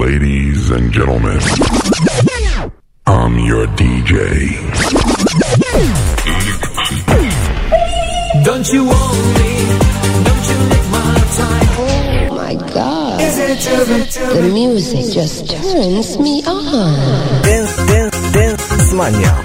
Ladies and gentlemen, I'm your DJ. Don't you want me? Don't you lick my time? Oh my god. Is it true? The music just turns me on. Dance, dance, dance mania.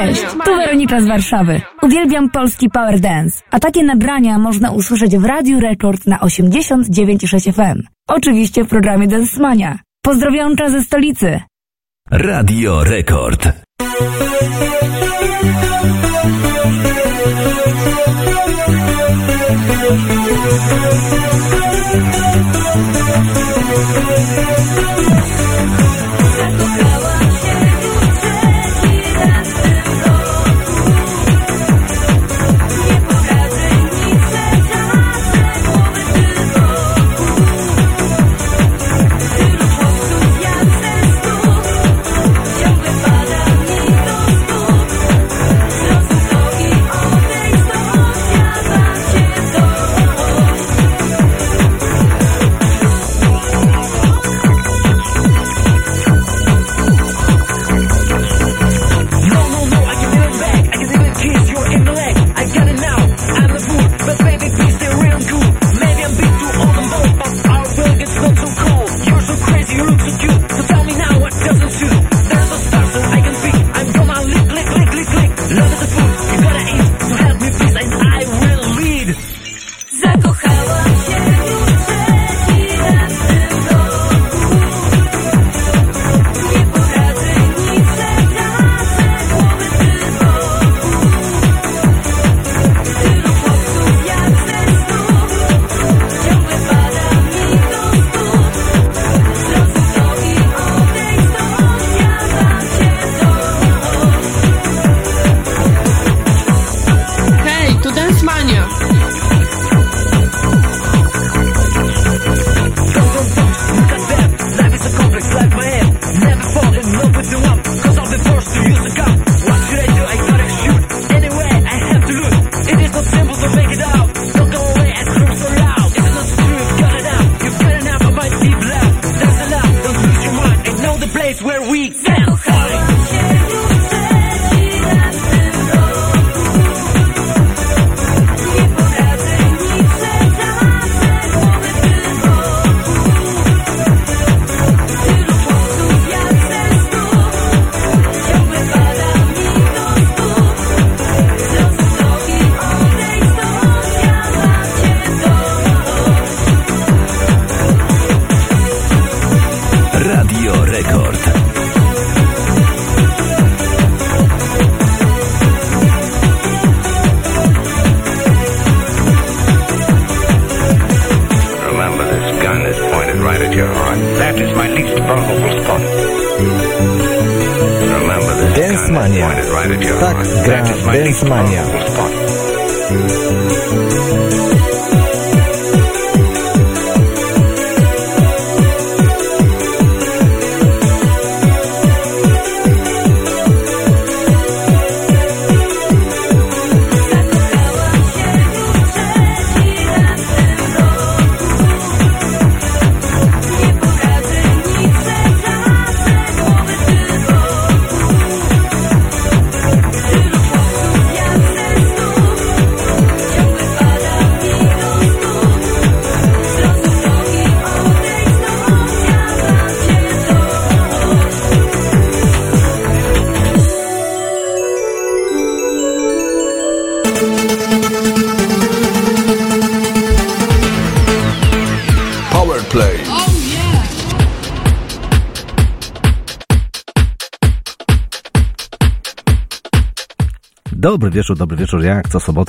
Cześć, tu Weronika z Warszawy. Uwielbiam polski power dance, a takie nagrania można usłyszeć w Radiu Rekord na 89,6 FM. Oczywiście w programie Dance Mania. Pozdrowionka ze stolicy. Radio Rekord.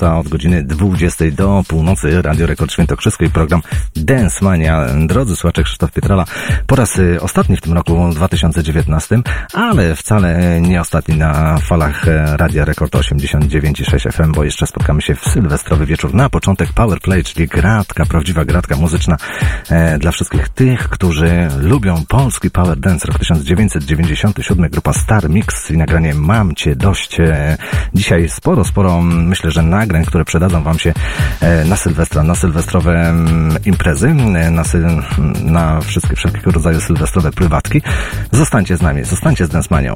Sobota od godziny 20 do północy. Radio Rekord Świętokrzysko i program Dance Mania. Drodzy słuchacze Krzysztof Pietrala, po raz y, ostatni w tym roku 2019, ale wcale nie ostatni na falach e, Radia Rekord 89,6 FM, bo jeszcze spotkamy się w sylwestrowy wieczór. Na początek Powerplay, czyli gratka, prawdziwa gratka muzyczna e, dla wszystkich tych, którzy lubią polski Power Dance. Rok 1997, grupa Star Mix i nagranie Mam Cię Dość. E, dzisiaj sporo, sporo mm, myślę, że nagrań, które przydadzą Wam się e, na Sylwestra, na sylwestrowe mm, imprezy, e, na, na wszystkie, wszelkiego rodzaju sylwestrowe prywatki. Zostańcie z nami, zostańcie z Densmanią.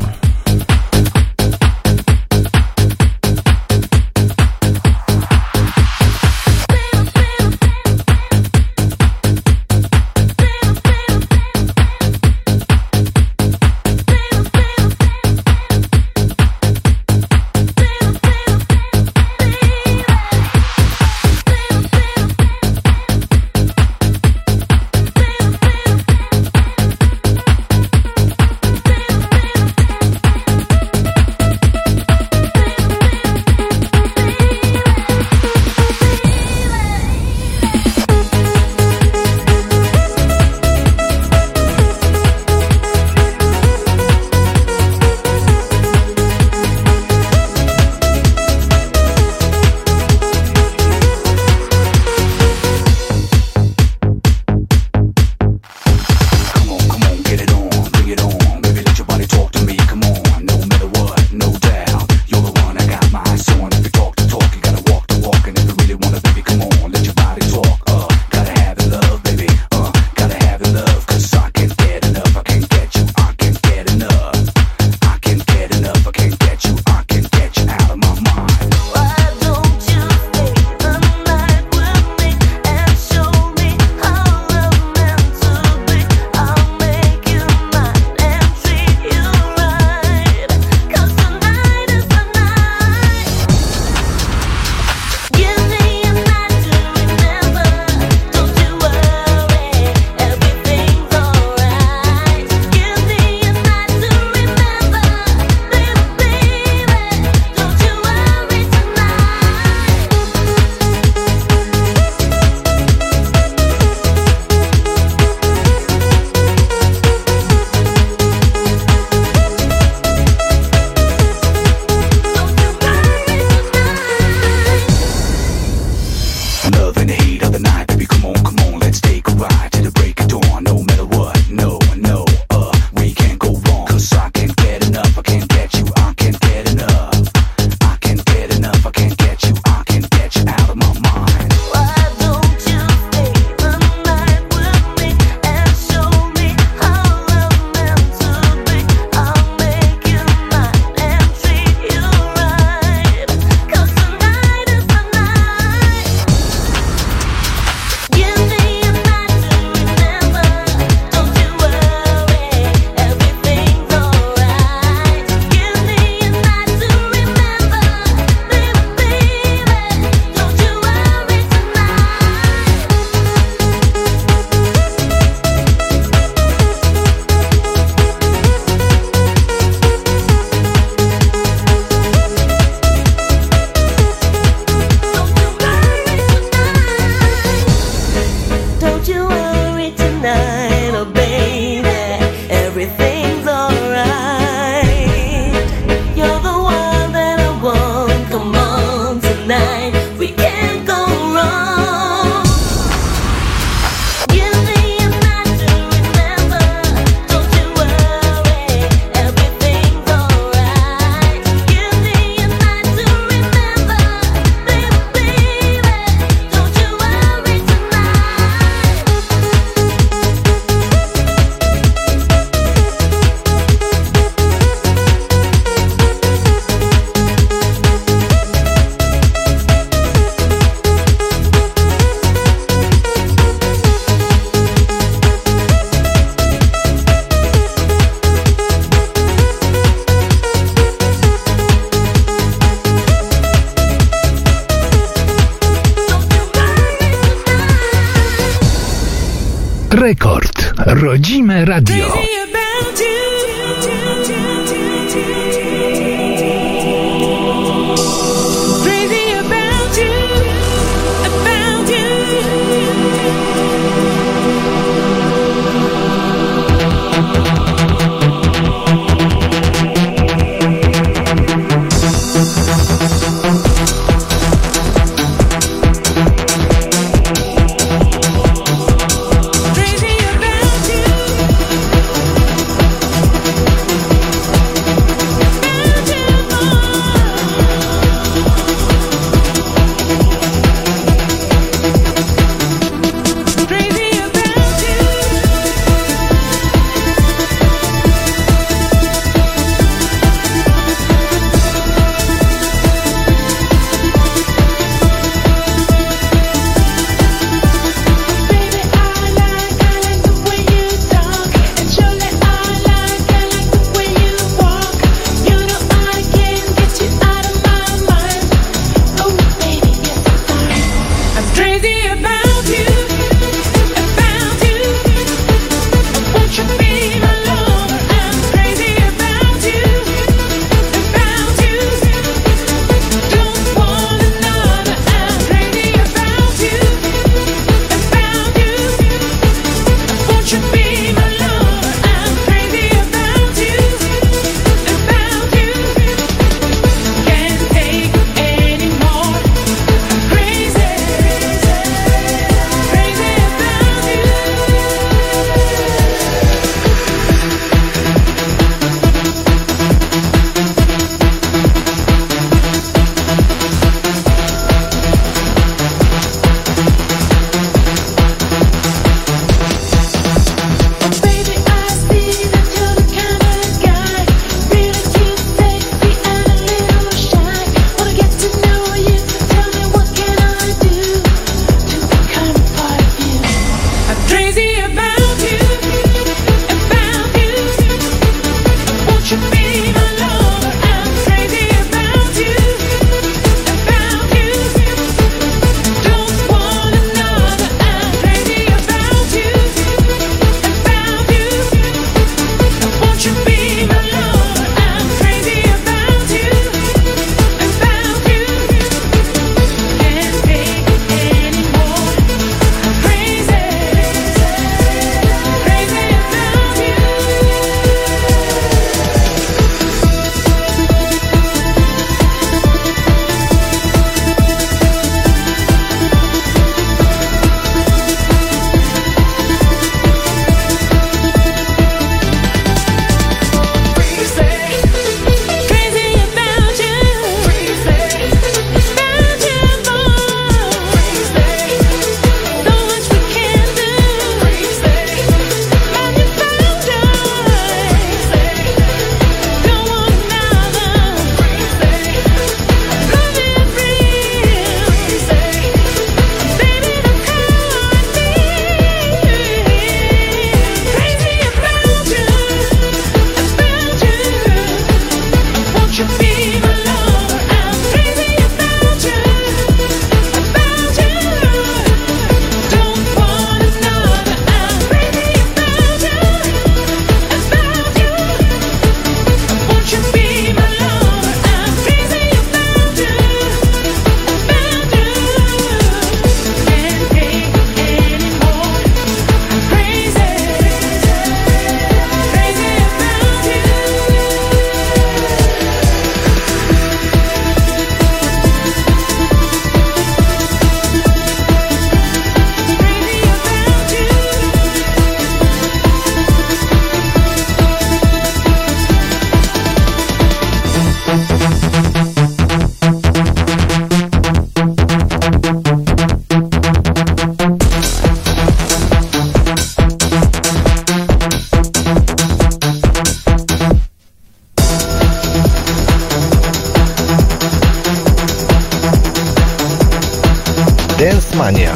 Mania.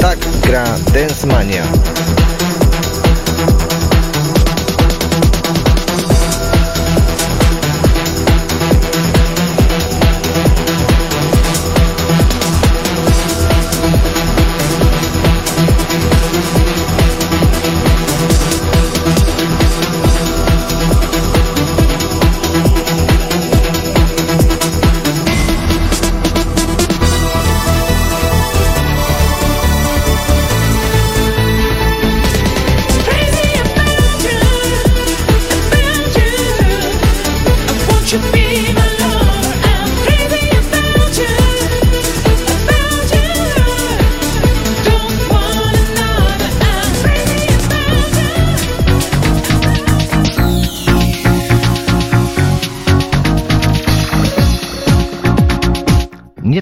Tak gra Dance Mania.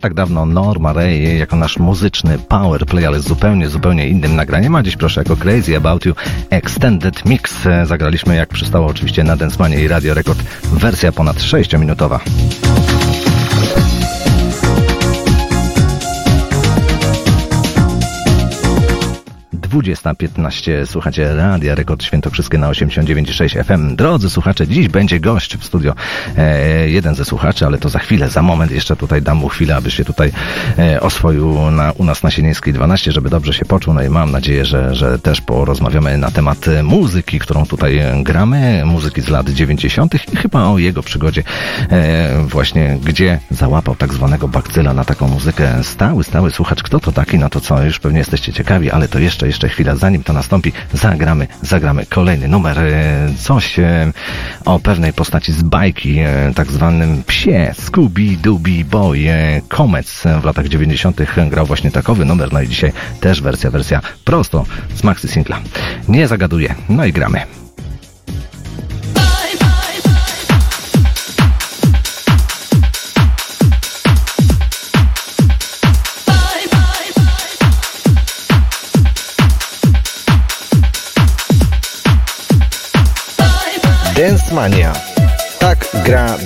Tak dawno Norma Ray jako nasz muzyczny power play, ale zupełnie, zupełnie innym nagraniem, a dziś proszę jako Crazy About You Extended Mix zagraliśmy jak przystało oczywiście na Densmanie i Radio Record wersja ponad 6-minutowa. 20.15 słuchacie Radia Rekord Świętokrzyskie na 89.6 FM. Drodzy słuchacze, dziś będzie gość w studio. E, jeden ze słuchaczy, ale to za chwilę, za moment jeszcze tutaj dam mu chwilę, aby się tutaj e, oswoił na, u nas na Sienińskiej 12, żeby dobrze się poczuł. No i mam nadzieję, że, że też porozmawiamy na temat muzyki, którą tutaj gramy, muzyki z lat 90. i chyba o jego przygodzie e, właśnie, gdzie załapał tak zwanego bakcyla na taką muzykę. Stały, stały słuchacz, kto to taki, no to co, już pewnie jesteście ciekawi, ale to jeszcze, jeszcze chwila, zanim to nastąpi, zagramy, zagramy kolejny numer, e, coś e, o pewnej postaci z bajki, e, tak zwanym psie, Scooby-Dooby Boy, Comets w latach 90. grał właśnie takowy numer, no i dzisiaj też wersja, wersja prosto z maxi singla. Nie zagaduję, no i gramy. Dance Mania. Tak gra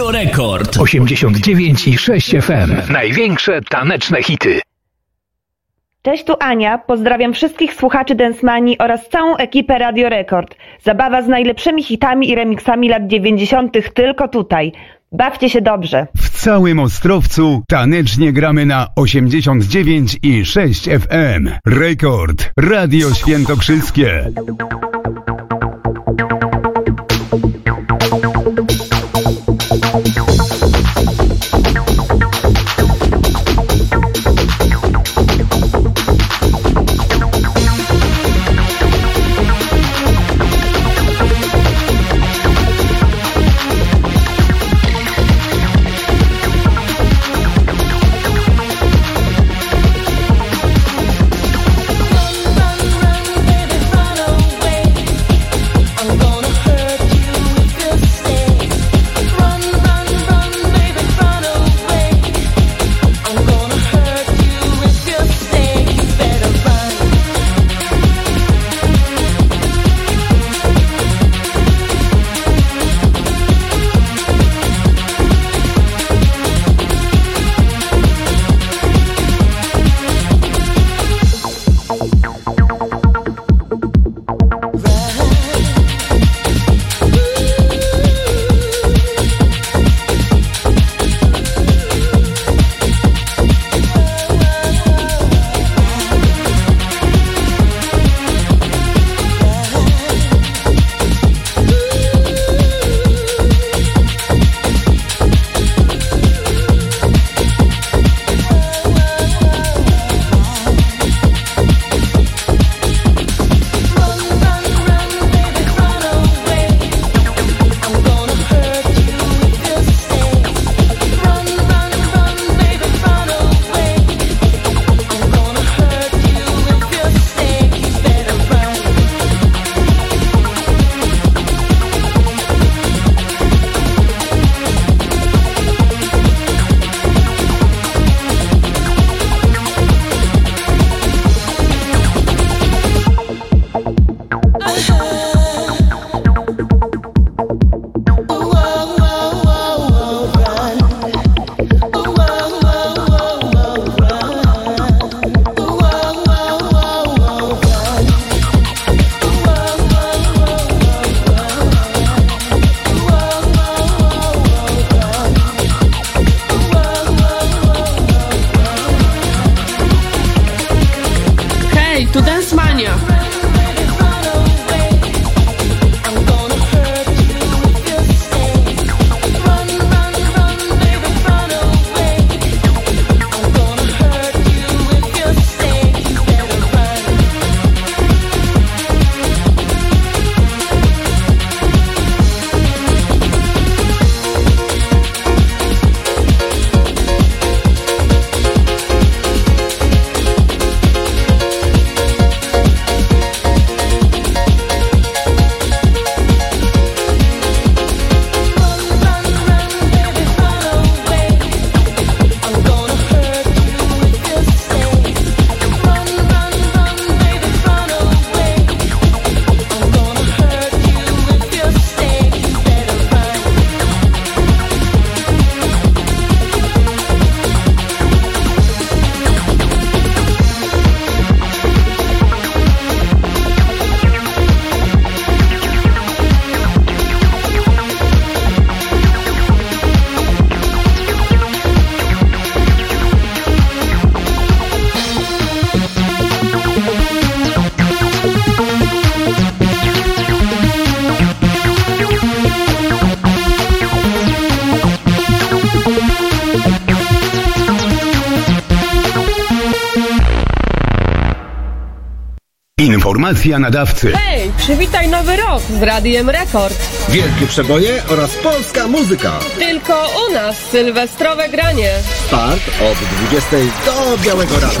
Dance Mania. 89 i 6 FM. Największe taneczne hity. Cześć, tu Ania. Pozdrawiam wszystkich słuchaczy Densmani oraz całą ekipę Radio Rekord. Zabawa z najlepszymi hitami i remixami lat 90. tylko tutaj. Bawcie się dobrze. W całym Ostrowcu tanecznie gramy na 89 i 6 FM. Rekord. Radio Świętokrzyskie. Informacja nadawcy. Hej, przywitaj nowy rok z Radiem Rekord. Wielkie przeboje oraz polska muzyka. Tylko u nas sylwestrowe granie. Start od 20 do białego rana.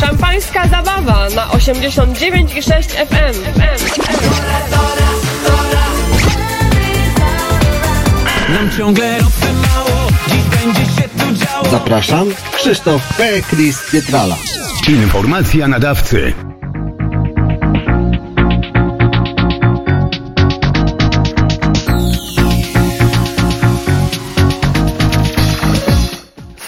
Szampańska zabawa na 89,6 FM. Nam ciągle ropy mało, dziś będzie się tu działo. Zapraszam, Krzysztof P. Chris Pietrala. Informacja nadawcy.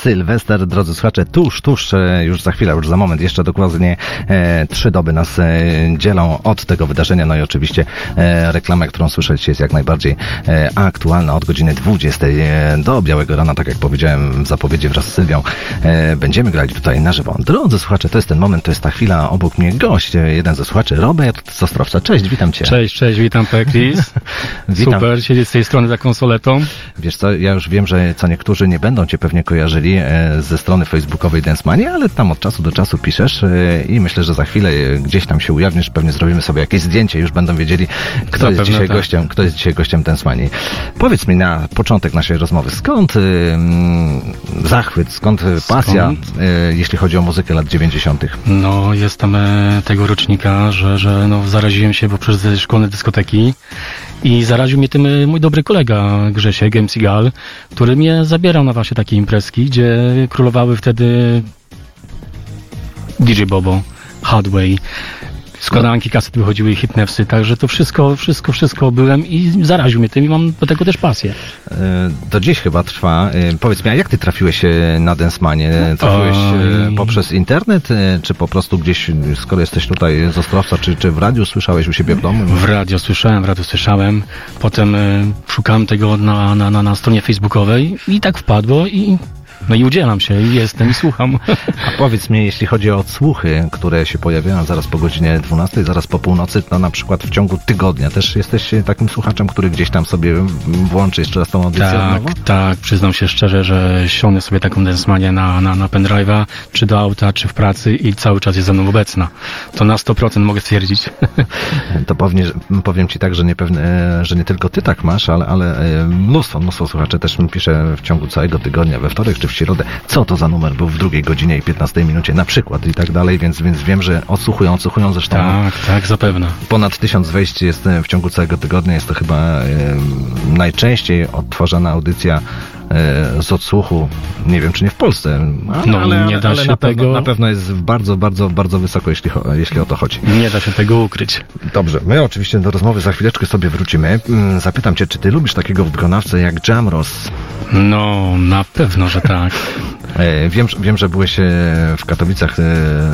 Sylwester, drodzy słuchacze, tuż, tuż, e, już za chwilę, już za moment, jeszcze dokładnie e, trzy doby nas e, dzielą od tego wydarzenia, no i oczywiście e, reklamę, którą słyszeć jest jak najbardziej e, aktualna od godziny 20 e, do Białego Rana, tak jak powiedziałem w zapowiedzi wraz z Sylwią, e, będziemy grali tutaj na żywo. Drodzy słuchacze, to jest ten moment, to jest ta chwila, obok mnie gość, jeden ze słuchaczy, Robert z Ostrowca. Cześć, witam Cię. Cześć, cześć, witam Pekris. Witam. Super, siedzieć z tej strony za konsoletą. Wiesz co, ja już wiem, że co niektórzy nie będą Cię pewnie kojarzyli e, ze strony facebookowej Dance Mania, ale tam od czasu do czasu piszesz e, i myślę, że za chwilę e, gdzieś tam się ujawnisz, pewnie zrobimy sobie jakieś zdjęcie, już będą wiedzieli, kto jest dzisiaj tak. gościem, kto jest dzisiaj gościem Dance Manii. Powiedz mi na początek naszej rozmowy, skąd zachwyt, skąd e, pasja, jeśli chodzi o muzykę lat 90. No, jestem tego rocznika, że, że no, zaraziłem się poprzez szkolne dyskoteki i zaraził mnie tym e, mój dobry kolega Grzesiek, MC Gal, który mnie zabierał na właśnie takie imprezki, gdzie królowały wtedy DJ Bobo, Hardway, składanki kaset wychodziły i hitnewsy, także to wszystko, wszystko, wszystko byłem i zaraził mnie tym i mam do tego też pasję. E, Do dziś chyba trwa. E, Powiedz mi, a jak ty trafiłeś e, na Densmanie? Trafiłeś e, Oj. poprzez internet, e, czy po prostu gdzieś, skoro jesteś tutaj z Ostrowca, czy, czy w radiu słyszałeś u siebie w domu? W radio słyszałem, w radio słyszałem. Potem szukałem tego na, na, na, na stronie facebookowej i tak wpadło i no i udzielam się i jestem i słucham. A powiedz mi, jeśli chodzi o odsłuchy, które się pojawiają zaraz po godzinie 12, zaraz po północy, to na przykład w ciągu tygodnia też jesteś takim słuchaczem, który gdzieś tam sobie włączy jeszcze raz tą audycję Tak, tak, przyznam się szczerze, że ściągnę sobie taką densmanię na, na, na pendrive'a, czy do auta, czy w pracy i cały czas jest ze mną obecna. To na 100% mogę stwierdzić. To pewnie, powiem Ci tak, że nie, pewne, e, że nie tylko Ty tak masz, ale, ale e, mnóstwo, mnóstwo słuchaczy też mi pisze w ciągu całego tygodnia, we wtorek czy w środę, co to za numer był w drugiej godzinie i 15 minucie na przykład i tak dalej, więc, więc wiem, że odsłuchują, odsłuchują zresztą. Tak, tak, zapewne. Ponad tysiąc wejść jest e, w ciągu całego tygodnia, jest to chyba e, najczęściej odtwarzana audycja e, z odsłuchu, nie wiem czy nie w Polsce, ale, No, ale, nie da ale się na, pewno, tego- na pewno jest bardzo, bardzo, bardzo wysoko, jeśli, jeśli o to chodzi. Nie da się tego ukryć. Dobrze, my oczywiście do rozmowy za chwileczkę sobie wrócimy. Mm, Zapytam cię, czy ty lubisz takiego wykonawcę jak Jamros? No, na pewno, że tak. E, Wiem, że- wiem, że byłeś e, w Katowicach e,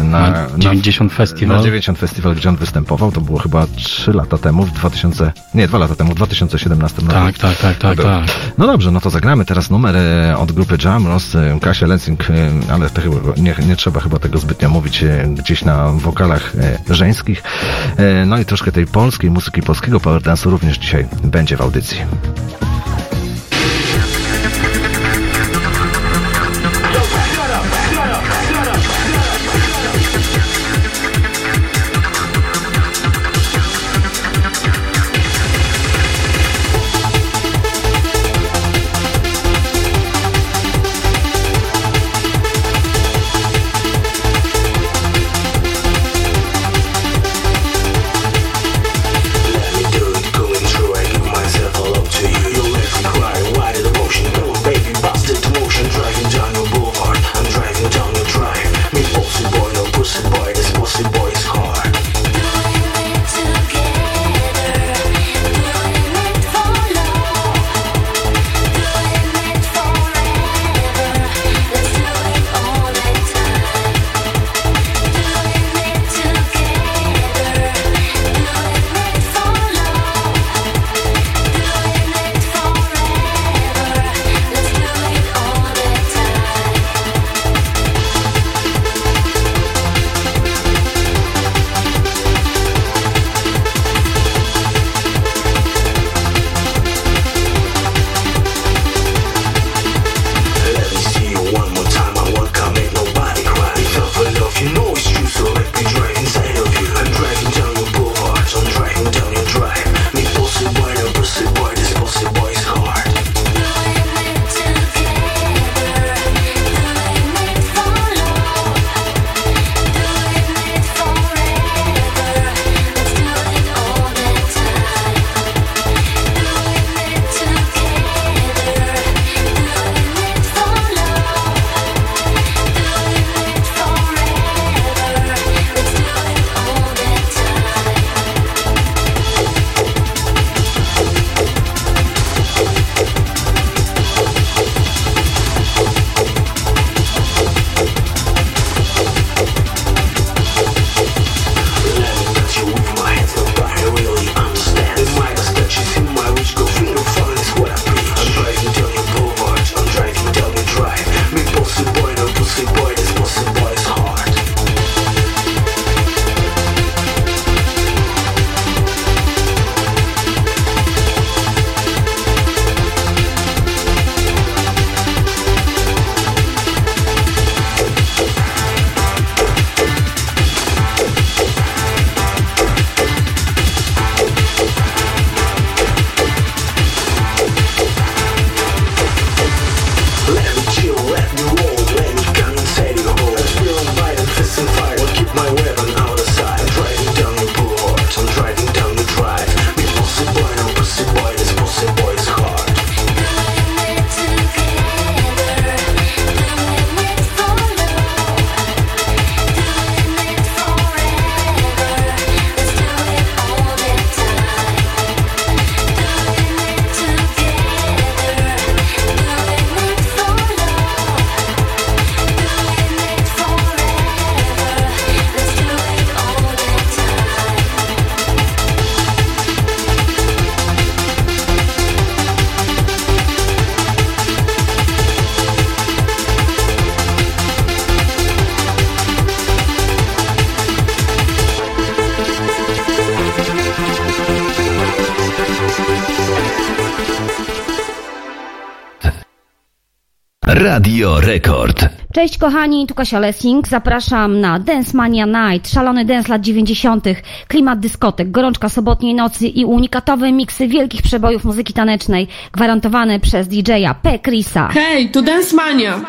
na, Na 90 Festival. Na 90 Festival, gdzie on występował. To było chyba 3 lata temu, w 2000, nie, 2 lata temu, w 2017 roku. Tak, tak, tak, tak, tak. No dobrze, no to zagramy teraz numer od grupy Jamros, Kasia Lensing, ale to chyba, nie, nie trzeba chyba tego zbytnio mówić, gdzieś na wokalach żeńskich. No i troszkę tej polskiej muzyki, polskiego power dance'u również dzisiaj będzie w audycji. Radio Rekord. Cześć kochani, tu Kasia Lessing. Zapraszam na Dance Mania Night, szalony dance lat 90., klimat dyskotek, gorączka sobotniej nocy i unikatowe miksy wielkich przebojów muzyki tanecznej, gwarantowane przez DJ-a P. Chrisa. Hej, tu Dance Mania!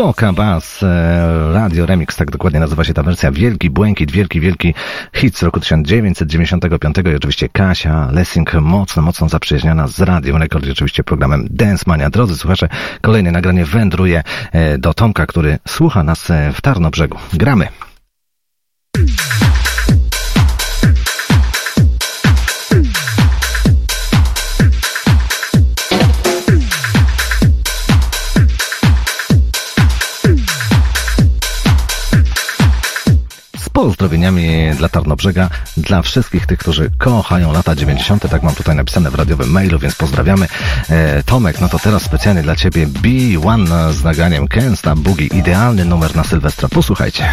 Soka Bass e, Radio Remix, tak dokładnie nazywa się ta wersja. Wielki Błękit, wielki, wielki hit z roku 1995 i oczywiście Kasia Lessing mocno, mocno zaprzyjaźniona z radio Rekord i oczywiście programem Dance Mania. Drodzy słuchacze, kolejne nagranie wędruje e, do Tomka, który słucha nas e, w Tarnobrzegu. Gramy! Pozdrowieniami dla Tarnobrzega, dla wszystkich tych, którzy kochają lata 90. Tak mam tutaj napisane w radiowym mailu, więc pozdrawiamy. E, Tomek, no to teraz specjalnie dla Ciebie B1 z naganiem Kensta Boogie. Idealny numer na Sylwestra. Posłuchajcie.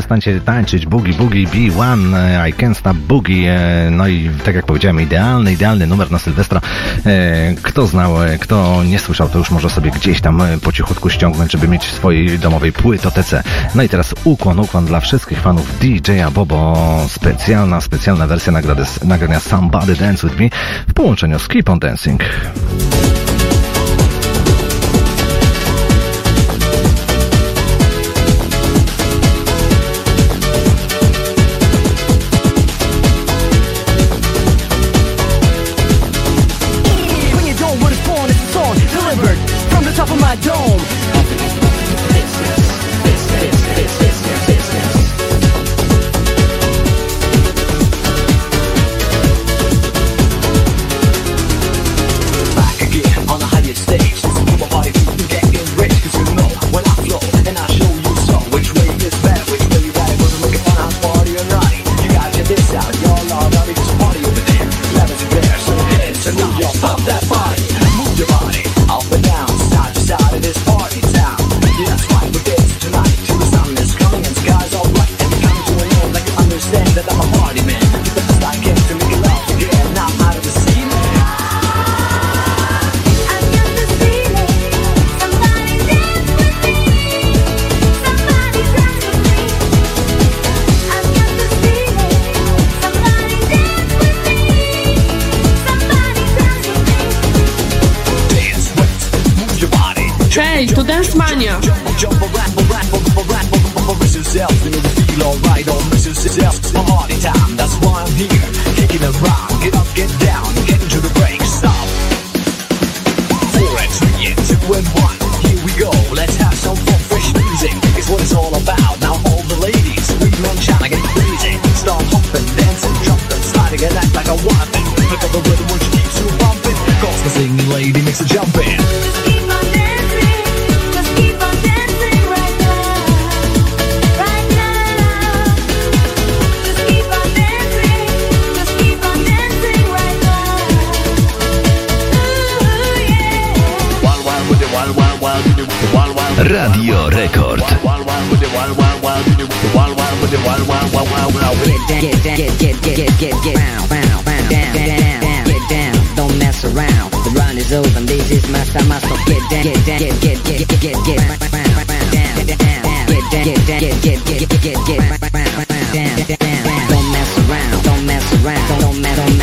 przestańcie tańczyć, boogie, boogie, B1, e, I can't stop boogie. E, no i tak jak powiedziałem, idealny, idealny numer na Sylwestra. E, kto znał, kto nie słyszał, to już może sobie gdzieś tam po cichutku ściągnąć, żeby mieć w swojej domowej płytotece. No i teraz ukłon, ukłon dla wszystkich fanów DJ-a Bobo. Specjalna, specjalna wersja nagrania Somebody Dance With Me w połączeniu z Keep On Dancing. metal.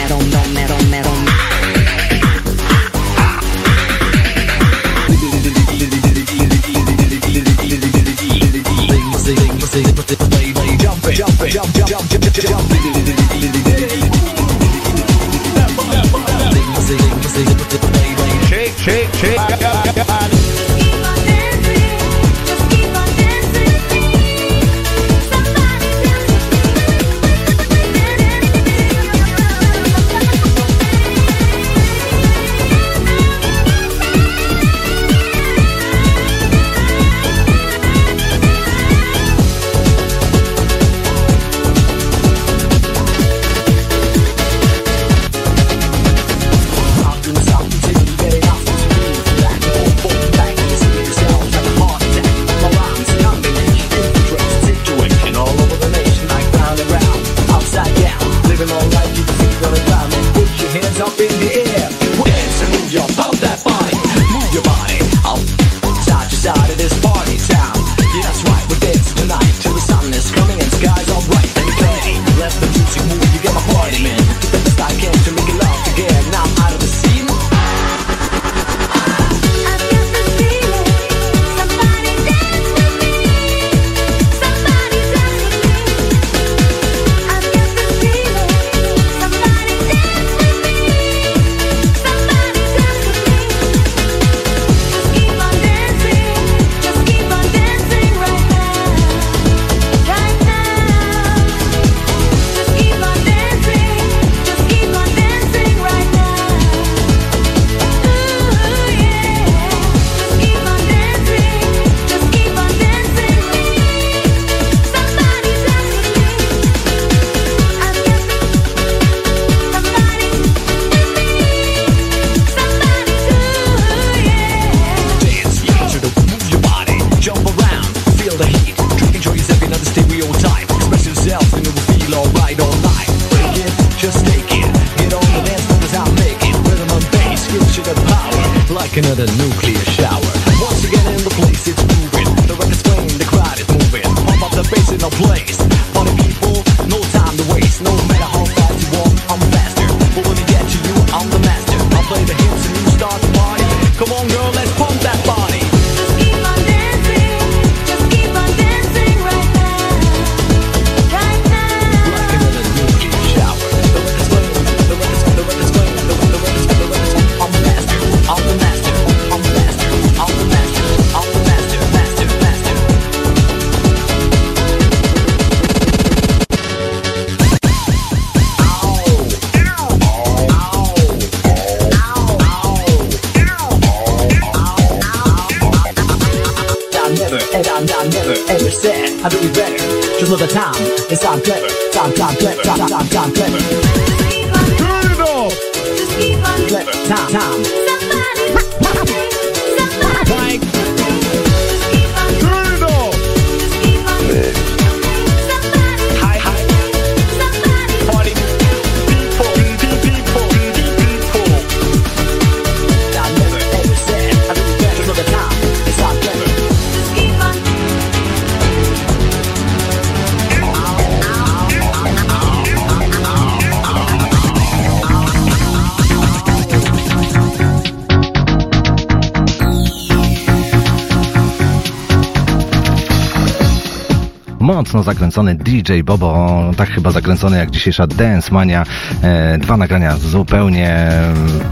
Mocno zakręcony DJ Bobo, tak chyba zakręcony jak dzisiejsza Dance Mania. E, dwa nagrania zupełnie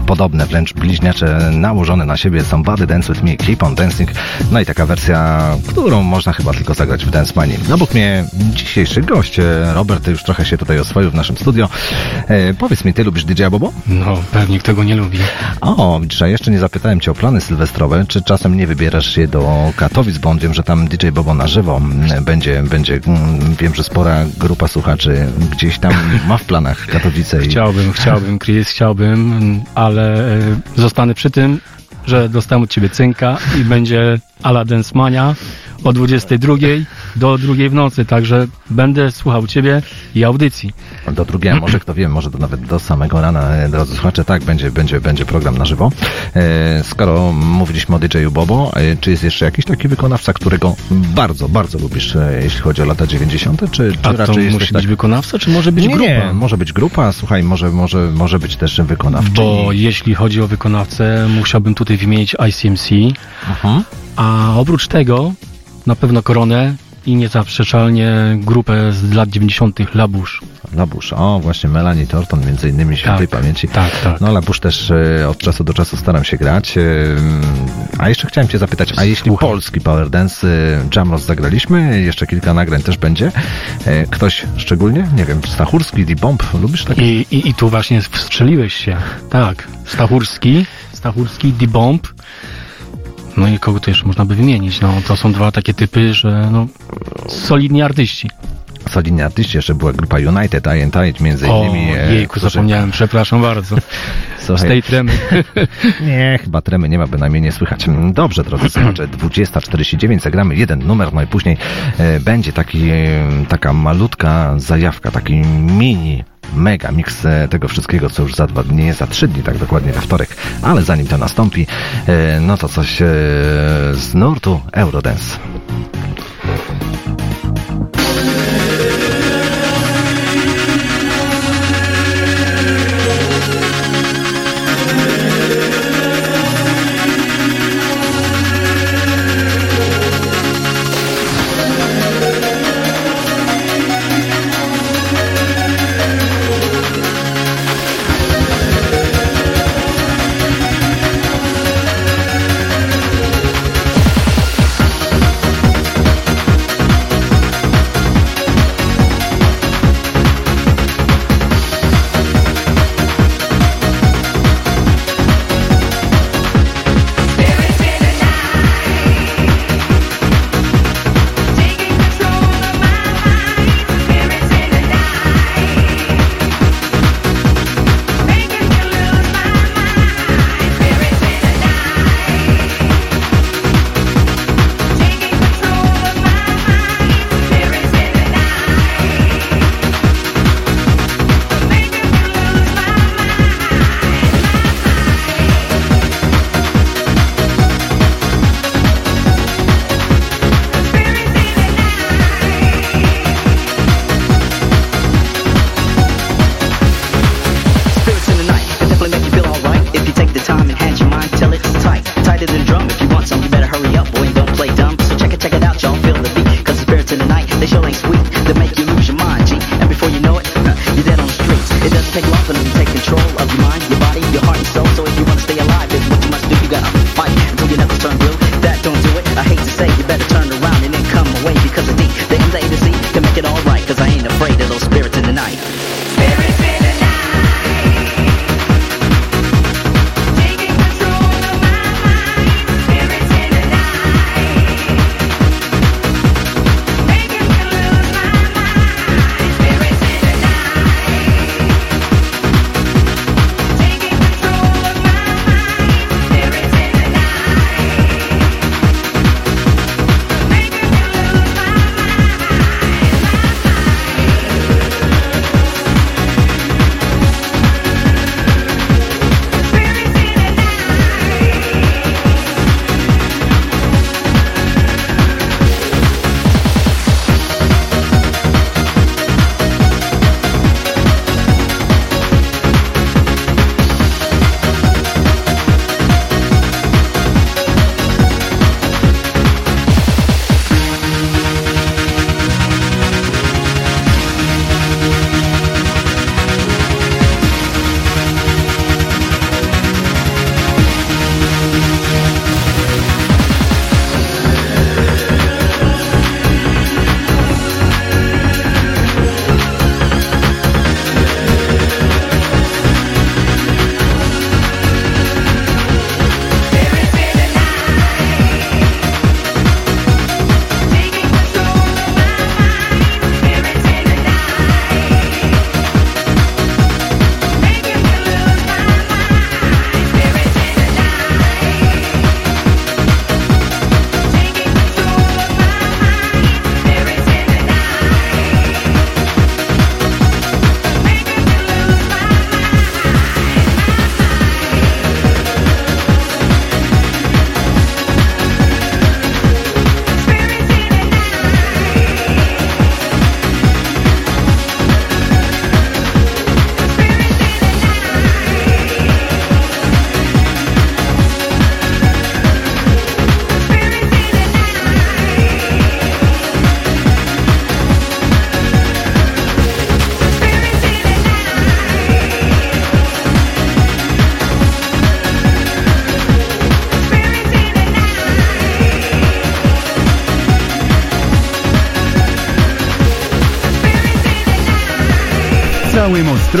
podobne, wręcz bliźniacze, nałożone na siebie. Somebody Dance With Me, Keep On Dancing. No i taka wersja, którą można chyba tylko zagrać w Dance Manii. Obok mnie dzisiejszy gość, e, Robert, już trochę się tutaj oswoił w naszym studio. E, powiedz mi, ty lubisz DJ Bobo? No, pewnie kto go nie lubi. O, a jeszcze nie zapytałem cię o plany sylwestrowe. Czy czasem nie wybierasz się do Katowic, bo on wiem, że tam DJ Bobo na żywo będzie, będzie, wiem, że spora grupa słuchaczy gdzieś tam ma w planach Katowice. I... Chciałbym, chciałbym, Chris, chciałbym, ale e, zostanę przy tym, że dostałem od ciebie cynka i będzie ala Dance Mania o 22 do 2 w nocy, także będę słuchał ciebie i audycji. Do drugiej, a może kto wie, może to nawet do samego rana, e, drodzy słuchacze, tak, będzie, będzie, będzie program na żywo. E, skoro mówiliśmy o DJ-u Bobo, e, czy jest jeszcze jakiś taki wykonawca, którego bardzo, bardzo lubisz, jeśli chodzi o lata 90., czy, czy A to raczej musi jesteś być tak... wykonawca, czy może być nie, grupa? Nie, może być grupa, słuchaj, może, może, może być też wykonawczy. Bo jeśli chodzi o wykonawcę, musiałbym tutaj wymienić ICMC, Mhm. a oprócz tego na pewno Koronę i niezaprzeczalnie grupę z lat 90. Labusz. Labusz, o właśnie Melanie Thornton między innymi świętej pamięci. Tak, tak. No Labusz też e, od czasu do czasu staram się grać. E, a jeszcze chciałem cię zapytać, a jeśli polski Power Dance Jamroz zagraliśmy, jeszcze kilka nagrań też będzie. Ktoś szczególnie? Nie wiem, Stachurski, D-Bomb, lubisz takie? I, i, I tu właśnie wstrzeliłeś się. Tak. Stachurski, Stachurski, D-Bomb. No i kogo to jeszcze można by wymienić? No to są dwa takie typy, że no solidni artyści. Solidni artyści, jeszcze była grupa United, I and Tide między O, innymi. e, jejku, którzy- zapomniałem, przepraszam bardzo. Słuchaj. Z tej tremy. Nie, chyba tremy nie ma, bynajmniej nie słychać. Dobrze, drodzy słuchacze, 20.49 zagramy jeden numer, no i później e, będzie taki, e, taka malutka zajawka, taki mini mega mix e, tego wszystkiego, co już za dwa dni, za trzy dni, tak dokładnie we wtorek. Ale zanim to nastąpi, e, no to coś z nurtu Eurodance.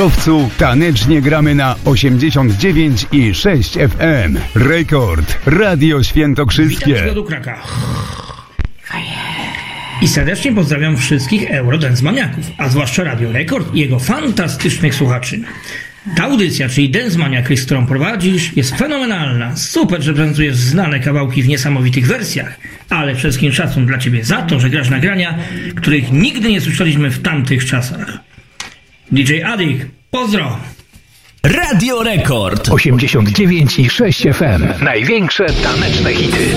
Ostrowcu tanecznie gramy na 89 i 6 FM. Rekord Radio Świętokrzyskie. I serdecznie pozdrawiam wszystkich Eurodance maniaków, a zwłaszcza Radio Rekord i jego fantastycznych słuchaczy. Ta audycja, czyli Dance którą prowadzisz, jest fenomenalna. Super, że prezentujesz znane kawałki w niesamowitych wersjach. Ale przede wszystkim szacun dla ciebie za to, że grasz nagrania, których nigdy nie słyszeliśmy w tamtych czasach. DJ Adik, pozdro! Radio Rekord 89 i 6 FM. Największe taneczne hity.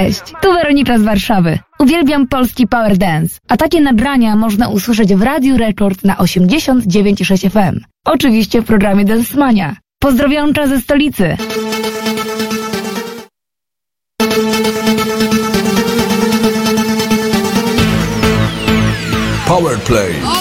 Cześć, tu Weronika z Warszawy. Uwielbiam polski power dance, a takie nagrania można usłyszeć w Radiu Rekord na 89,6 FM. Oczywiście w programie Dance Mania. Pozdrowioncza ze stolicy. Power Play.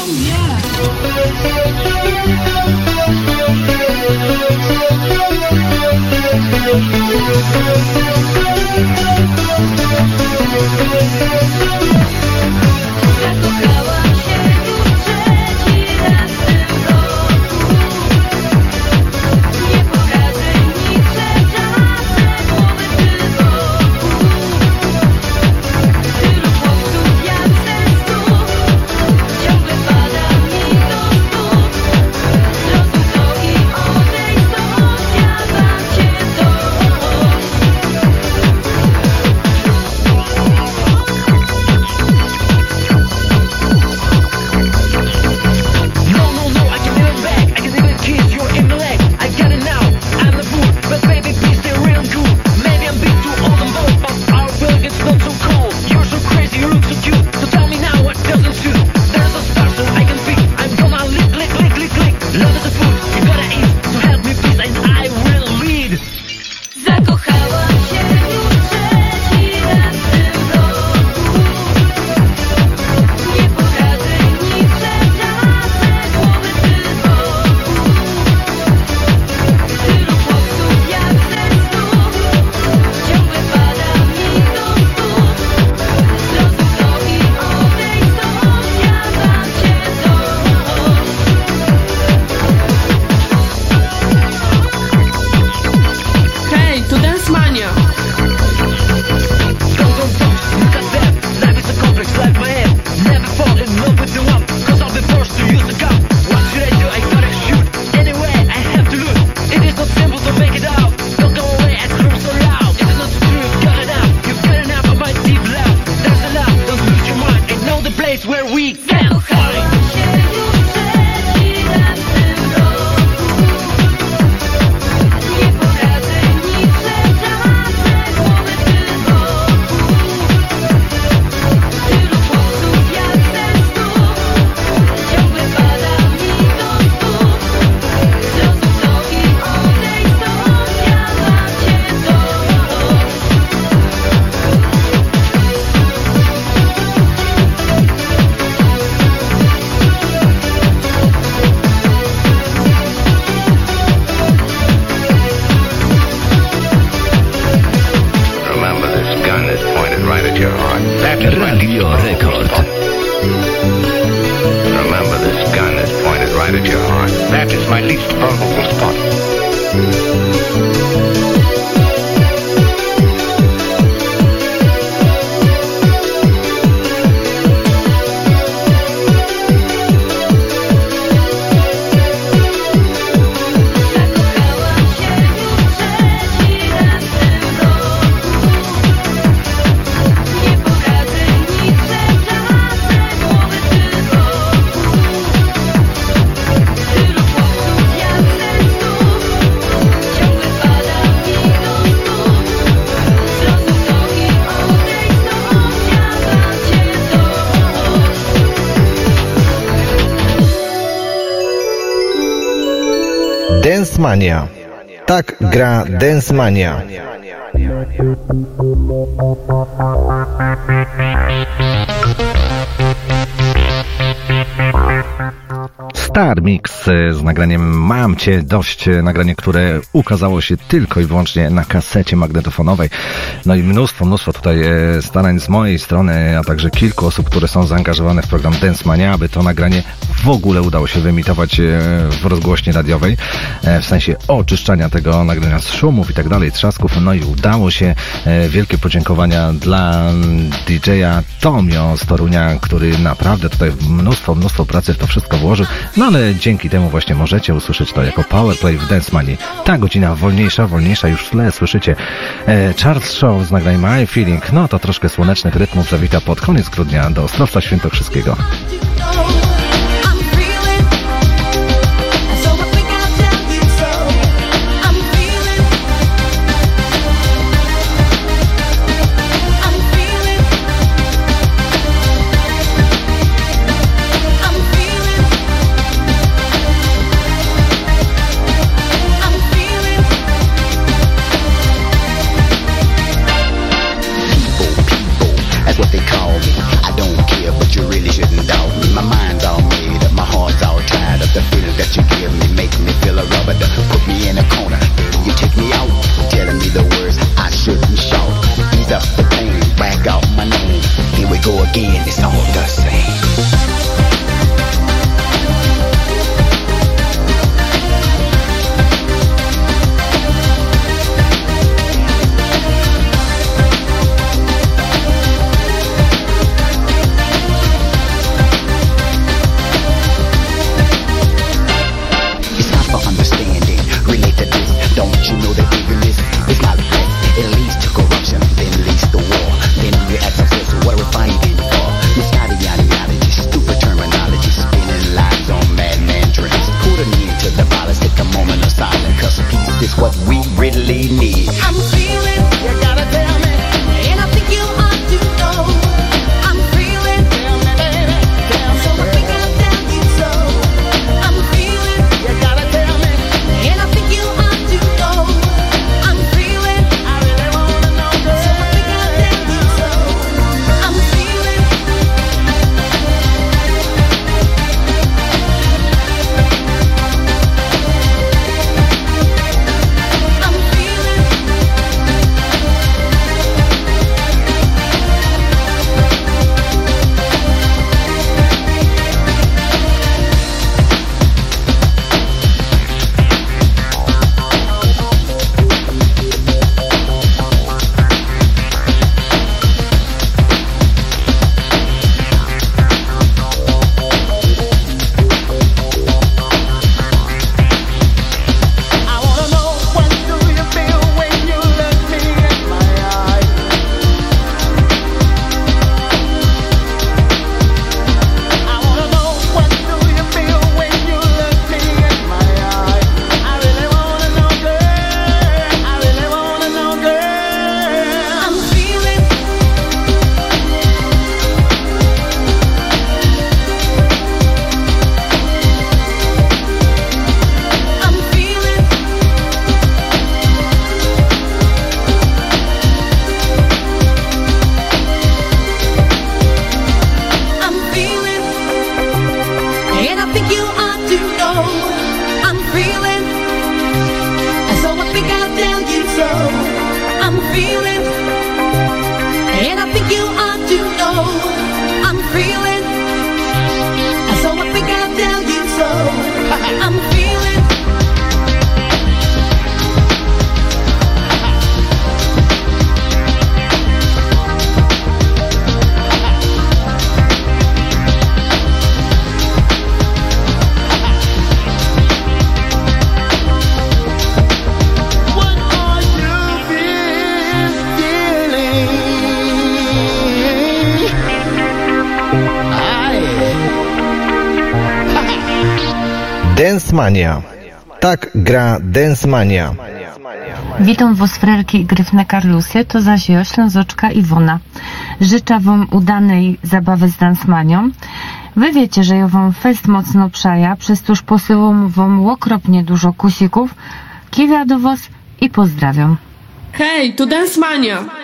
Mania. Tak gra Dance Mania. Star Mix e, z nagraniem Mam Cię Dość, e, nagranie, które ukazało się tylko i wyłącznie na kasecie magnetofonowej. No i mnóstwo, mnóstwo tutaj e, starań z mojej strony, a także kilku osób, które są zaangażowane w program Dance Mania, aby to nagranie w ogóle udało się wyemitować e, w rozgłośni radiowej, e, w sensie oczyszczania tego nagrania z szumów i tak dalej, trzasków, no i udało się. E, Wielkie podziękowania dla DJ-a Tomio z Torunia, który naprawdę tutaj mnóstwo, mnóstwo pracy w to wszystko włożył, no ale dzięki temu właśnie możecie usłyszeć to jako Powerplay w Dance Money. Ta godzina wolniejsza, wolniejsza już w tle słyszycie Charles Show z nagraniem My Feeling, no to troszkę słonecznych rytmów zawita pod koniec grudnia do Ostrowca Świętokrzyskiego. Mania. Tak gra Dance Mania. Witam was frerki i gryfne Karlusy, to zaś ja, Ślązoczka Iwona. Życzę wam udanej zabawy z dansmanią. Wy wiecie, że ja wam fest mocno przaja, przez toż posyłam wam okropnie dużo kusików. Kiwia do was i pozdrawiam. Hej, to Heartland.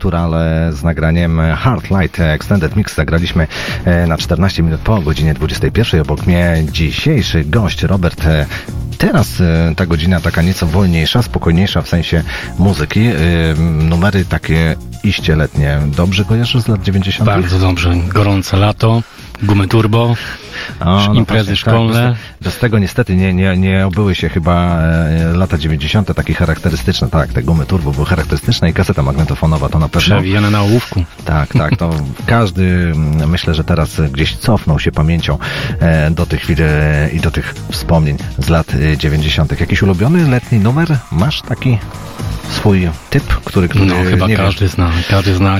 Be Natural e, z nagraniem Heart Light Extended Mix zagraliśmy e, na 14 minut po godzinie 21. Obok mnie dzisiejszy gość Robert. e, Teraz e, ta godzina taka nieco wolniejsza, spokojniejsza w sensie muzyki. Numery takie iście letnie. Dobrze kojarzysz z lat 90? Bardzo dobrze. Gorące lato, gumy turbo, O, imprezy właśnie, szkolne. Tak, bez, bez tego niestety nie, nie, nie obyły się chyba e, lata 90. takie charakterystyczne. Tak, te gumy turbo były charakterystyczne i kaseta magnetofonowa to na pewno. Przewijane na ołówku. Tak, tak, to każdy mm, myślę, że teraz gdzieś cofnął się pamięcią e, do tych chwil e, i do tych wspomnień z lat e, 90. Jakiś ulubiony letni numer? Masz taki swój typ, który, który No chyba nie każdy zna. Każdy zna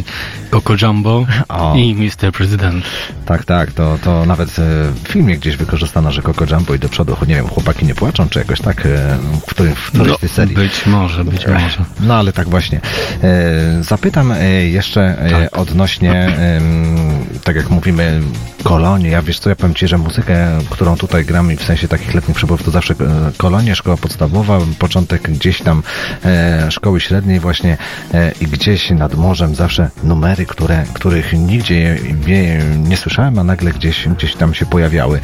Coco Jumbo O. i Mr. President. Tak, tak, to, to nawet e, w filmie gdzieś wykorzystano, że Coco Jumbo i do przodu, nie wiem, chłopaki nie płaczą, czy jakoś tak, e, w, którym, w którejś No, tej serii. być może, być może. No ale tak właśnie. E, Zapytam e, jeszcze e, Tak. odnośnie, tak jak mówimy, kolonii. Ja wiesz co, ja powiem Ci, że muzykę, którą tutaj gram i w sensie takich letnich przebojów, to zawsze e, kolonie, szkoła podstawowa, początek gdzieś tam e, szkoły średniej właśnie e, i gdzieś nad morzem zawsze numery, które, których nigdzie nie, nie słyszałem, a nagle gdzieś, gdzieś tam się pojawiały.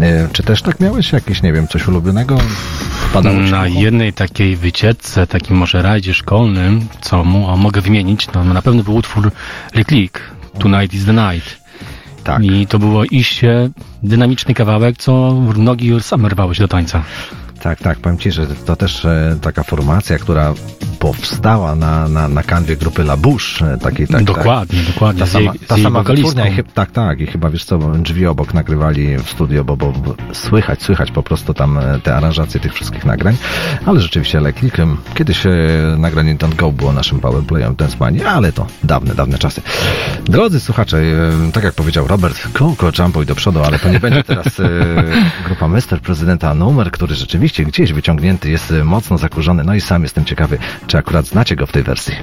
E, Czy też tak miałeś jakieś, nie wiem, coś ulubionego? Wpadało Na jednej takiej wycieczce, takim może rajdzie szkolnym, co mu, mogę wymienić, no na pewno był utwór Le Click, Tonight is the Night. Tak. I to było iście dynamiczny kawałek, co nogi same rwały się do tańca. Tak, tak, powiem Ci, że to też e, taka formacja, która powstała na, na, na kanwie grupy La Bouche, e, takiej tak, Dokładnie, tak. dokładnie, Ta sama, ta sama wytwórnia i tak, tak, i chyba wiesz co, drzwi obok nagrywali w studio, bo, bo, słychać, słychać po prostu tam e, te aranżacje tych wszystkich nagrań, ale rzeczywiście Leklik, kiedyś e, nagranie Don't Go było naszym powerplayem Dance ale to dawne, dawne czasy. Drodzy słuchacze, e, tak jak powiedział Robert, kółko, jumbo i do przodu, ale to nie będzie teraz e, grupa Mr. Prezydenta numer, który rzeczywiście gdzieś wyciągnięty jest mocno zakurzony, no i sam jestem ciekawy, czy akurat znacie go w tej wersji.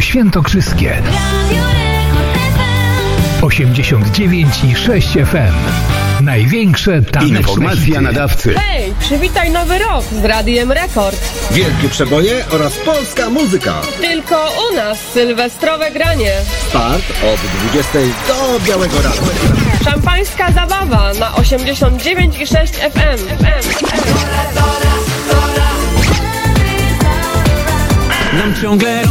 Świętokrzyskie. Radio Rekord FM. 89,6 FM. Największe taneczne Informacja nadawcy. Hej, przywitaj nowy rok z Radiem Rekord. Wielkie przeboje oraz polska muzyka. Tylko u nas sylwestrowe granie. Start od 20 do białego rana. Szampańska zabawa na 89,6 FM. FM. Nam ciągle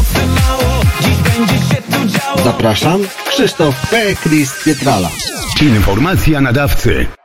Zapraszam, Krzysztof P. Klis Pietrala. Informacja nadawcy.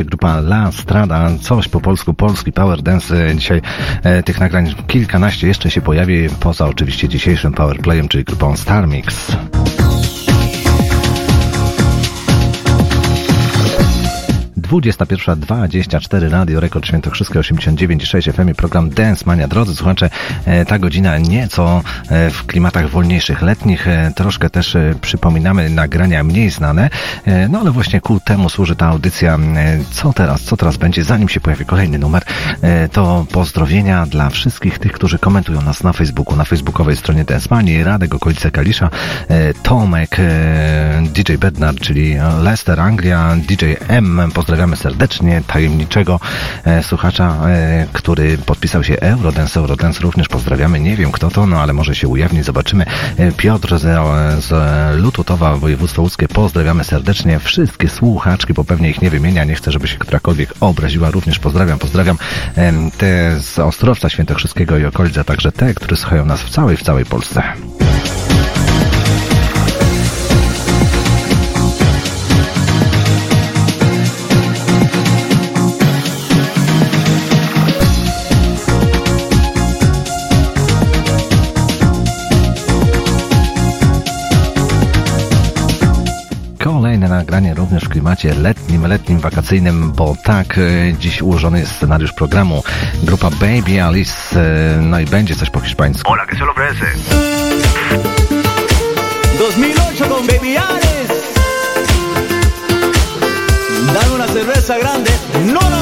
grupa La Strada, coś po polsku, polski power dance. Dzisiaj e, tych nagrań kilkanaście jeszcze się pojawi, poza oczywiście dzisiejszym powerplayem, czyli grupą Starmix. 21.24 Radio Rekord Świętokrzyskie 89,6 FM i program Dance Mania. Drodzy słuchacze, e, ta godzina nieco e, w klimatach wolniejszych, letnich. e, Troszkę też przypominamy nagrania mniej znane. No ale właśnie ku temu służy ta audycja. Co teraz, co teraz będzie? Zanim się pojawi kolejny numer, to pozdrowienia dla wszystkich tych, którzy komentują nas na Facebooku, na facebookowej stronie Dance Manii, Radek Okolice Kalisza, Tomek, DJ Bednar, czyli Leicester, Anglia, DJ M. Pozdrawiamy serdecznie tajemniczego e, słuchacza, e, który podpisał się Eurodance. Eurodance również pozdrawiamy. Nie wiem kto to, no ale może się ujawni, zobaczymy. E, Piotr z, z Lututowa, województwo łódzkie. Pozdrawiamy serdecznie wszystkie słuchaczki, bo pewnie ich nie wymienia. Nie chcę, żeby się którakolwiek obraziła. Również pozdrawiam, pozdrawiam em, te z Ostrowca Świętokrzyskiego i okolic, a także te, które słuchają nas w całej, w całej Polsce. Klimacie letnim, letnim, wakacyjnym, bo tak e, dziś ułożony jest scenariusz programu. Grupa Baby Alice, e, no i będzie coś po hiszpańsku. Hola, ¿qué se le ofrece? 2008 con Baby Ares. Dame una cerveza grande. No, no,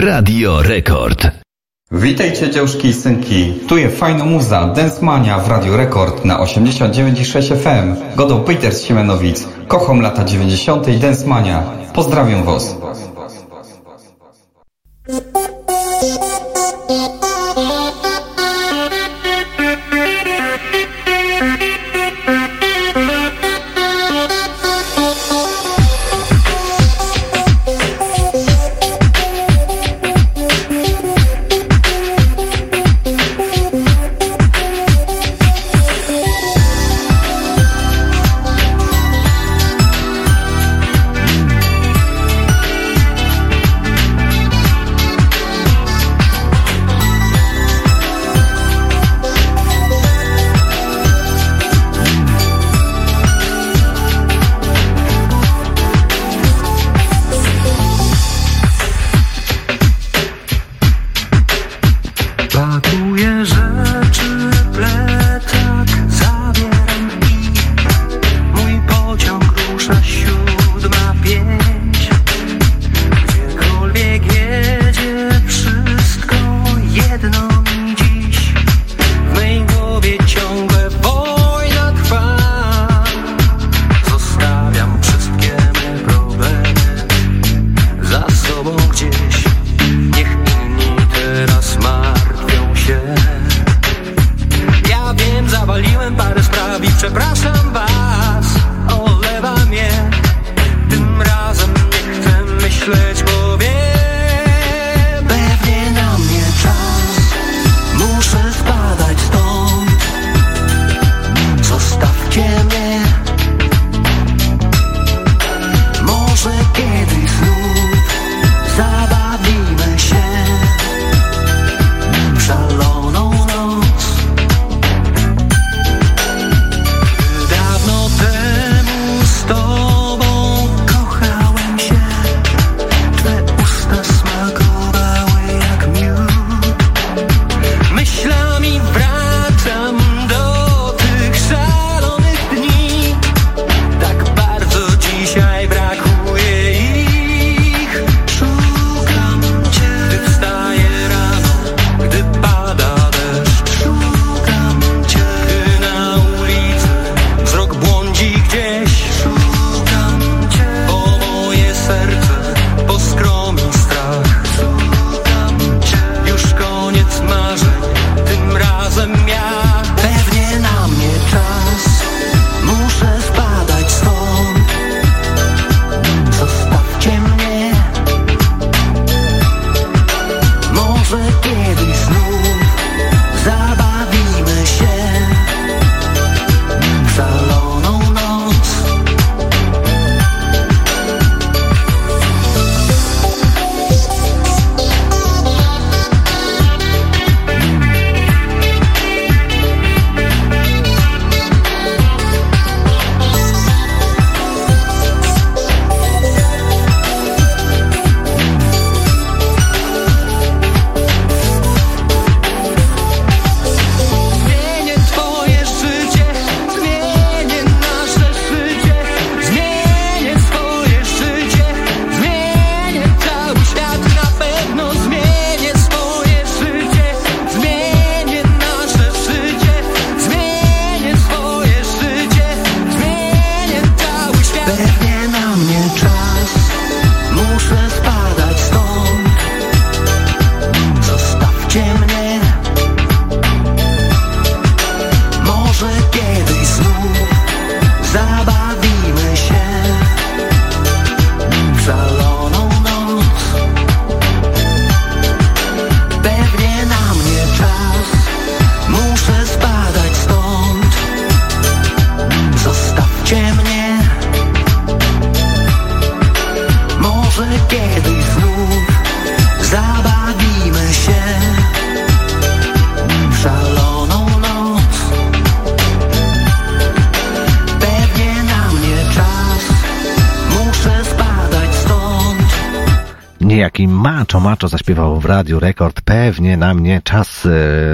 Radio Rekord. Witajcie dziążki i synki, tu jest fajna muza, Dance Mania w Radio Rekord na 89,6 FM. Godą Peter z kocham lata 90. i Dance Mania. Pozdrawiam was. Pewnie na mnie czas e,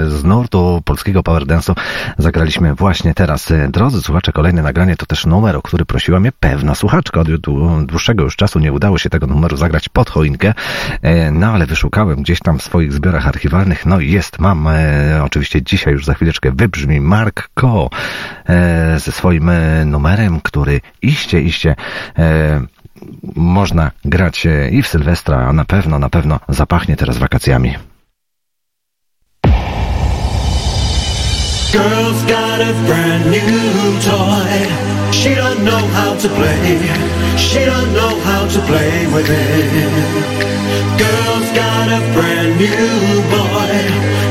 z nurtu polskiego power dance'u zagraliśmy właśnie teraz. E, Drodzy słuchacze, kolejne nagranie to też numer, o który prosiła mnie pewna słuchaczka. Od dłu- dłuższego już czasu nie udało się tego numeru zagrać pod choinkę, e, no ale wyszukałem gdzieś tam w swoich zbiorach archiwalnych. No i jest, mam oczywiście dzisiaj już za chwileczkę wybrzmi Mark Ko ze swoim numerem, który iście, iście można grać i w Sylwestra, a na pewno, na pewno zapachnie teraz wakacjami. Girl's got a brand new toy. She don't know how to play. She don't know how to play with it. Girl's got a brand new boy.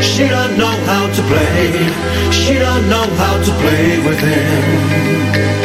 She don't know how to play. She don't know how to play with him.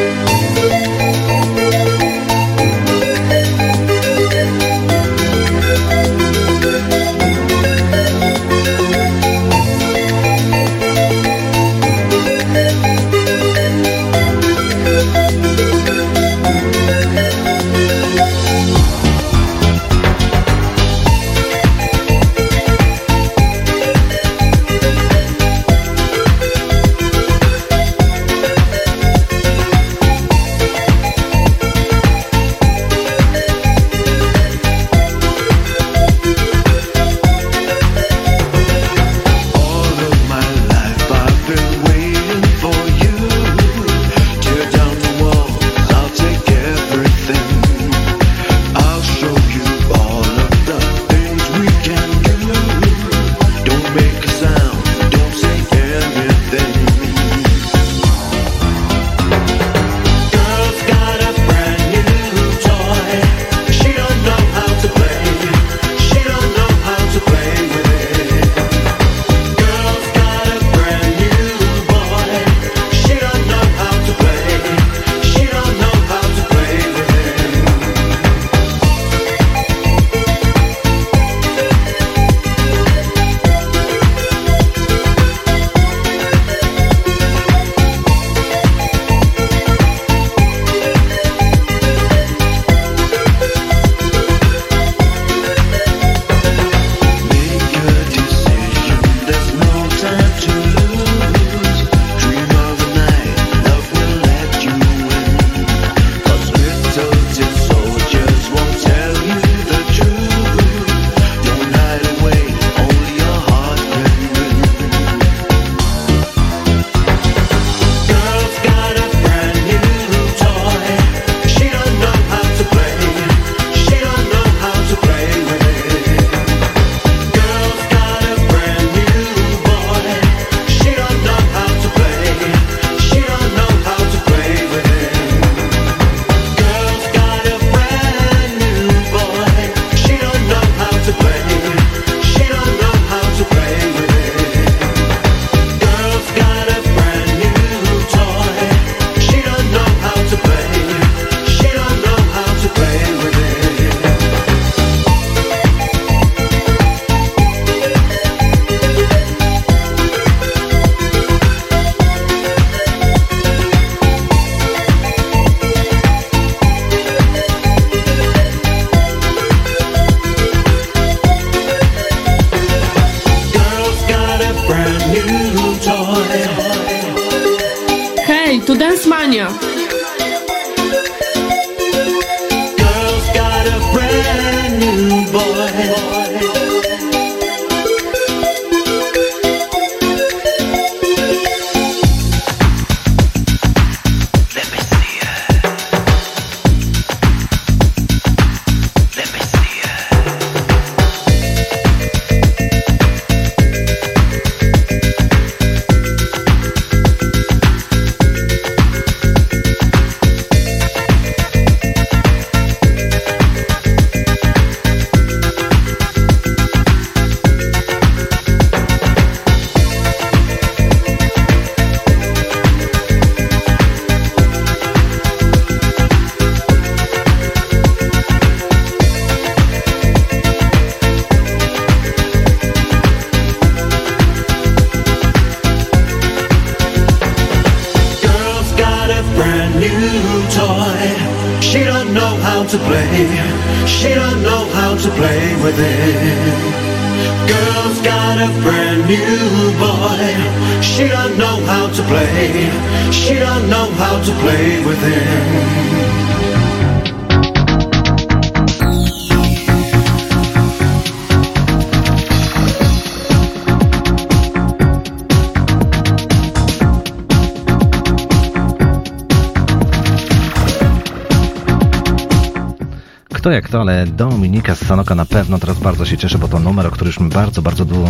To, ale Dominika z Sanoka na pewno teraz bardzo się cieszy, bo to numer, o który już mi bardzo, bardzo dłu-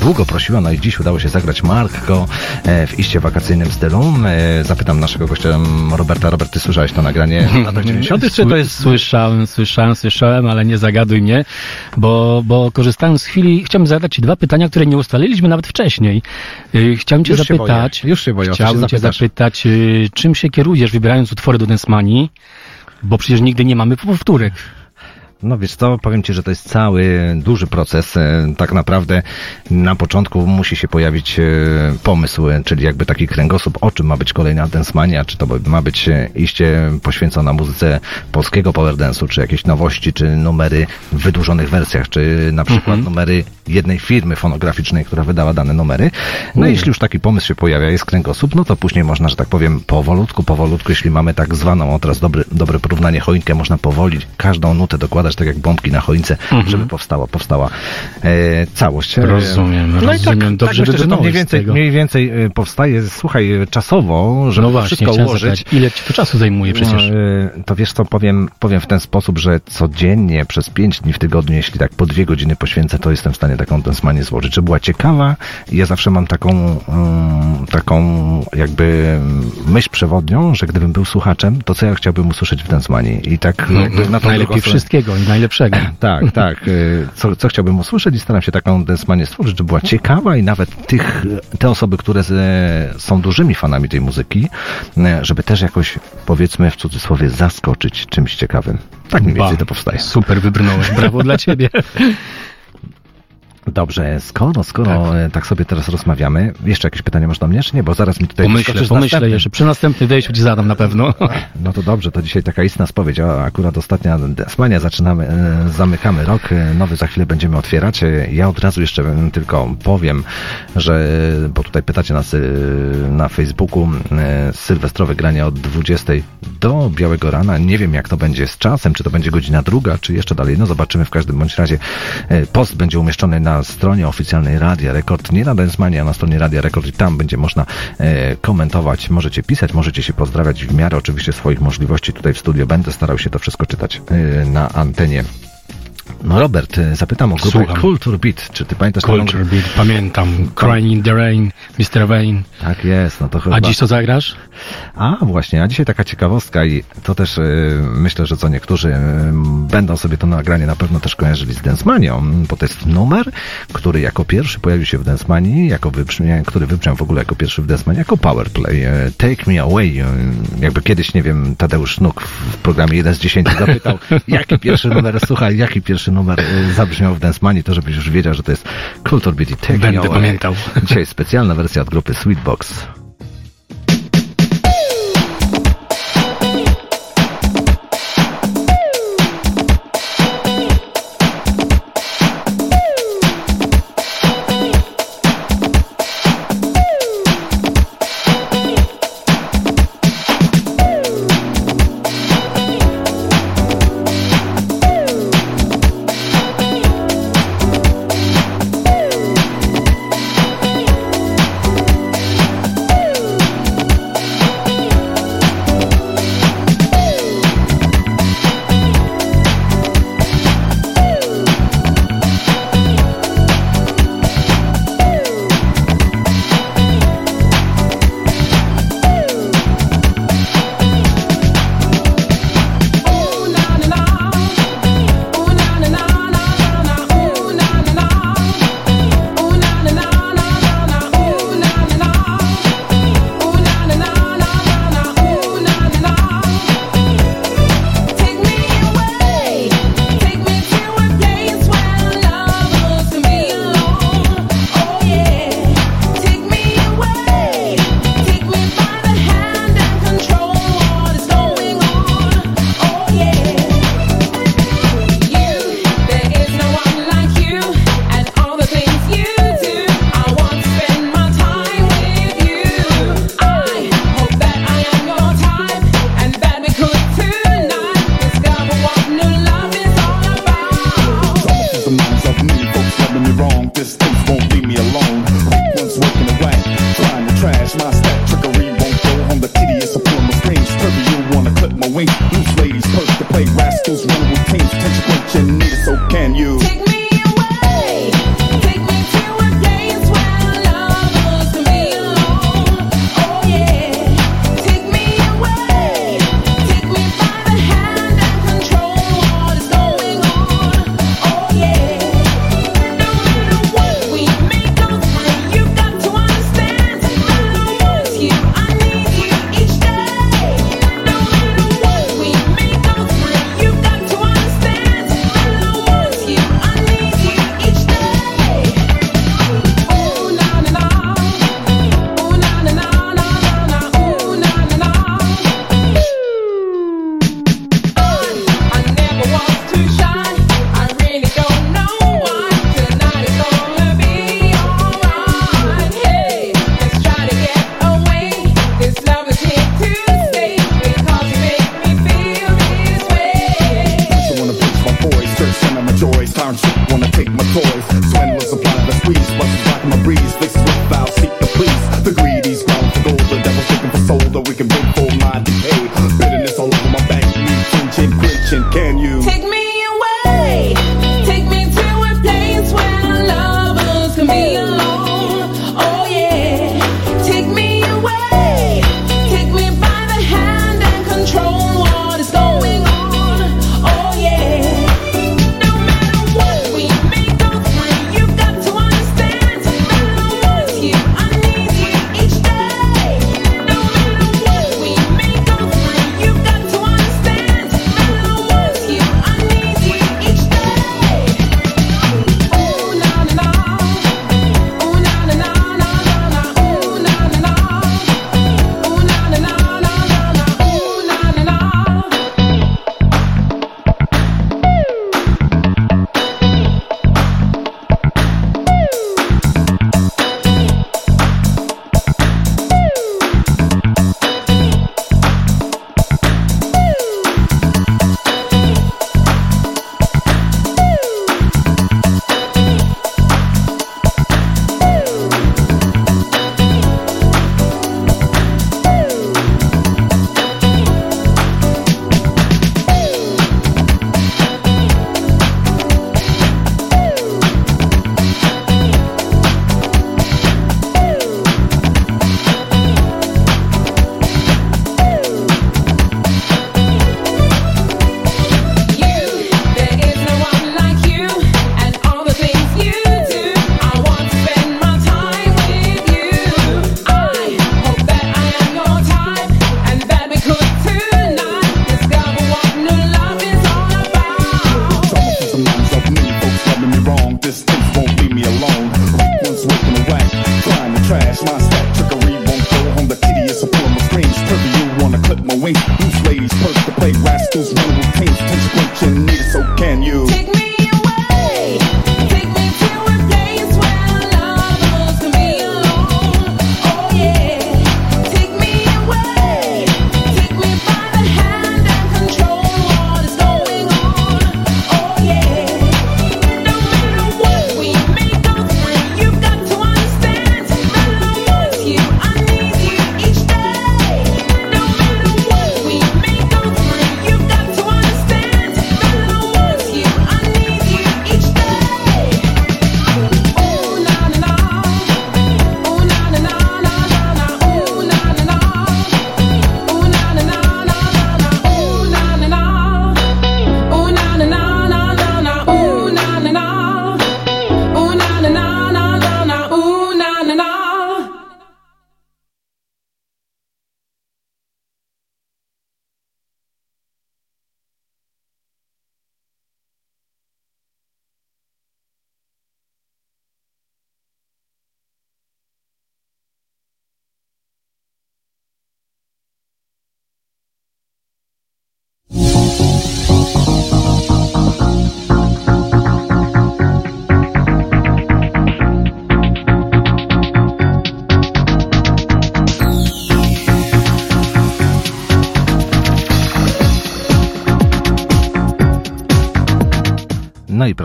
długo prosiła, no i dziś udało się zagrać Marko e, w iście wakacyjnym stylu. E, Zapytam naszego gościa Roberta. Robert, ty słyszałeś to nagranie latach 90 czy to jest... Słyszałem, słyszałem, słyszałem, ale nie zagaduj mnie, bo, bo korzystając z chwili, chciałbym zadać Ci dwa pytania, które nie ustaliliśmy nawet wcześniej. Y, Chciałem Cię Już się zapytać, boję, już się boję, co się Cię zapytać, czym się kierujesz wybierając utwory do Densmanii, bo przecież nigdy nie mamy powtórek. No wiesz co, powiem Ci, że to jest cały duży proces. E, Tak naprawdę na początku musi się pojawić e, pomysł, czyli jakby taki kręgosłup, o czym ma być kolejna Densmania, czy to ma być e, iście poświęcona muzyce polskiego power dance'u, czy jakieś nowości, czy numery w wydłużonych wersjach, czy na przykład numery jednej firmy fonograficznej, która wydała dane numery. No Mm. jeśli już taki pomysł się pojawia, jest kręgosłup, no to później można, że tak powiem, powolutku, powolutku, jeśli mamy tak zwaną, o teraz dobry, dobre porównanie, choinkę, można powoli każdą nutę dokładać, tak jak bombki na choince, Mhm. żeby powstała, powstała e, całość. E, Rozumiem, no i rozumiem. tak, Dobrze tak myślę, że to mniej więcej, mniej więcej powstaje, słuchaj, e, czasowo, żeby no właśnie, wszystko ułożyć. zapytać, ile Ci to czasu zajmuje przecież? No, To wiesz co, powiem, powiem w ten sposób, że codziennie przez pięć dni w tygodniu, jeśli tak po dwie godziny poświęcę, to jestem w stanie taką tensmanię złożyć. Żeby była ciekawa, ja zawsze mam taką, mm, taką jakby myśl przewodnią, że gdybym był słuchaczem, to co ja chciałbym usłyszeć w tensmanii. I tak No, jakby na tą najlepiej wszystkiego i najlepszego. tak, tak. y, Co, co chciałbym usłyszeć i staram się taką densmanię stworzyć, żeby była ciekawa i nawet tych, te osoby, które z, są dużymi fanami tej muzyki, y, żeby też jakoś, powiedzmy w cudzysłowie, zaskoczyć czymś ciekawym. Tak mniej więcej to powstaje. Super wybrnąłeś, brawo dla Ciebie. Dobrze, skoro, skoro tak. tak sobie teraz rozmawiamy, jeszcze jakieś pytanie masz do mnie, czy nie? Bo zaraz mi tutaj Pomyślę, pomyślę następny. jeszcze. Przy następnym wejściu Ci zadam na pewno. No to dobrze, to dzisiaj taka istna spowiedź. A akurat ostatnia Desmania, zaczynamy, e, zamykamy rok, e, nowy za chwilę będziemy otwierać. E, Ja od razu jeszcze e, tylko powiem, że, e, bo tutaj pytacie nas e, na Facebooku, e, sylwestrowe granie od 20 do białego rana. Nie wiem jak to będzie z czasem, czy to będzie godzina druga, czy jeszcze dalej. No zobaczymy w każdym bądź razie. E, Post będzie umieszczony na stronie oficjalnej Radia Rekord, nie na Densmania, a na stronie Radia Rekord i tam będzie można e, komentować, możecie pisać, możecie się pozdrawiać w miarę oczywiście swoich możliwości tutaj w studio. Będę starał się to wszystko czytać e, na antenie. No Robert, e, zapytam o grupę Słucham. Culture Beat. Czy ty pamiętasz Culture Beat, pamiętam. Crying in the Rain, Mr. Wayne. Tak jest, no to chyba... A dziś co zagrasz? A właśnie, a dzisiaj taka ciekawostka i to też e, myślę, że co niektórzy e, będą sobie to nagranie na pewno też kojarzyli z Densmanią, bo to jest numer, który jako pierwszy pojawił się w Densmanii, jako wybrzmie, który wybrzmiał w ogóle jako pierwszy w Densmanii, jako powerplay. Take Me Away. Jakby kiedyś, nie wiem, Tadeusz Sznuk w programie 1 z 10 zapytał, jaki pierwszy numer, słuchaj, jaki pierwszy numer e, zabrzmiał w Densmanii, to żebyś już wiedział, że to jest Culture Beat i Take Będę Away. pamiętał. Dzisiaj specjalna wersja od grupy Sweetbox. system.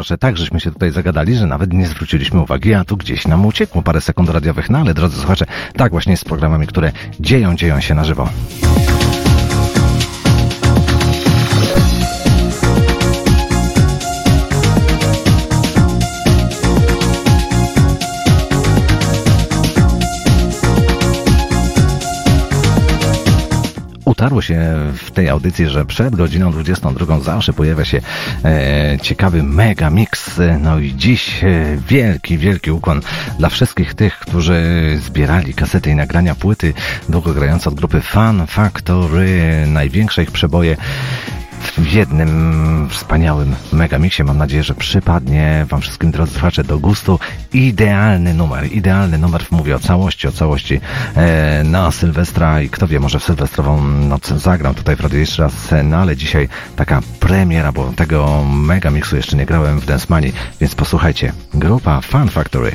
Proszę, tak żeśmy się tutaj zagadali, że nawet nie zwróciliśmy uwagi, a tu gdzieś nam uciekło parę sekund radiowych. No ale drodzy słuchacze, tak właśnie z programami, które dzieją, dzieją się na żywo. utarło się w tej audycji, że przed godziną 22 zawsze pojawia się ciekawy mega mix. No i dziś e, wielki, wielki ukłon dla wszystkich tych, którzy zbierali kasety i nagrania płyty długo grające od grupy Fan Factory, największe ich przeboje w jednym wspaniałym megamixie. Mam nadzieję, że przypadnie Wam wszystkim, drodzy słuchacze, do gustu. Idealny numer, idealny numer. Mówię o całości, o całości e, na Sylwestra i kto wie, może w sylwestrową noc zagram tutaj w radiu jeszcze raz, no ale dzisiaj taka premiera, bo tego megamixu jeszcze nie grałem w Dance Money, więc posłuchajcie. Grupa Fan Factory.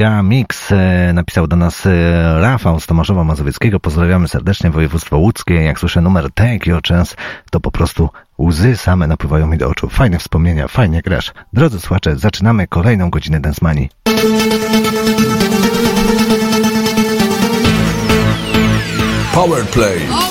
Mega Mix. E, Napisał do nas e, Rafał z Tomaszowa Mazowieckiego. Pozdrawiamy serdecznie województwo łódzkie. Jak słyszę numer Take Your Chance, to po prostu łzy same napływają mi do oczu. Fajne wspomnienia, fajnie grasz. Drodzy słuchacze, zaczynamy kolejną godzinę Densmanii. Power Play. No,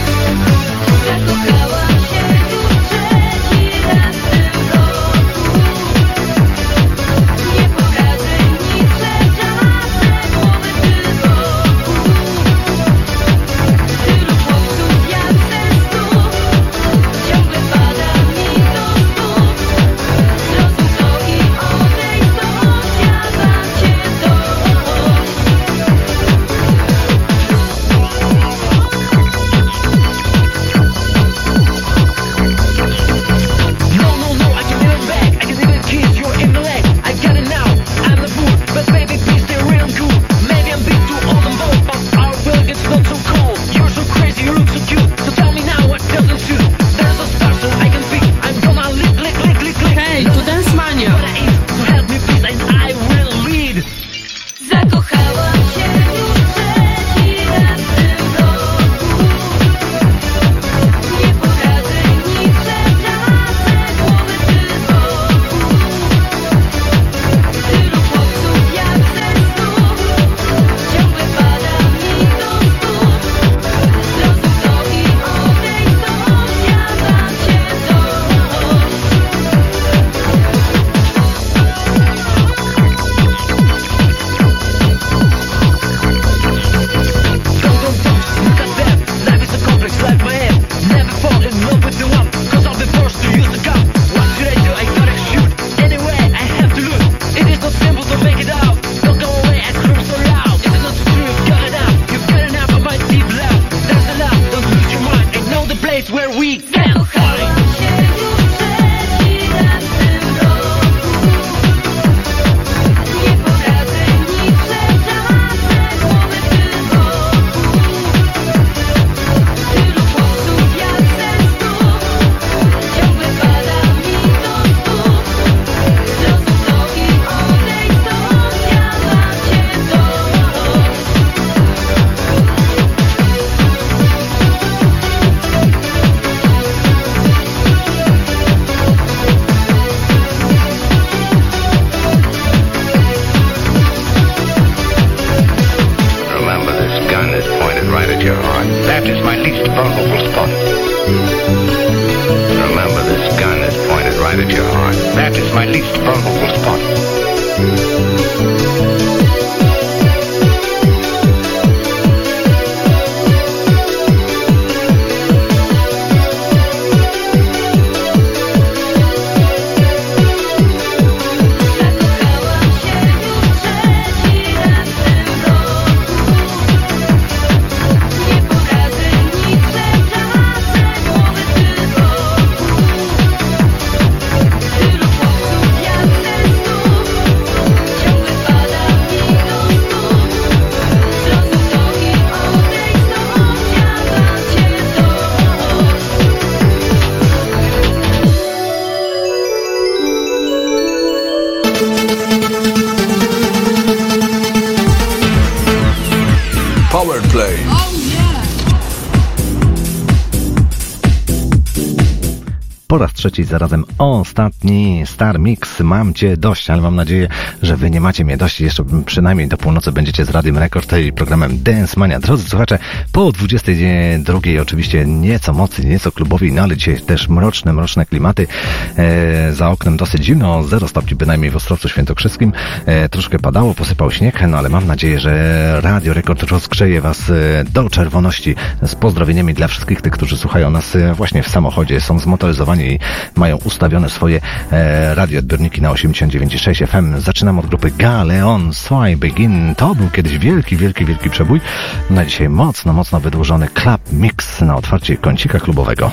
trzeci, zarazem ostatni Star Mix. Mam cię dość, ale mam nadzieję, że wy nie macie mnie dość. Jeszcze przynajmniej do północy będziecie z Radiem Rekord i programem Dance Mania. Drodzy słuchacze, po 22 oczywiście nieco mocy, nieco klubowi, no ale dzisiaj też mroczne, mroczne klimaty. E, za oknem dosyć zimno, 0 stopni bynajmniej w Ostrowcu Świętokrzyskim. E, troszkę padało, posypał śnieg, no ale mam nadzieję, że Radio Rekord rozgrzeje was e, do czerwoności z pozdrowieniami dla wszystkich tych, którzy słuchają nas e, właśnie w samochodzie, są zmotoryzowani mają ustawione swoje e, radioodbiorniki na 89,6 FM. Zaczynam od grupy Galeon Swai Begin. To był kiedyś wielki, wielki, wielki przebój. Na dzisiaj mocno, mocno wydłużony Club Mix na otwarcie kącika klubowego.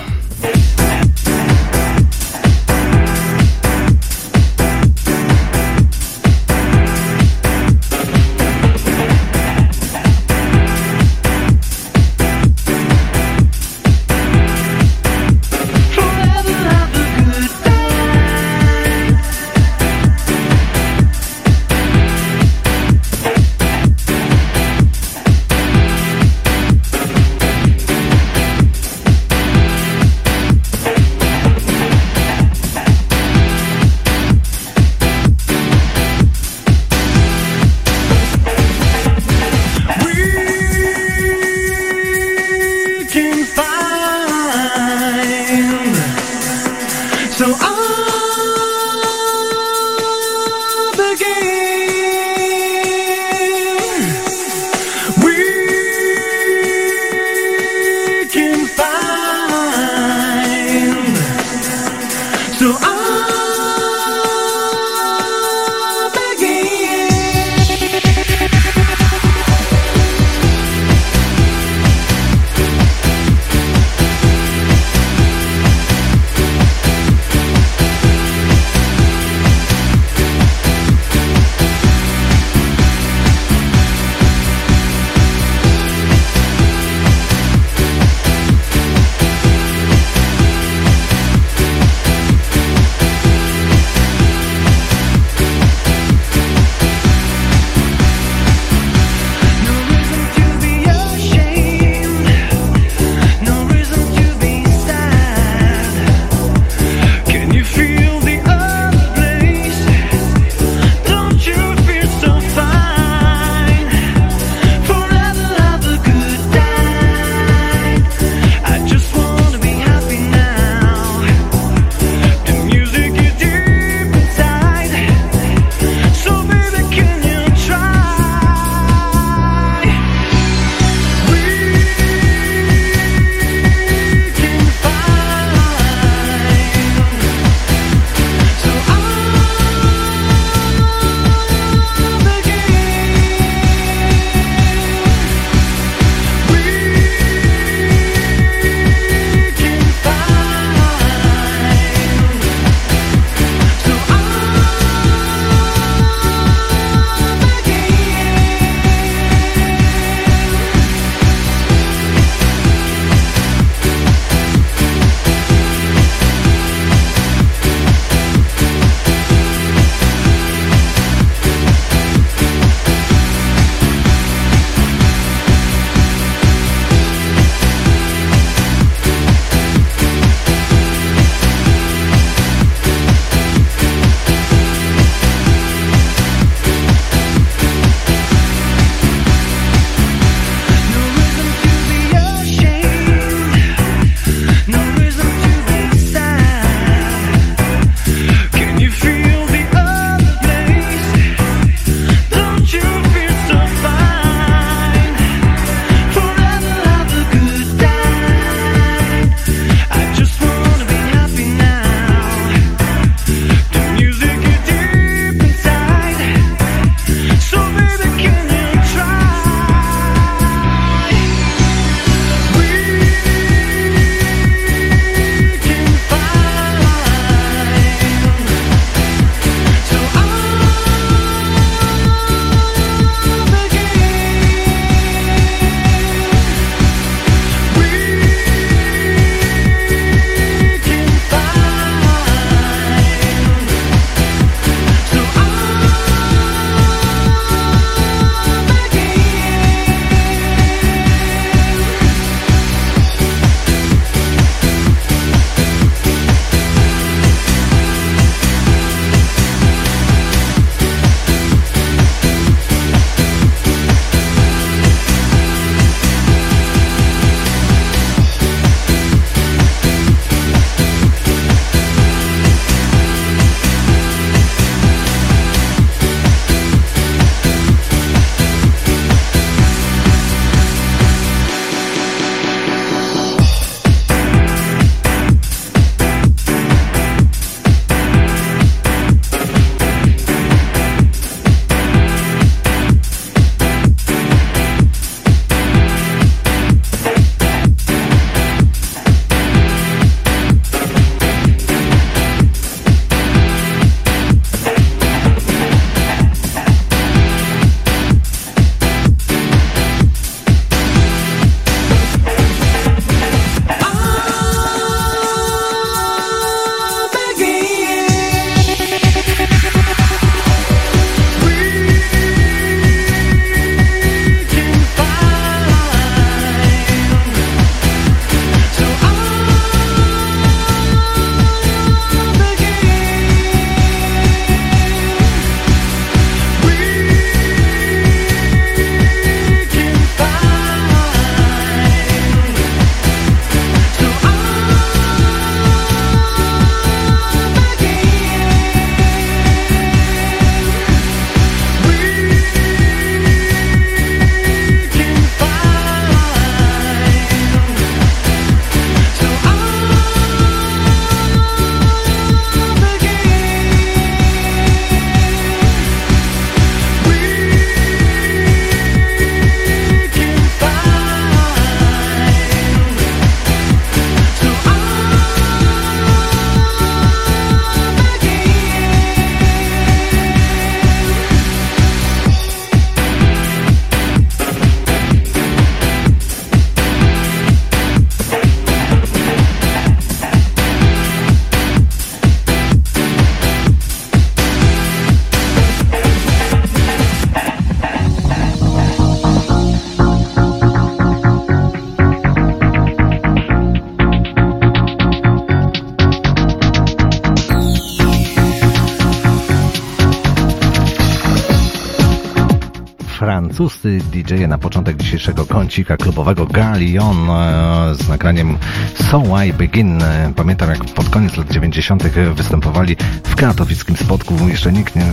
DJ na początek dzisiejszego kącika klubowego Galion e, z nagraniem So I Begin. Pamiętam jak pod koniec lat 90. występowali w katowickim spotku. Jeszcze nikt nie,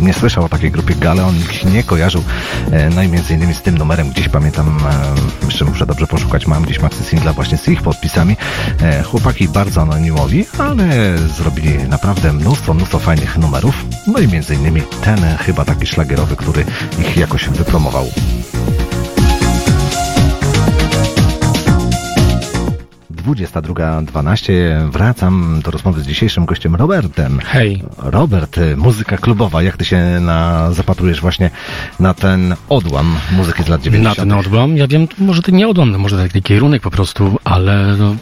nie słyszał o takiej grupie Galeon, nikt się nie kojarzył. E, No i między innymi z tym numerem gdzieś pamiętam, e, jeszcze muszę dobrze poszukać, mam gdzieś maxi singla właśnie z ich podpisami. Chłopaki bardzo anonimowi, ale zrobili naprawdę mnóstwo, mnóstwo fajnych numerów. No i między innymi ten chyba taki szlagierowy, który ich jakoś wypromował. Dwudziesta druga dwanaście. Wracam do rozmowy z dzisiejszym gościem Robertem. Hej. Robert, y, muzyka klubowa. Jak ty się na, zapatrujesz właśnie na ten odłam muzyki z lat 90. Na ten odłam, ja wiem, może to nie odłam, może taki kierunek po prostu, ale no,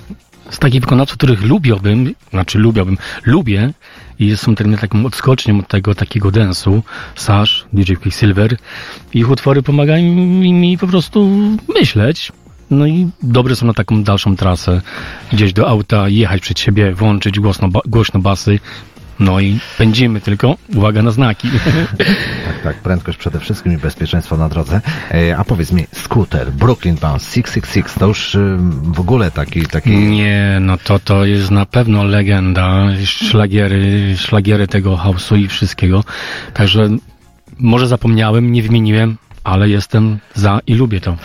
z takich wykonawców, których lubiłbym, znaczy lubiłbym, lubię i są tak, taką odskocznią od tego takiego dance'u, Sash, DJ Quicksilver, ich utwory pomagają mi po prostu myśleć, no i dobre są na taką dalszą trasę, gdzieś do auta, jechać przed siebie, włączyć głośno, ba- głośno basy, no i pędzimy tylko, uwaga na znaki. Tak, tak, prędkość przede wszystkim i bezpieczeństwo na drodze. E, a powiedz mi, skuter, Brooklyn Bounce, 666, to już y, w ogóle taki, taki... Nie, no to to jest na pewno legenda, szlagiery, szlagiery tego house'u i wszystkiego. Także może zapomniałem, nie wymieniłem, ale jestem za i lubię to.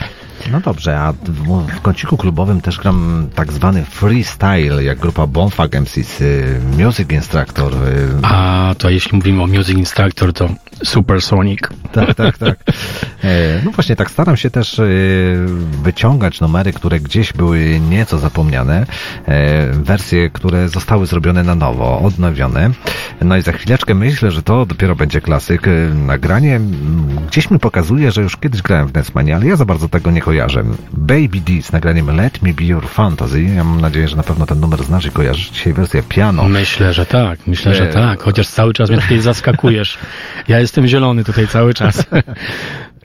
No dobrze, a w, w kąciku klubowym też gram tak zwany freestyle, jak grupa Bonfag MCs, y, Music Instructor. y, A to jeśli mówimy o Music Instructor, to Supersonic. Tak, tak, tak. E, No właśnie, tak staram się też e, wyciągać numery, które gdzieś były nieco zapomniane, e, wersje, które zostały zrobione na nowo, odnowione. No i za chwileczkę myślę, że to dopiero będzie klasyk. E, Nagranie mm, gdzieś mi pokazuje, że już kiedyś grałem w Dance ale ja za bardzo tego nie kojarzę. Baby D z nagraniem Let Me Be Your Fantasy. Ja mam nadzieję, że na pewno ten numer znasz i kojarzysz. Dzisiaj wersja piano. Myślę, że tak, myślę, że tak, chociaż cały czas mnie tutaj zaskakujesz. Ja jestem zielony tutaj cały czas.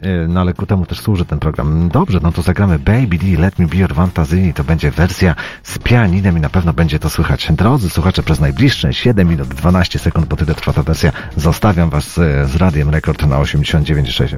E, No ale ku temu też służy ten program. Dobrze, no to zagramy Baby D, Let Me Be Your Fantasy i to będzie wersja z pianinem i na pewno będzie to słychać. Drodzy słuchacze, przez najbliższe 7 minut 12 sekund, bo tyle trwa ta wersja, zostawiam Was e, z Radiem Rekord na 89,6.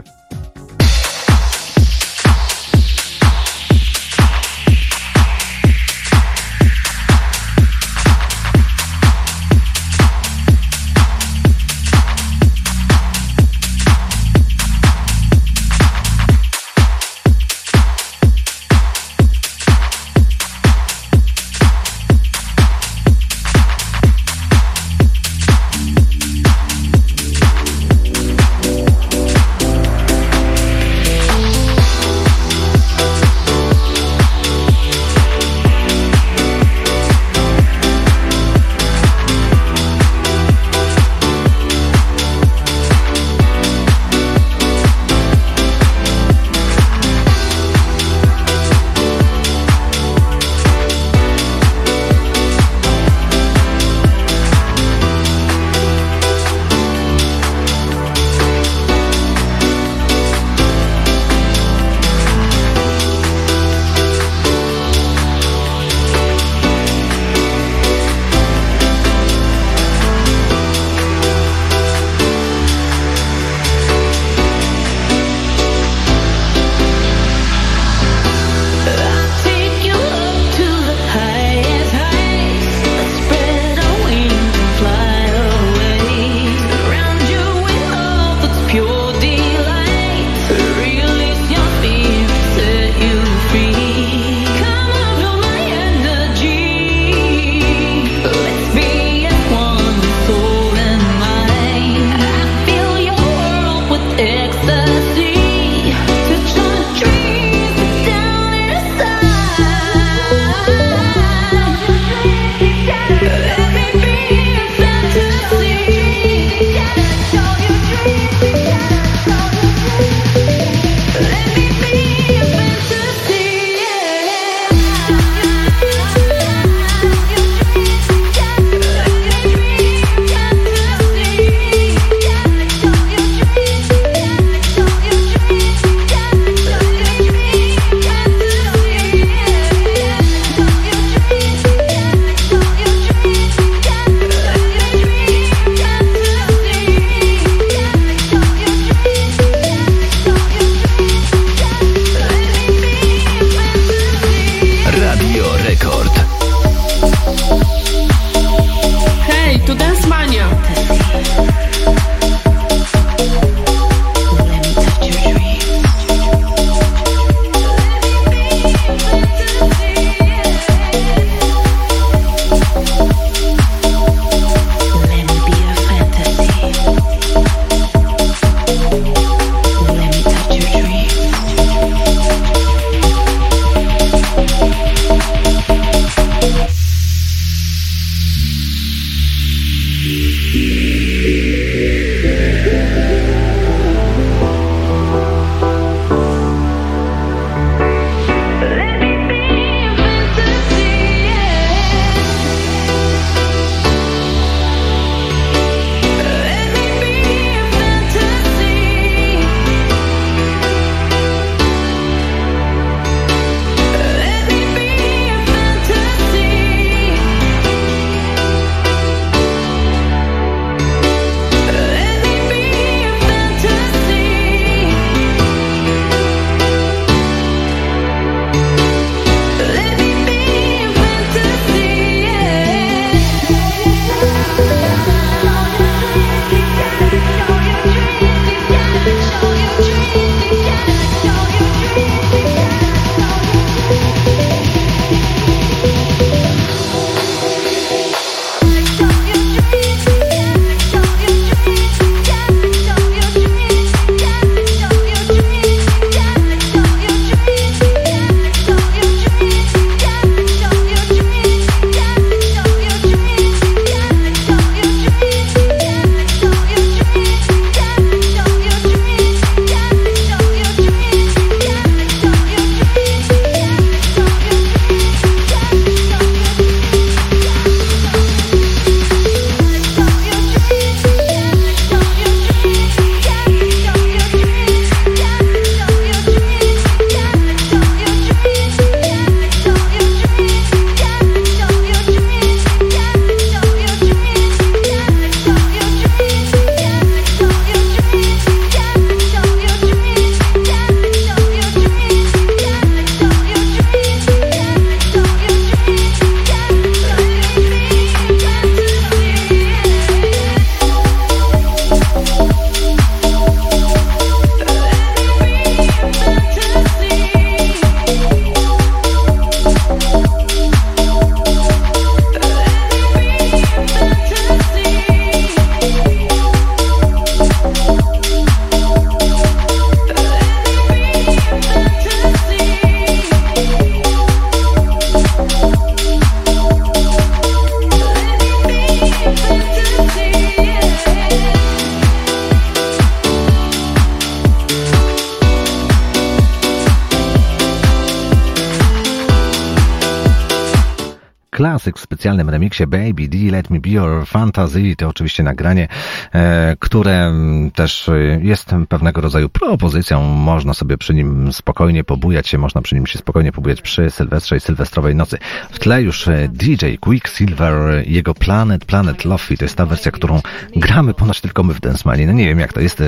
Specjalnym remiksie Baby D, Let Me Be Your Fantasy. To oczywiście nagranie, e, które też e, jest pewnego rodzaju propozycją. Można sobie przy nim spokojnie pobujać się, można przy nim się spokojnie pobujać przy Sylwestrze i Sylwestrowej nocy. W tle już e, DJ Quicksilver, jego Planet, Planet Love to jest ta wersja, którą gramy ponoć tylko my w Densmanie. No nie wiem jak to jest.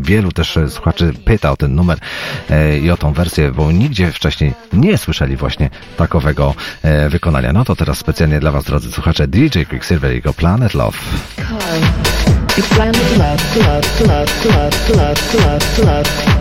Wielu też słuchaczy pyta o ten numer i o tą wersję, bo nigdzie wcześniej nie słyszeli właśnie takowego wykonania. No to teraz specjalnie dla Was, drodzy słuchacze, DJ Quicksilver i jego Planet Love. It's planet love, love, love, love, love, love, love.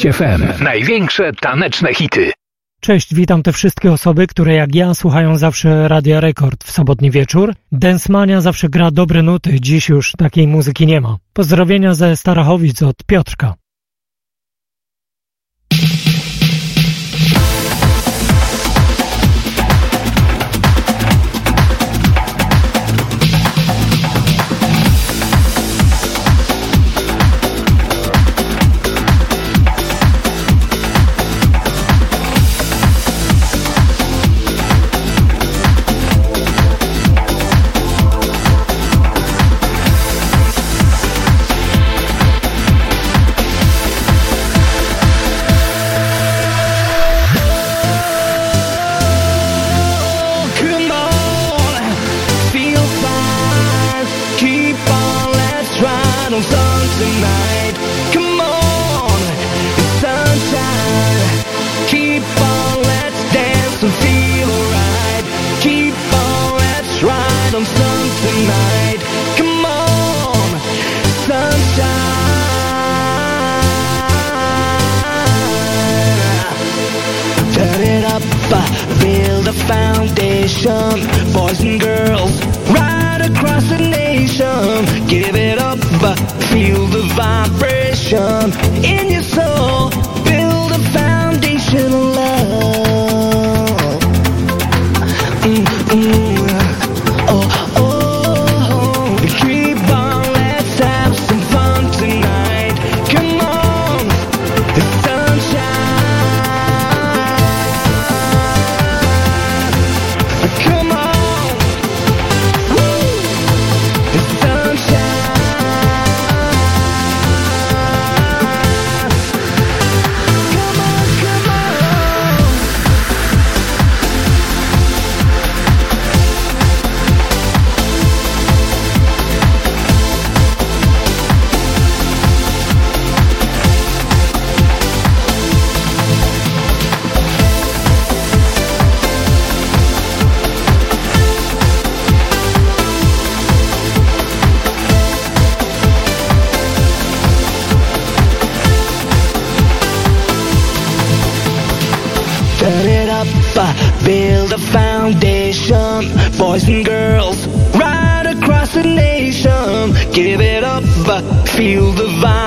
89 i 6 FM. Największe taneczne hity. Cześć, witam te wszystkie osoby, które jak ja słuchają zawsze Radia Rekord w sobotni wieczór. Densmania zawsze gra dobre nuty, dziś już takiej muzyki nie ma. Pozdrowienia ze Starachowic od Piotrka. Boys and girls, right across the nation. Give it up, feel the vibration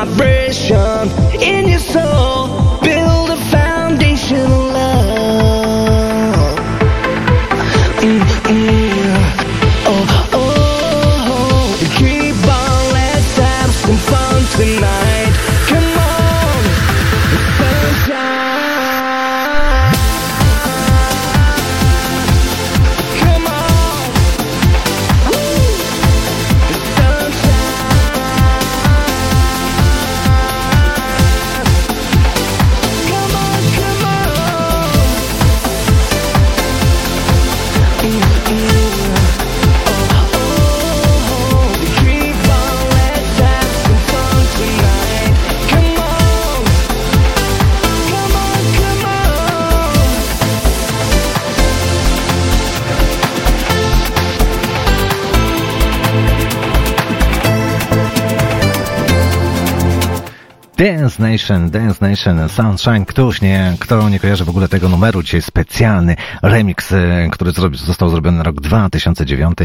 Dance Nation, Dance Nation, Sunshine. Któż nie, kto nie kojarzy w ogóle tego numeru? Dzisiaj specjalny remix, e, który został zrobiony rok 2009,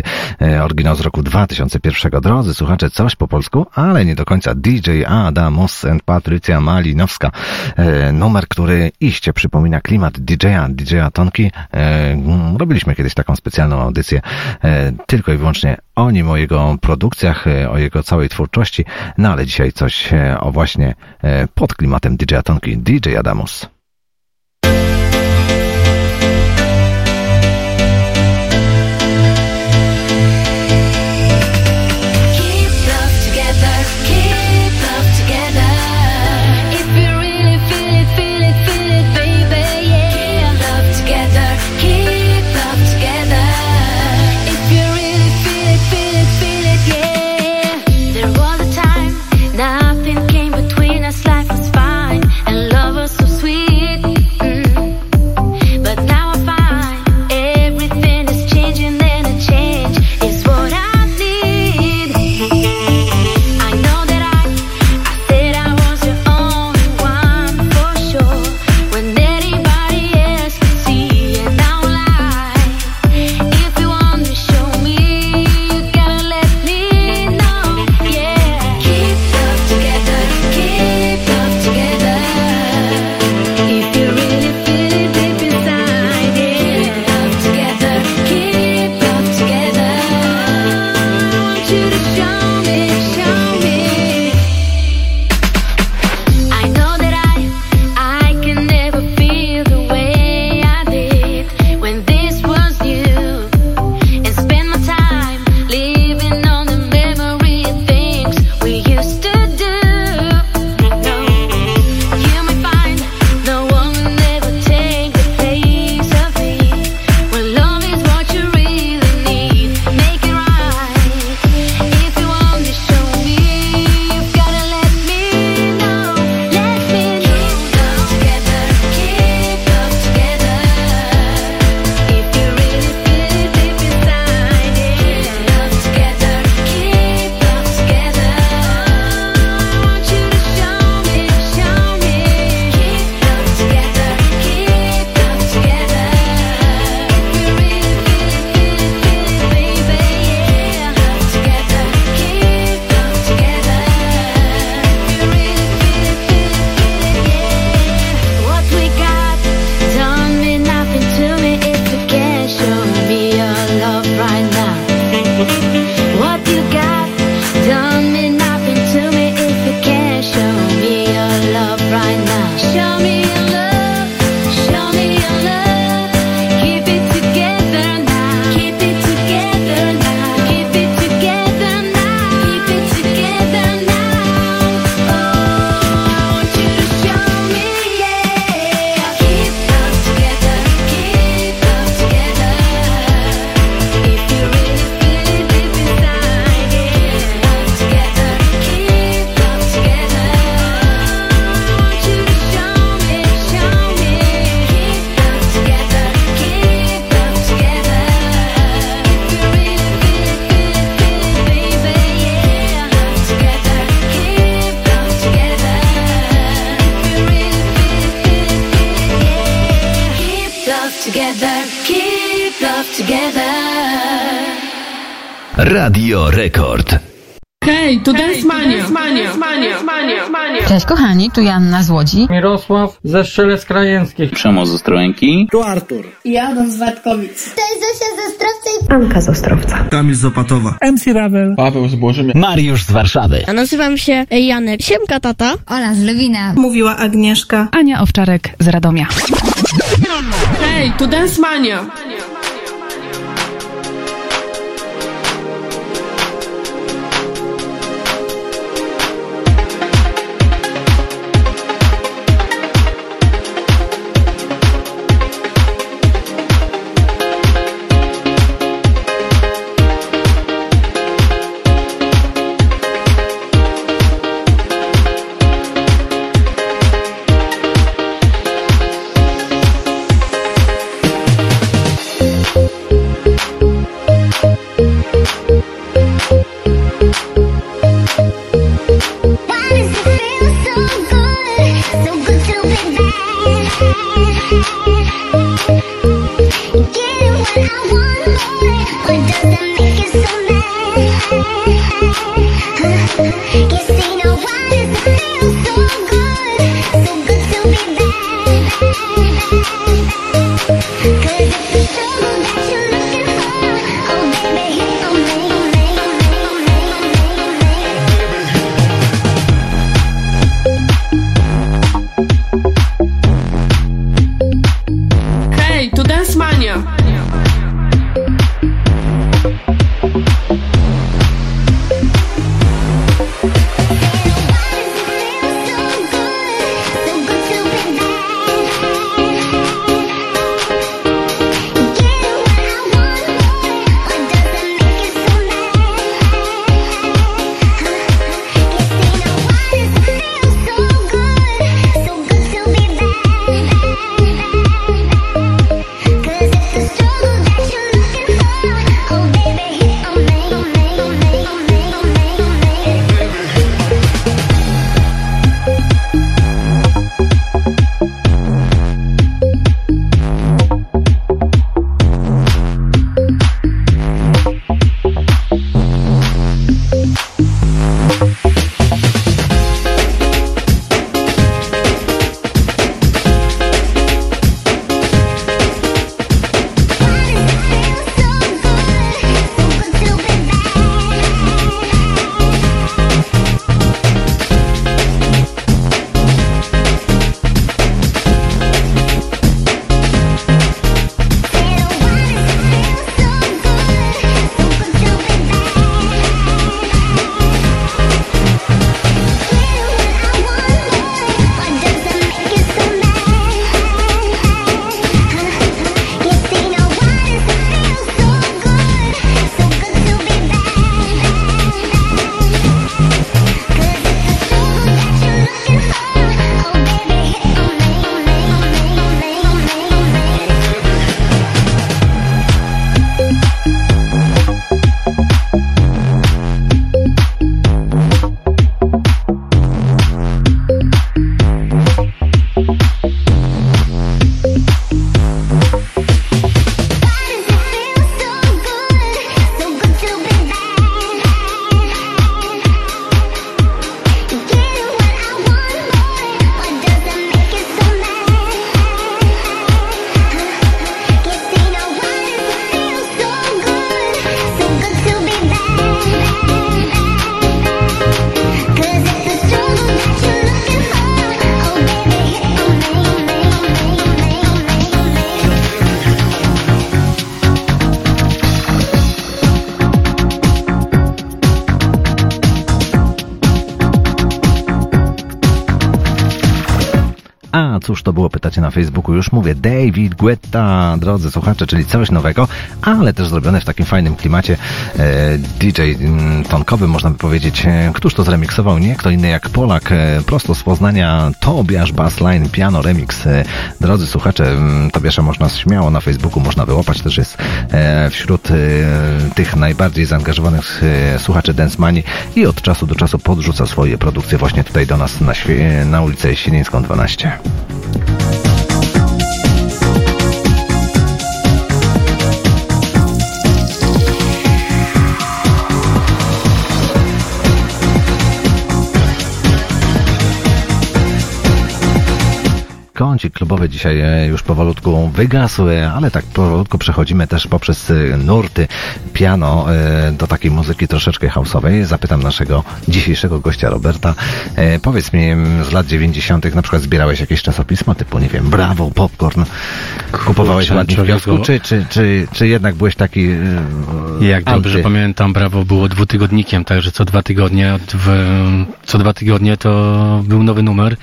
e, oryginał z roku 2001. Drodzy słuchacze, coś po polsku, ale nie do końca. DJ Adamus and Patrycja Malinowska. E, Numer, który iście przypomina klimat DJ-a, DJ-a Tonki. Robiliśmy kiedyś taką specjalną audycję tylko i wyłącznie o nim, o jego produkcjach, o jego całej twórczości. No ale dzisiaj coś o właśnie pod klimatem DJ Tonki, DJ Adamus. Tu Janna z Łodzi. Mirosław ze Strzelec Krajeńskich. Przemoc z Ostrołęki. Tu Artur. I Adam z Wartkowic. Cześć Zosia ze Strawca i Anka z Ostrowca. Kamil z Opatowa. MC Ravel. Paweł z Bożymia. Mariusz z Warszawy. Ja nazywam się Janek. Siemka tata. Ola z Lewina. Mówiła Agnieszka. Ania Owczarek z Radomia. Hej, to Dance Mania. Na Facebooku. Już mówię, David Guetta, drodzy słuchacze, czyli coś nowego, ale też zrobione w takim fajnym klimacie e, DJ mm, tonkowy, można by powiedzieć. E, Któż to zremiksował? Nie kto inny jak Polak, e, prosto z Poznania, Tobiasz Bassline, piano remix. E, drodzy słuchacze, mm, Tobiasza można śmiało na Facebooku, można wyłapać, też jest e, wśród e, tych najbardziej zaangażowanych słuchaczy Dance i od czasu do czasu podrzuca swoje produkcje właśnie tutaj do nas na, na ulicę Sienińską 12. kącik klubowy dzisiaj e, już powolutku wygasł, ale tak powolutku przechodzimy też poprzez e, nurty piano e, do takiej muzyki troszeczkę houseowej. Zapytam naszego dzisiejszego gościa Roberta. Powiedz mi, z lat 90. na przykład zbierałeś jakieś czasopisma typu, nie wiem, Bravo, Popcorn, kupowałeś ładnie w kiosku, czy, czy, czy, czy jednak byłeś taki Jak dobrze anty? pamiętam, Brawo było dwutygodnikiem, także co dwa tygodnie, co dwa tygodnie to był nowy numer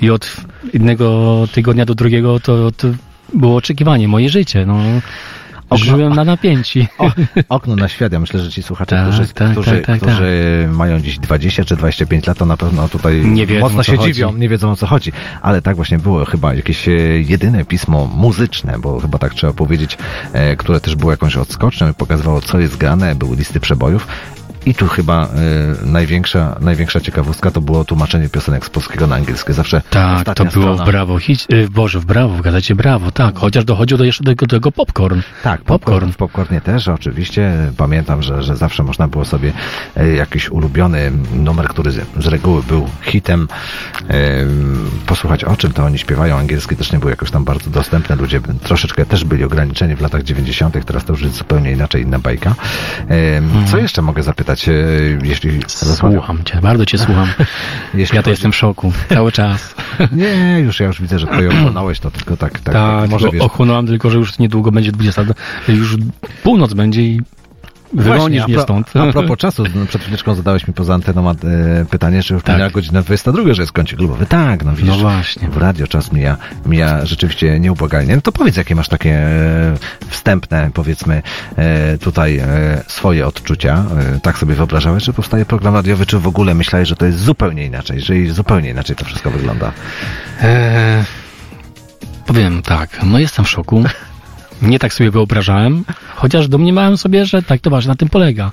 i od jednego tygodnia do drugiego to, to było oczekiwanie, moje życie, no. Żyłem na napięci. O, okno na świat. Ja myślę, że ci słuchacze, Tak, którzy, tak, którzy, tak, tak, którzy mają dziś 20 czy 25 lat, to na pewno tutaj Nie wiedzą, mocno się chodzi. dziwią, nie wiedzą o co chodzi. Ale tak właśnie było chyba jakieś e, jedyne pismo muzyczne, bo chyba tak trzeba powiedzieć, e, które też było jakąś odskocznią i pokazywało, co jest grane, były listy przebojów. I tu chyba e, największa, największa ciekawostka to było tłumaczenie piosenek z polskiego na angielskie. Zawsze Tak, to było strona. w Brawo. Hić, y, Boże, w Brawo, w gazecie Brawo, tak. Chociaż dochodził do jeszcze do tego, do tego popcorn. Tak, popcorn. W popcornie też oczywiście. Pamiętam, że, że zawsze można było sobie e, jakiś ulubiony numer, który z, z reguły był hitem, posłuchać o czym to oni śpiewają. Angielski też nie był jakoś tam bardzo dostępny. Ludzie troszeczkę też byli ograniczeni w latach 90. Teraz to już jest zupełnie inaczej, inna bajka. Co jeszcze mogę zapytać, e, jeśli... Słucham cię, bardzo cię słucham. Jeśli ja to chodzi- jestem w szoku, cały czas. Nie, już ja już widzę, że to ją ochłonąłeś, to tylko tak, tak, Tak, może tylko wiesz, ochłonąłem, tylko że już niedługo będzie 20, już północ będzie i a mnie stąd. A propos czasu, no, przed chwileczką zadałeś mi poza anteną e, pytanie, czy już Tak. minęła godzina 22, że jest kącik klubowy. Tak, no widzisz. No właśnie. W radio czas mija, mija rzeczywiście nieubłagalnie. No to powiedz, jakie masz takie e, wstępne, powiedzmy, e, tutaj e, swoje odczucia. E, tak sobie wyobrażałeś, że powstaje program radiowy, czy w ogóle myślałeś, że to jest zupełnie inaczej, że zupełnie inaczej to wszystko wygląda? Eee, powiem tak, no jestem w szoku. Nie tak sobie wyobrażałem, chociaż domniemałem sobie, że tak to właśnie na tym polega.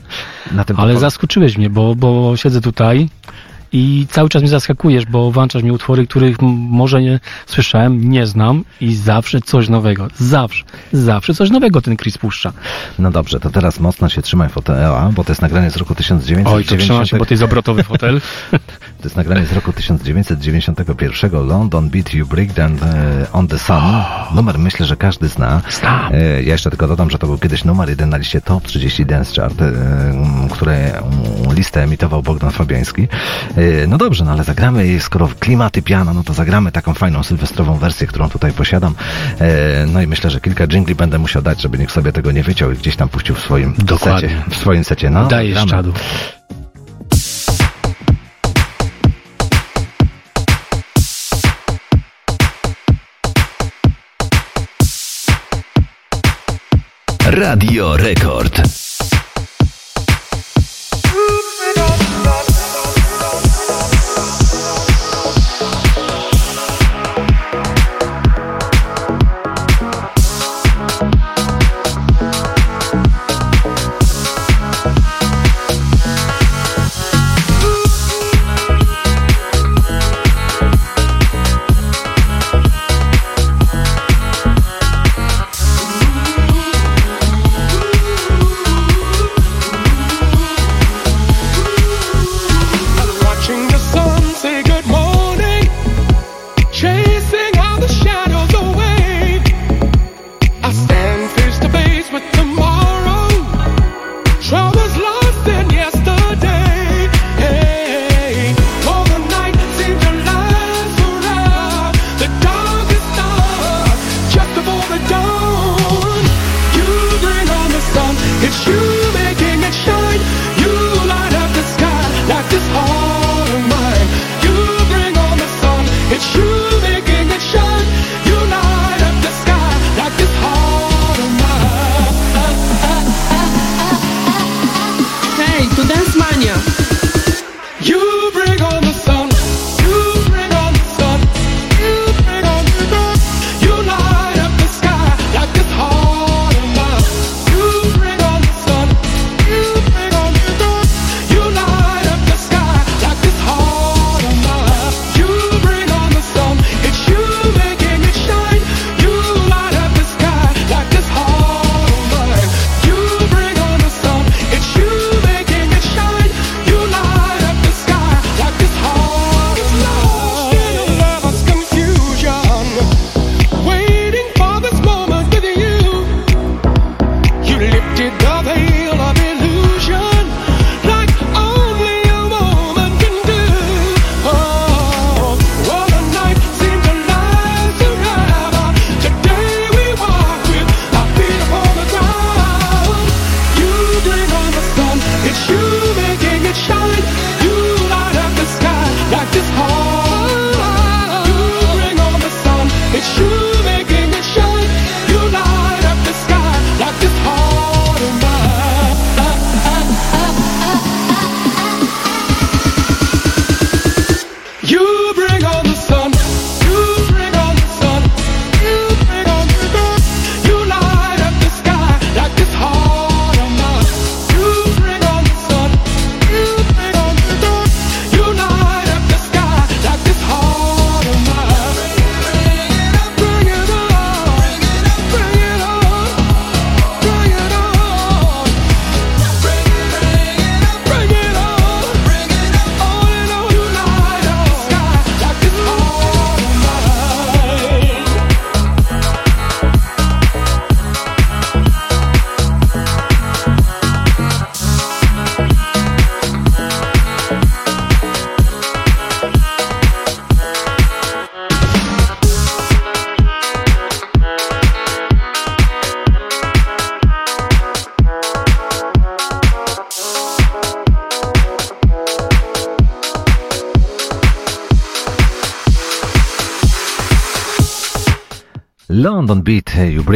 Na tym Ale to- zaskoczyłeś mnie, bo, bo siedzę tutaj i cały czas mnie zaskakujesz, bo włączasz mi utwory, których może nie słyszałem, nie znam i zawsze coś nowego. Zawsze, zawsze coś nowego ten Chris puszcza. No dobrze, to teraz mocno się trzymaj fotela, bo to jest nagranie z roku 1990. Oj, to trzymam się, bo to jest obrotowy fotel. To jest nagranie z roku 1991. London Beat You Breakdown e, on the Sun. Numer myślę, że każdy zna. E, Ja jeszcze tylko dodam, że to był kiedyś numer jeden na liście Top 30 Dance Chart, e, które listę emitował Bogdan Fabiański. E, No dobrze, no ale zagramy, skoro klimaty piano, no to zagramy taką fajną sylwestrową wersję, którą tutaj posiadam. E, No i myślę, że kilka jingli będę musiał dać, żeby nikt sobie tego nie wyciął i gdzieś tam puścił w swoim Dokładnie. secie. W swoim secie. No, Dajesz czadu. Radio Rekord.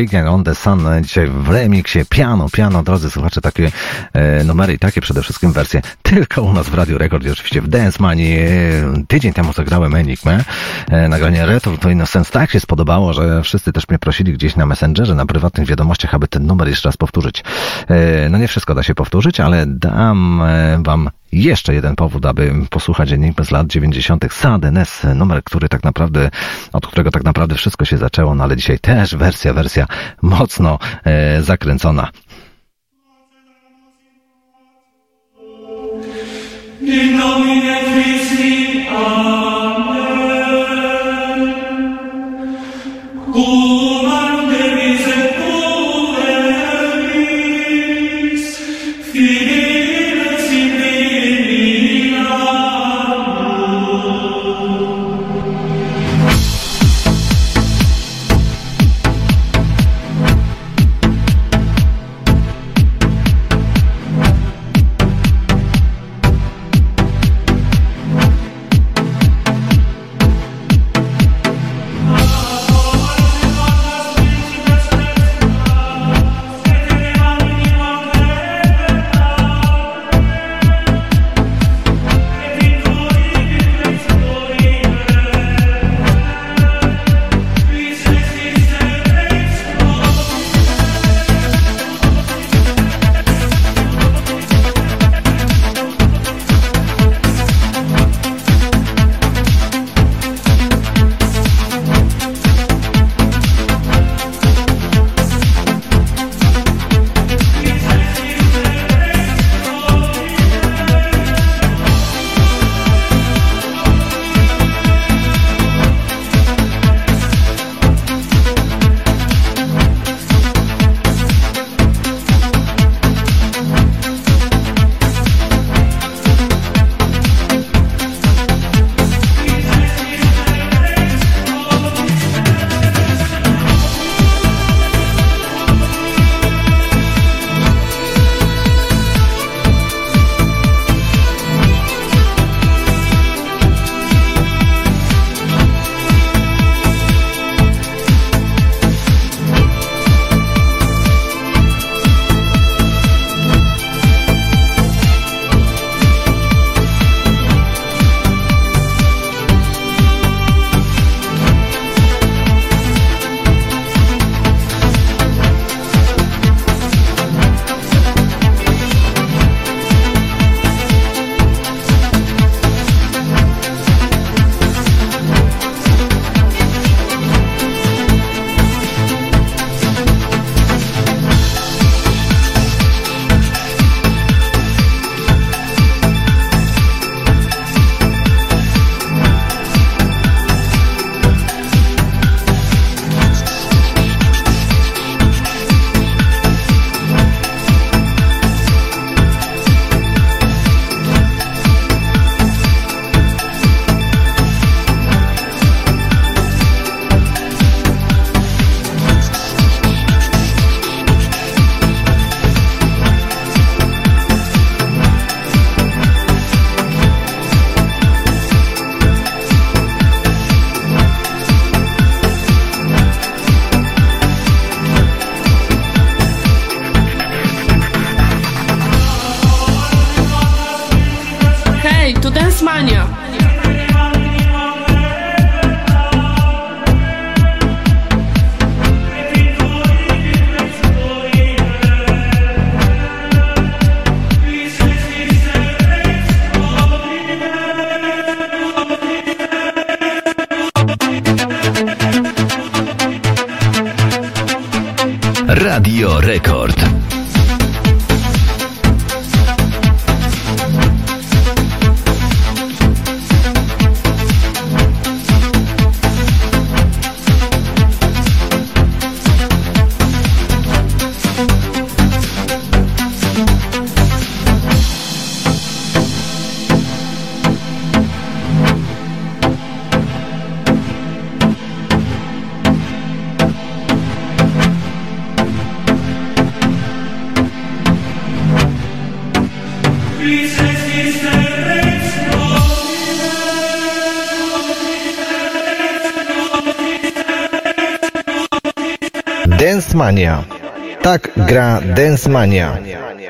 It On The Sun. Dzisiaj w remiksie piano, piano, drodzy słuchacze, takie e, numery i takie przede wszystkim wersje tylko u nas w Radio Rekord i oczywiście w Dance Money. E, tydzień temu zagrałem Enigmę. E, nagranie Retro to Innocence tak się spodobało, że wszyscy też mnie prosili gdzieś na Messengerze, na prywatnych wiadomościach, aby ten numer jeszcze raz powtórzyć. E, no nie wszystko da się powtórzyć, ale dam e, wam jeszcze jeden powód, aby posłuchać Enigmy z lat 90. Sadenes, numer, który tak naprawdę, od którego tak naprawdę wszystko się zaczęło, no ale dzisiaj też wersja, wersja mocno e, zakręcona. Amen. Cum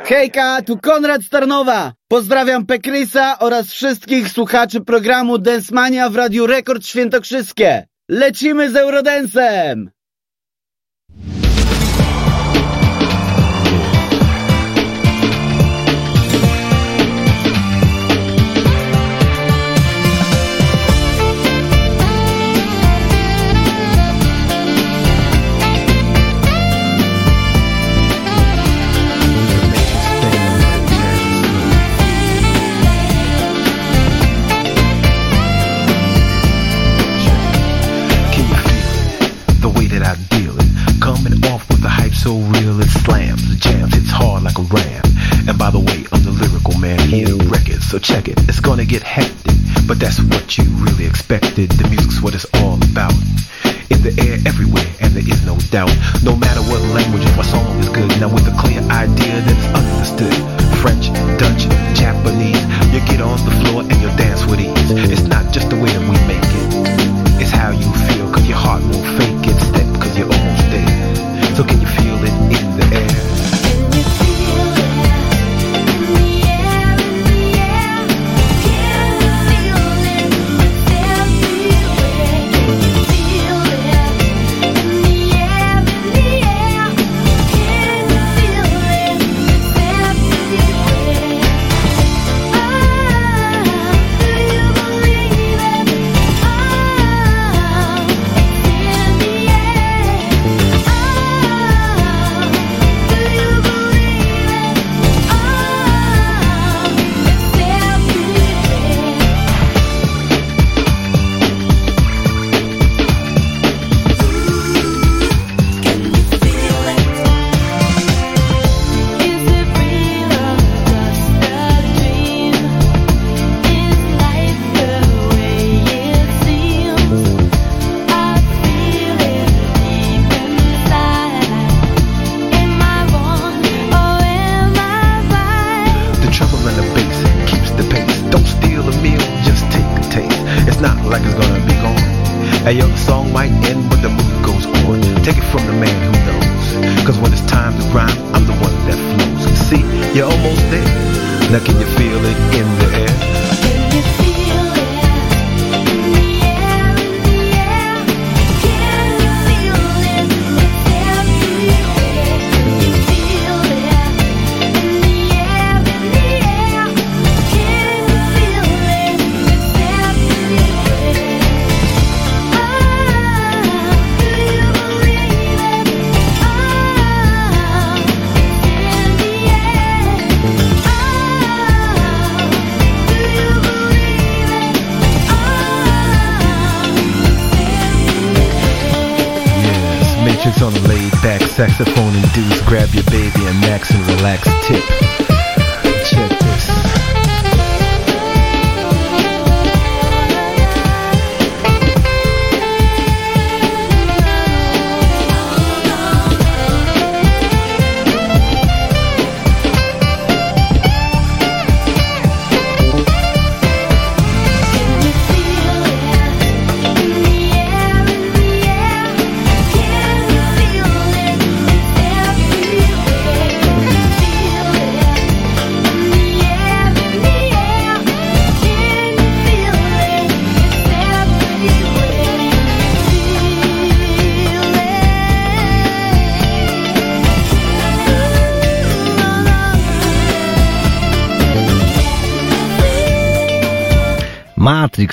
Hejka, tu Konrad Starnowa. Pozdrawiam Pekrysa oraz wszystkich słuchaczy programu Densmania w Radiu Rekord Świętokrzyskie. Lecimy z Eurodensem!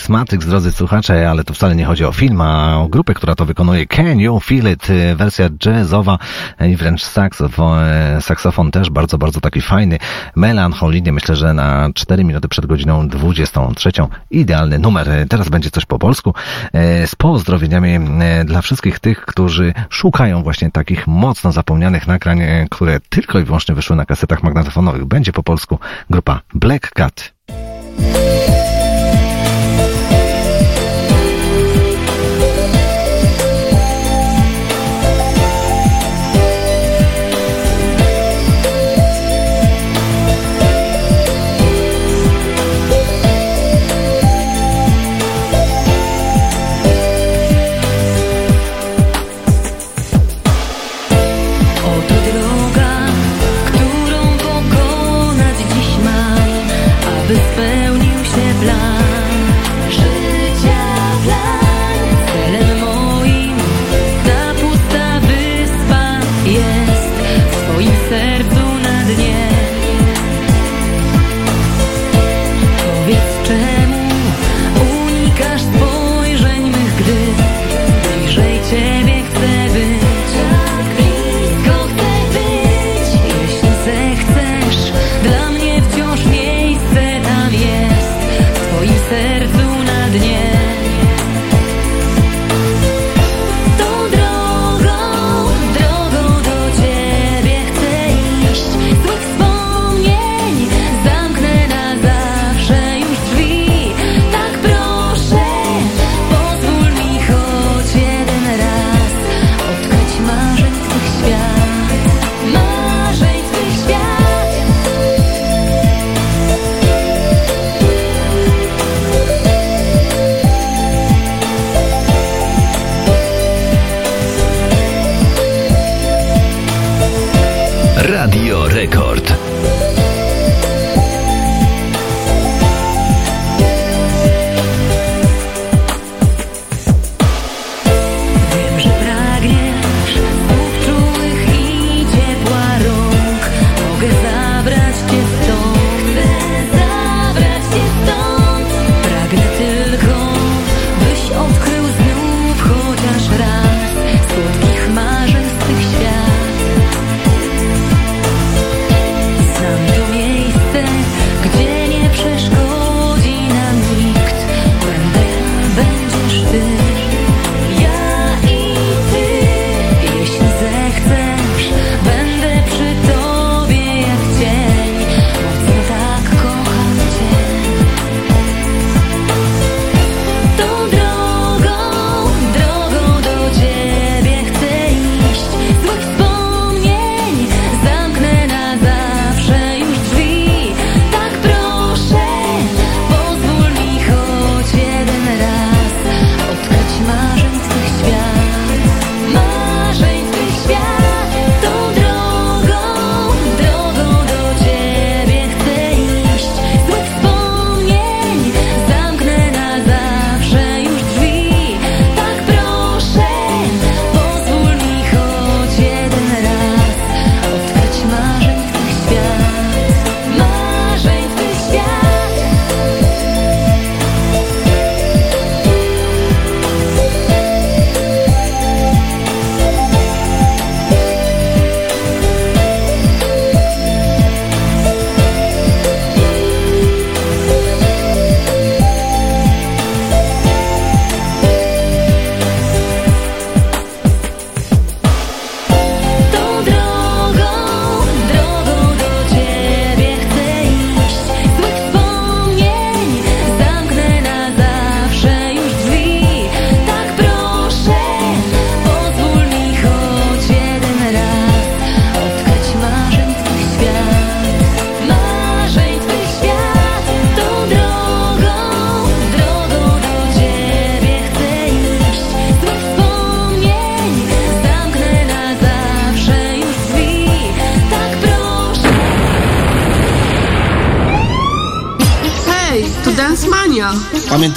Asmatyk, drodzy słuchacze, ale to wcale nie chodzi o film, a o grupę, która to wykonuje. Can You Feel It? Wersja jazzowa i wręcz saksofon, saksofon też bardzo, bardzo taki fajny, melancholijny. Myślę, że na 4 minuty przed godziną 23 idealny numer. Teraz będzie coś po polsku. E, z pozdrowieniami e, dla wszystkich tych, którzy szukają właśnie takich mocno zapomnianych nagrań, e, które tylko i wyłącznie wyszły na kasetach magnetofonowych. Będzie po polsku grupa Black Cat.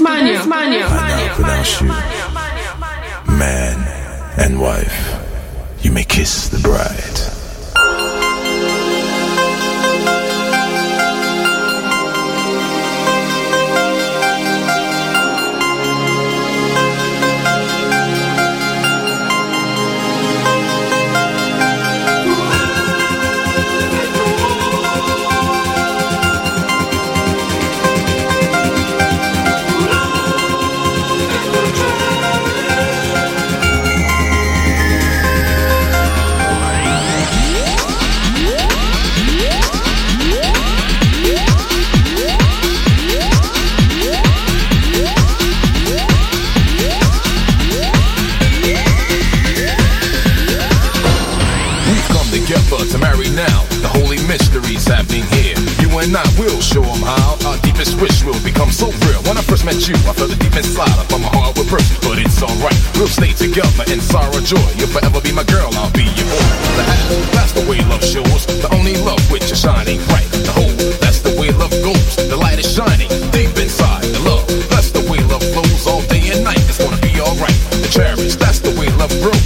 Mania, Mania, Mania, Mania, Man and wife, you may kiss the bride. You, I felt the deep inside of my heart would burst, but it's alright. We'll stay together in sorrow, joy. You'll forever be my girl, I'll be your boy. The half, that's the way love shows. The only love which is shining bright. The whole, that's the way love goes. The light is shining deep inside. The love, that's the way love flows all day and night. It's gonna be alright. The cherish, that's the way love grows.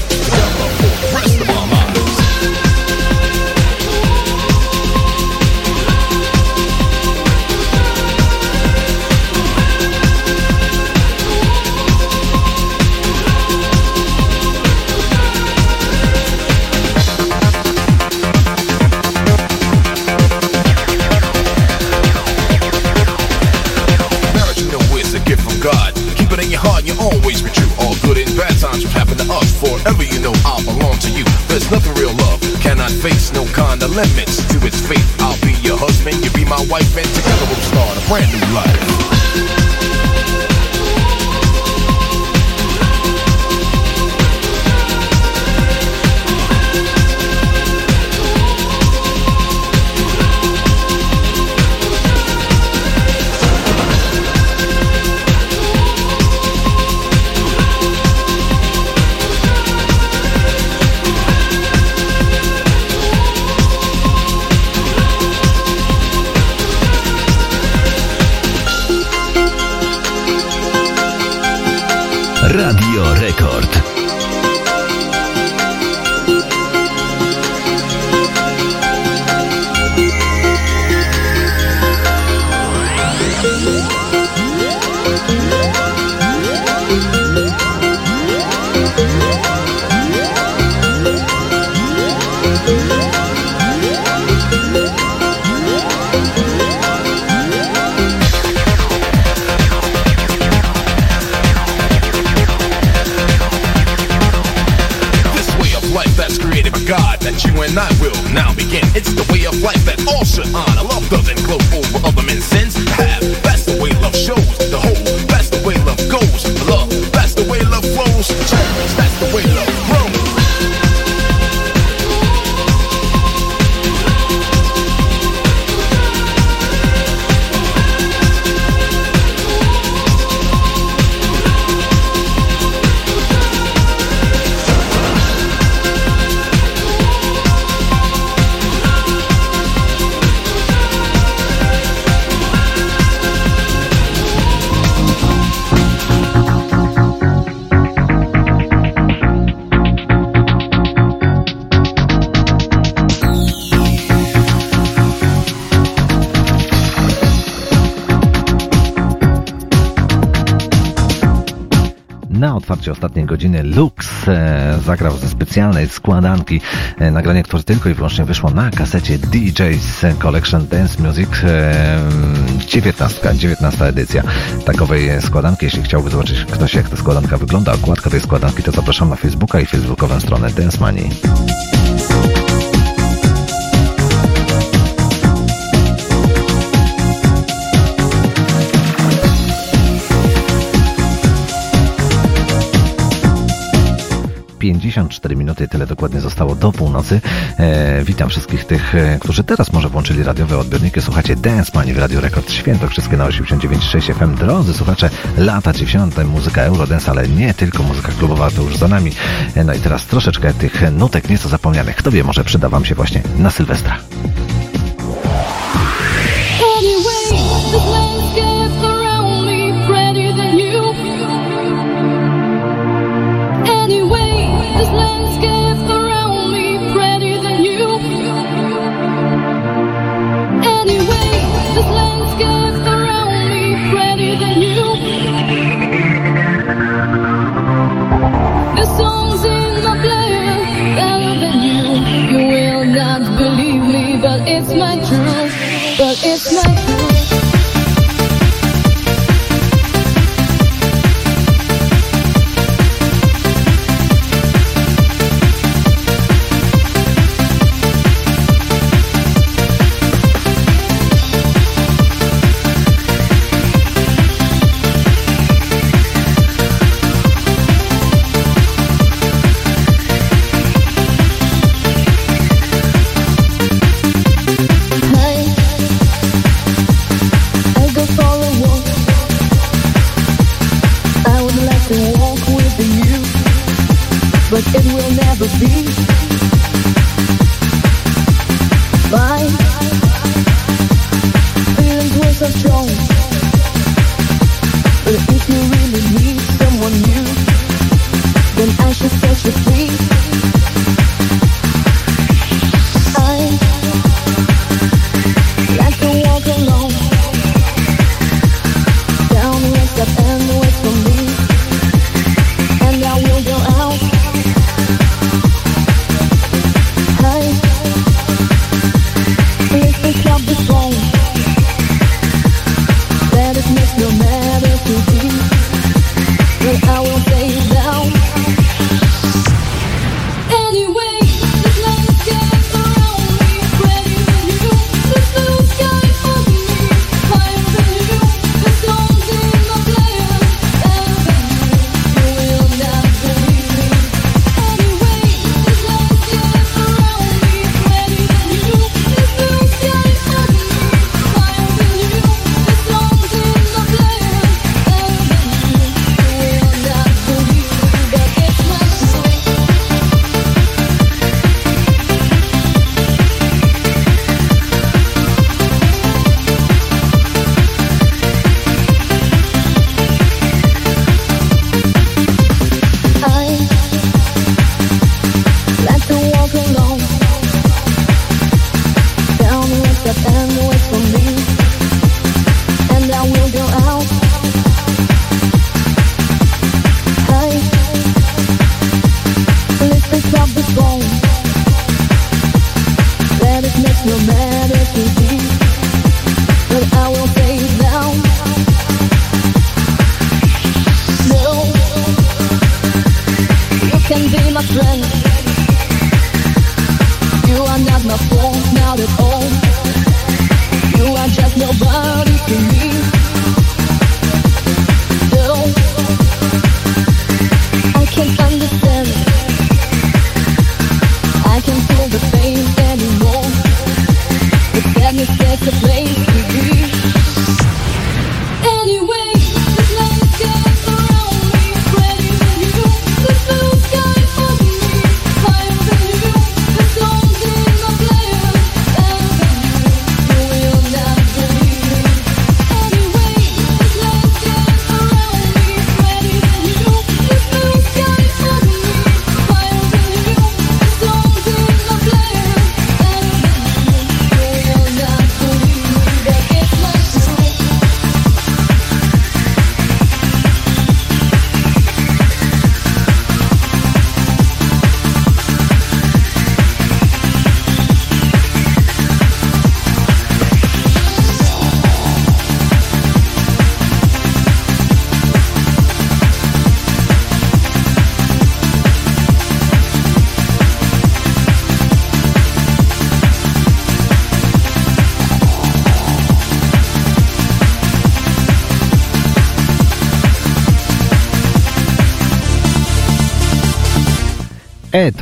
Limits to its fate. I'll be your husband, you be my wife, and together we'll start a brand new life. Specjalnej składanki e, nagranie, które tylko i wyłącznie wyszło na kasecie DJ's Collection Dance Music e, 19, 19 edycja takowej składanki. Jeśli chciałby zobaczyć ktoś jak ta składanka wygląda, okładka tej składanki, to zapraszam na Facebooka i facebookową stronę Dance Money. Pięćdziesiąt cztery minuty, tyle dokładnie zostało do północy. E, witam wszystkich tych, e, którzy teraz może włączyli radiowe odbiorniki. Słuchacie Dance Money w Radio Rekord Święto, wszystkie na 89.6 FM. Drodzy słuchacze, lata 90. muzyka Eurodance, ale nie tylko muzyka klubowa, to już za nami. E, no i teraz troszeczkę tych nutek nieco zapomnianych. Kto wie, może przyda Wam się właśnie na Sylwestra.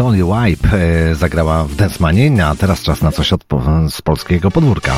Tony Wipe e, zagrała w Densmanie, a teraz czas na coś od, z polskiego podwórka.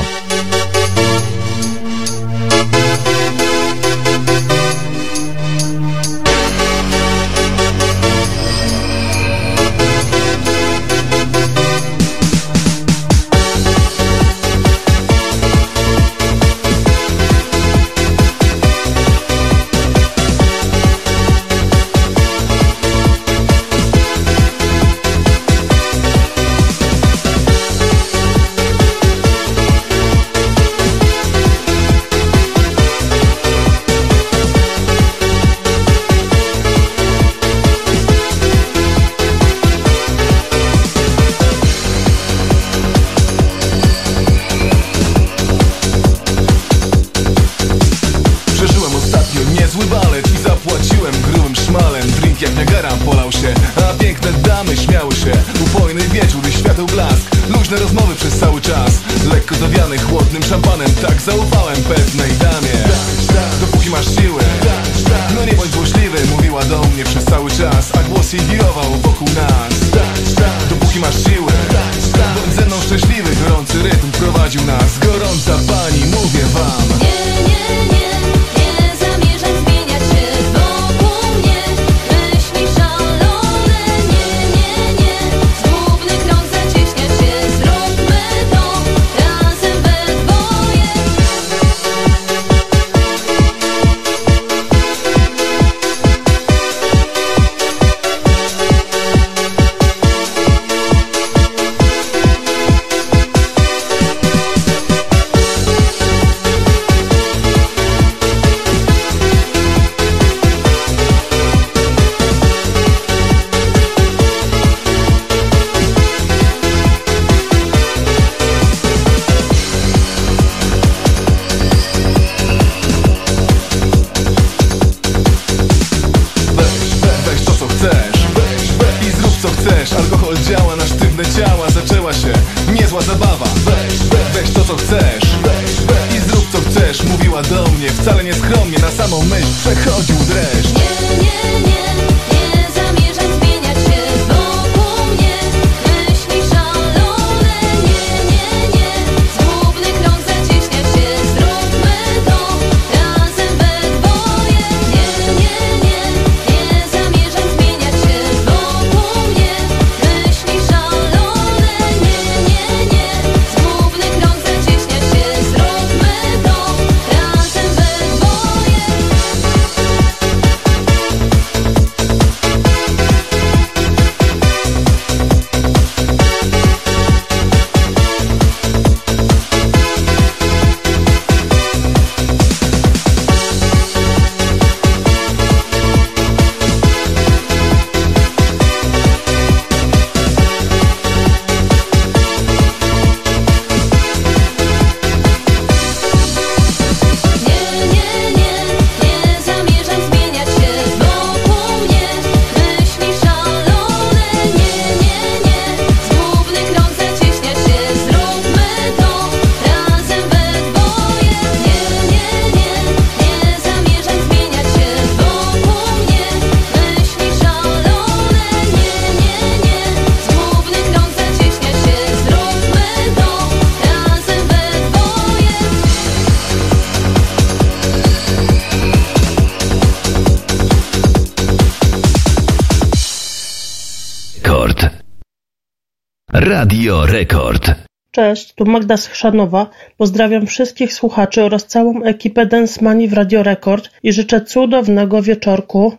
Radio Rekord. Cześć, tu Magda Schrzanowa. Pozdrawiam wszystkich słuchaczy oraz całą ekipę Densmani w Radio Rekord i życzę cudownego wieczorku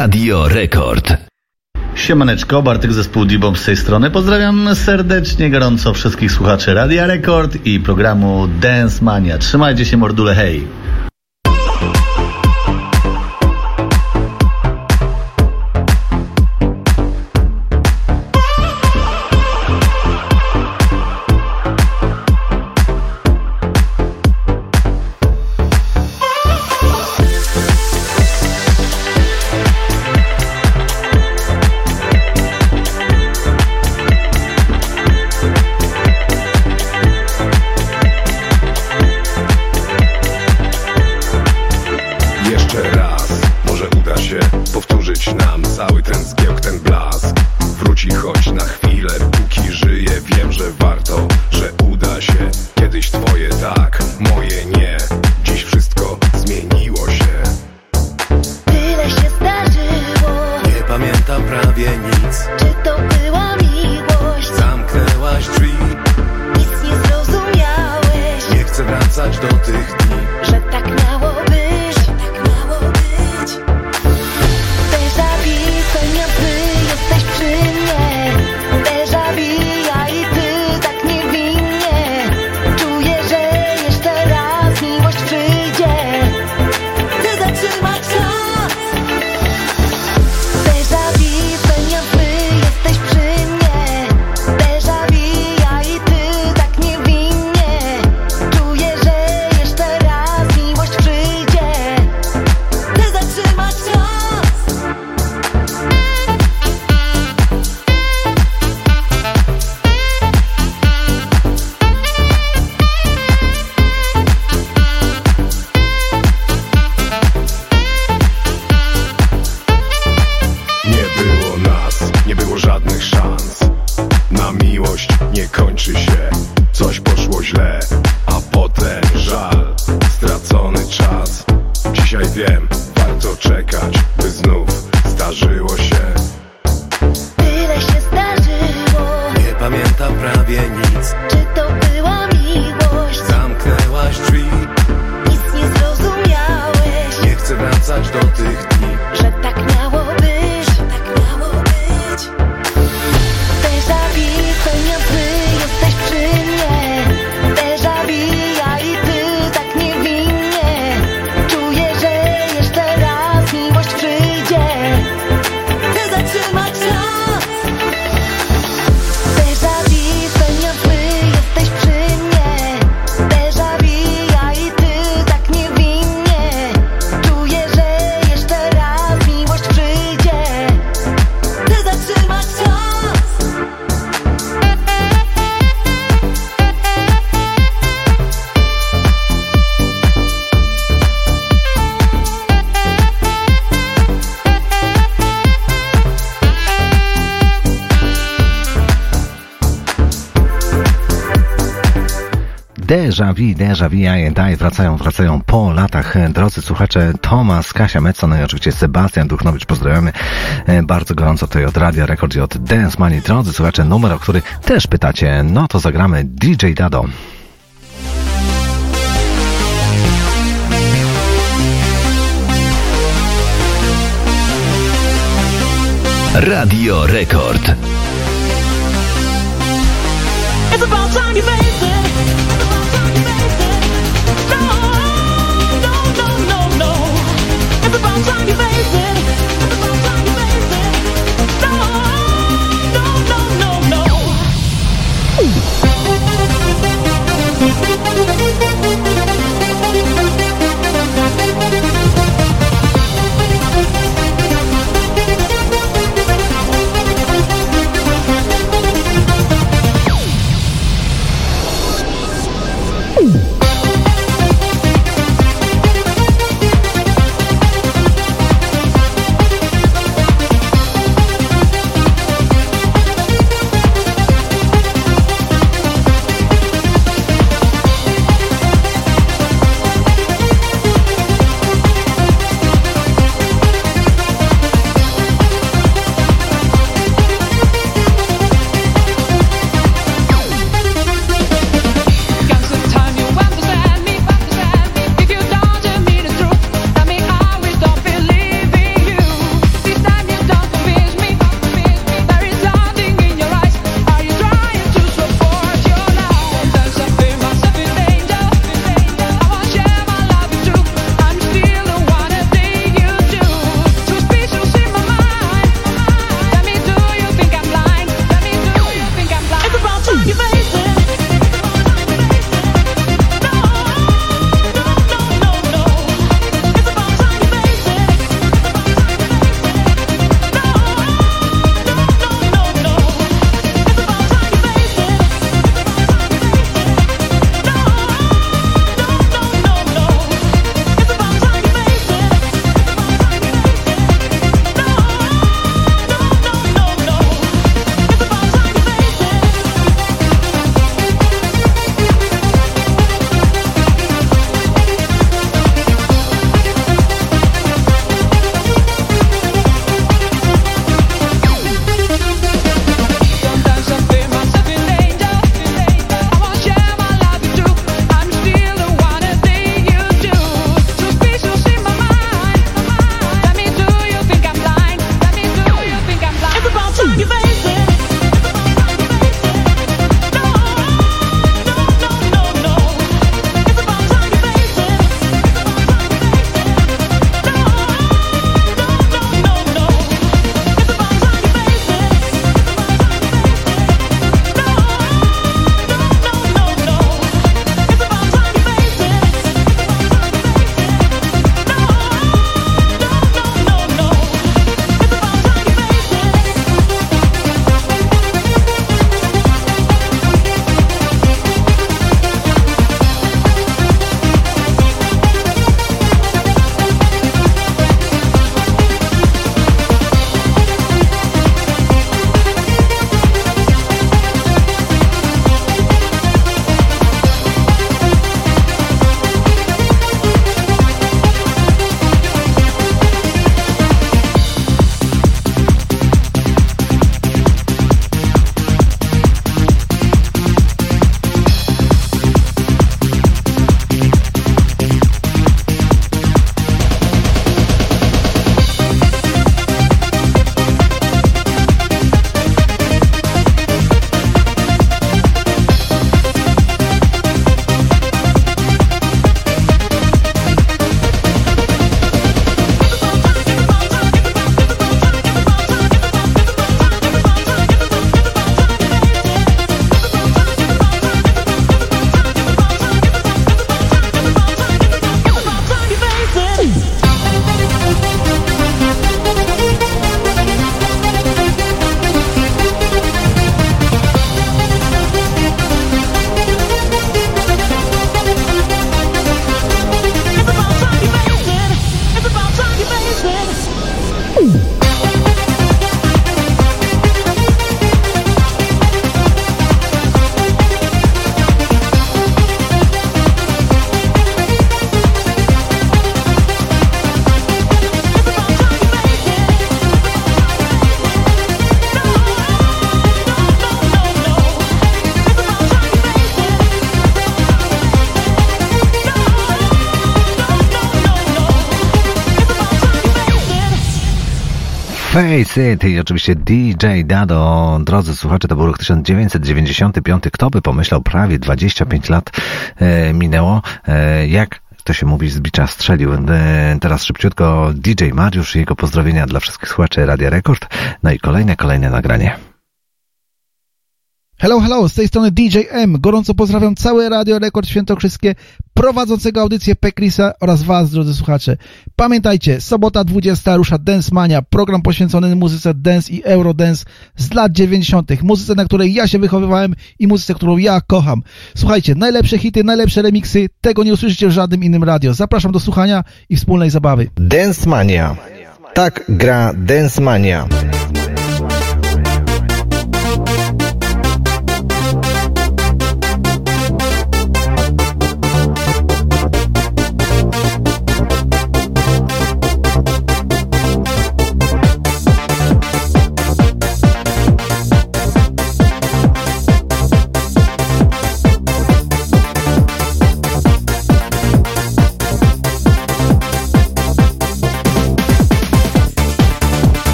Radio Rekord. Siemaneczko, Bartek zespół D-Bomb z tej strony. Pozdrawiam serdecznie, gorąco wszystkich słuchaczy Radia Rekord i programu Dance Mania. Trzymajcie się mordule, hej! Déjà vu, déjà vu, ja je daj, wracają, wracają po latach. Drodzy słuchacze, Tomasz, Kasia Meco, no i oczywiście Sebastian Duchnowicz, pozdrawiamy e, bardzo gorąco tutaj od Radia Rekord i od Dance Money. Drodzy słuchacze, numer, o który też pytacie, no to zagramy DJ Dado. Radio Rekord. It's about time you face It's about time you face it. It i oczywiście DJ Dado. Drodzy słuchacze, to był rok 1995. Kto by pomyślał, prawie 25 lat e, minęło. E, jak to się mówi, z bicza strzelił. E, teraz szybciutko DJ Mariusz i jego pozdrowienia dla wszystkich słuchaczy Radia Rekord. No i kolejne, kolejne nagranie. Hello, hello, z tej strony DJ M. Gorąco pozdrawiam całe Radio Rekord Świętokrzyskie, prowadzącego audycję Pekrisa oraz Was, drodzy słuchacze. Pamiętajcie, sobota 20 rusza Dance Mania, program poświęcony muzyce dance i eurodance z lat 90., muzyce, na której ja się wychowywałem i muzyce, którą ja kocham. Słuchajcie, najlepsze hity, najlepsze remiksy, tego nie usłyszycie w żadnym innym radio. Zapraszam do słuchania i wspólnej zabawy. Dance Mania. Tak gra Dance Mania.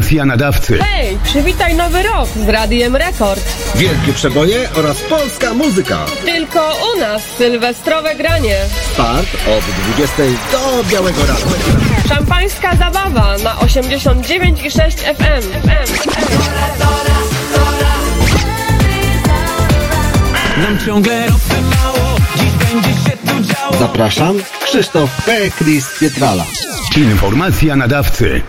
Informacja nadawcy. Hej, przywitaj nowy rok z Radiem Rekord. Wielkie przeboje oraz polska muzyka. Tylko u nas sylwestrowe granie. Start od 20 do białego rana. Szampańska zabawa na 89,6 FM. Nam ciągle mało, dziś będzie się tu działo. Zapraszam, Krzysztof P. Chris Pietrala. Informacja nadawcy.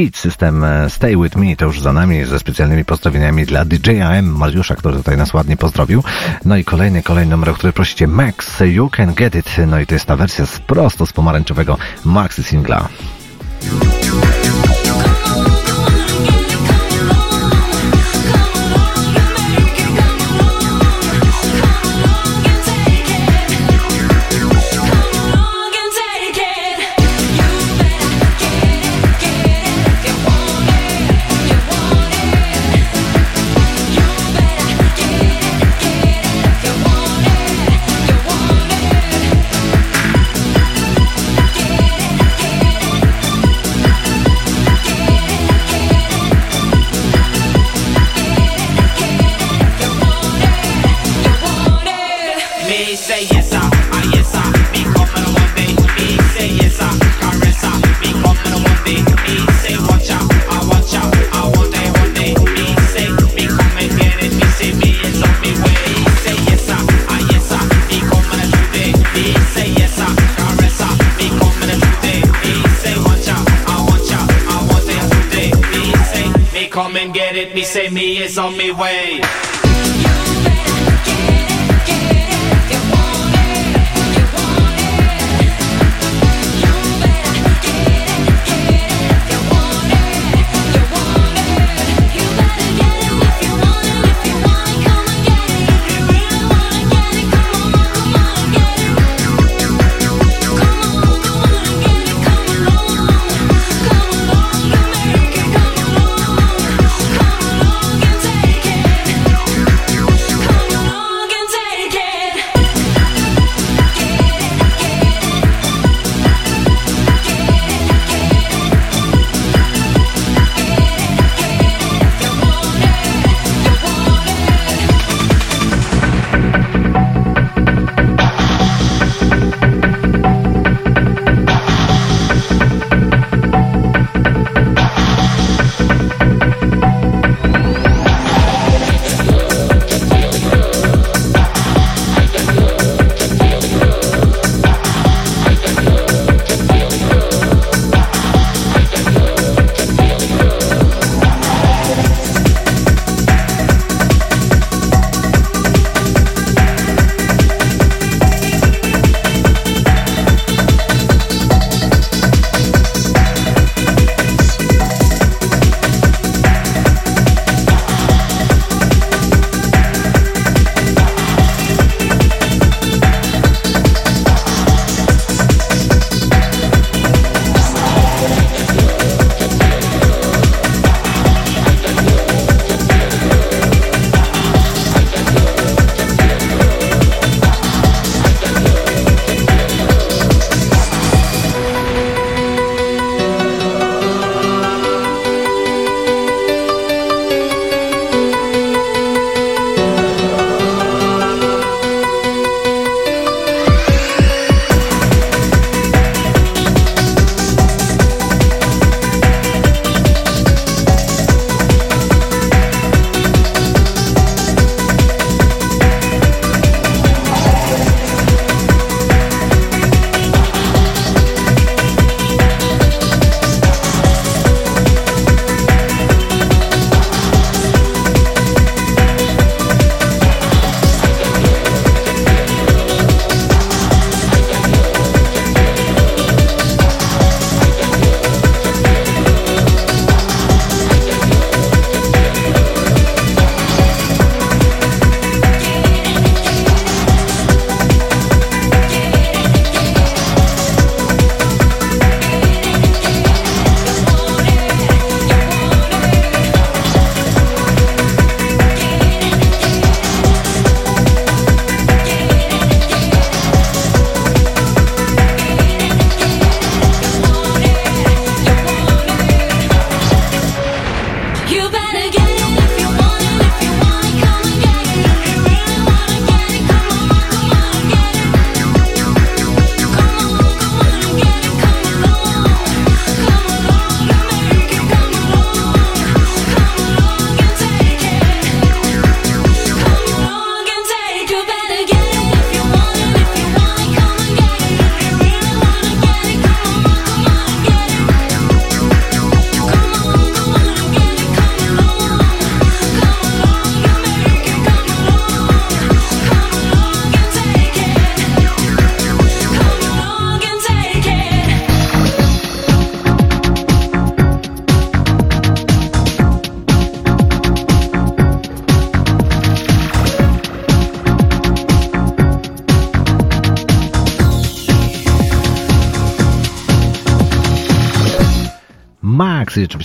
Beat System e, Stay With Me to już za nami ze specjalnymi pozdrowieniami dla DJM Mariusza, który tutaj nas ładnie pozdrowił. No i kolejny, kolejny numer, o który prosicie Max, You Can Get It. No i to jest ta wersja z prosto z pomarańczowego Maxi Singla.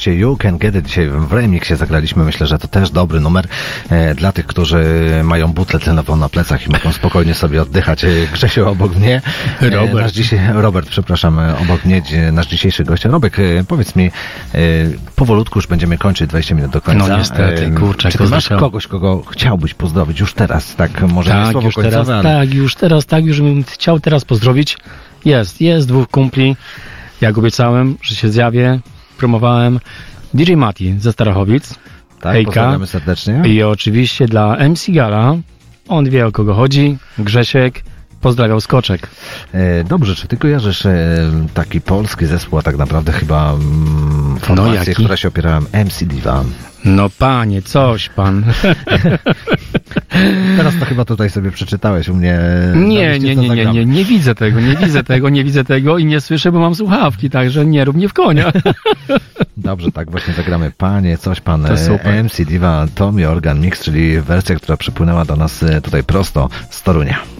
Oczywiście You Can Get It dzisiaj w remiksie zagraliśmy. Myślę, że to też dobry numer e, dla tych, którzy mają butlę tlenową na plecach i mogą spokojnie sobie oddychać. E, Grzesiu obok mnie. E, Robert. Nasz dzisiaj, Robert, przepraszam, e, obok mnie nasz dzisiejszy gość. Robek, powiedz mi, e, powolutku już będziemy kończyć 20 minut do końca. No niestety, kurczę, Czy ty masz kogoś, kogo chciałbyś pozdrowić już teraz? Tak, może nie tak, słowo już końcowe, teraz, ale... tak, już teraz, tak, już bym chciał teraz pozdrowić. Jest, jest dwóch kumpli. Jak obiecałem, że się zjawię, promowałem DJ Mati ze Starachowic. Tak, Hejka. pozdrawiamy serdecznie. I oczywiście dla MC Gala. On wie o kogo chodzi. Grzesiek. Pozdrawiał Skoczek. E, Dobrze, czy ty kojarzysz e, taki polski zespół, a tak naprawdę chyba mm, formację, No, która się opierała MC Diva? No panie, coś pan. Teraz to chyba tutaj sobie przeczytałeś u mnie. e, Nie, nie, nie, nie, nie, nie widzę tego, nie widzę tego, nie widzę tego i nie słyszę, bo mam słuchawki, także nie rób mnie w konia. Dobrze, tak właśnie zagramy. Panie, coś pan. MC Diva Tommy Organ Mix, czyli wersja, która przypłynęła do nas e, tutaj prosto z Torunia.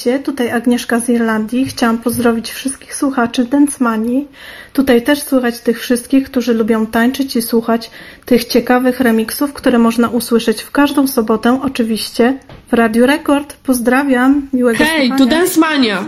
Witajcie, tutaj Agnieszka z Irlandii. Chciałam pozdrowić wszystkich słuchaczy Densmani. Tutaj też słychać tych wszystkich, którzy lubią tańczyć i słuchać tych ciekawych remiksów, które można usłyszeć w każdą sobotę, oczywiście w Radiu Rekord. Pozdrawiam, miłego Hej, tu Densmania!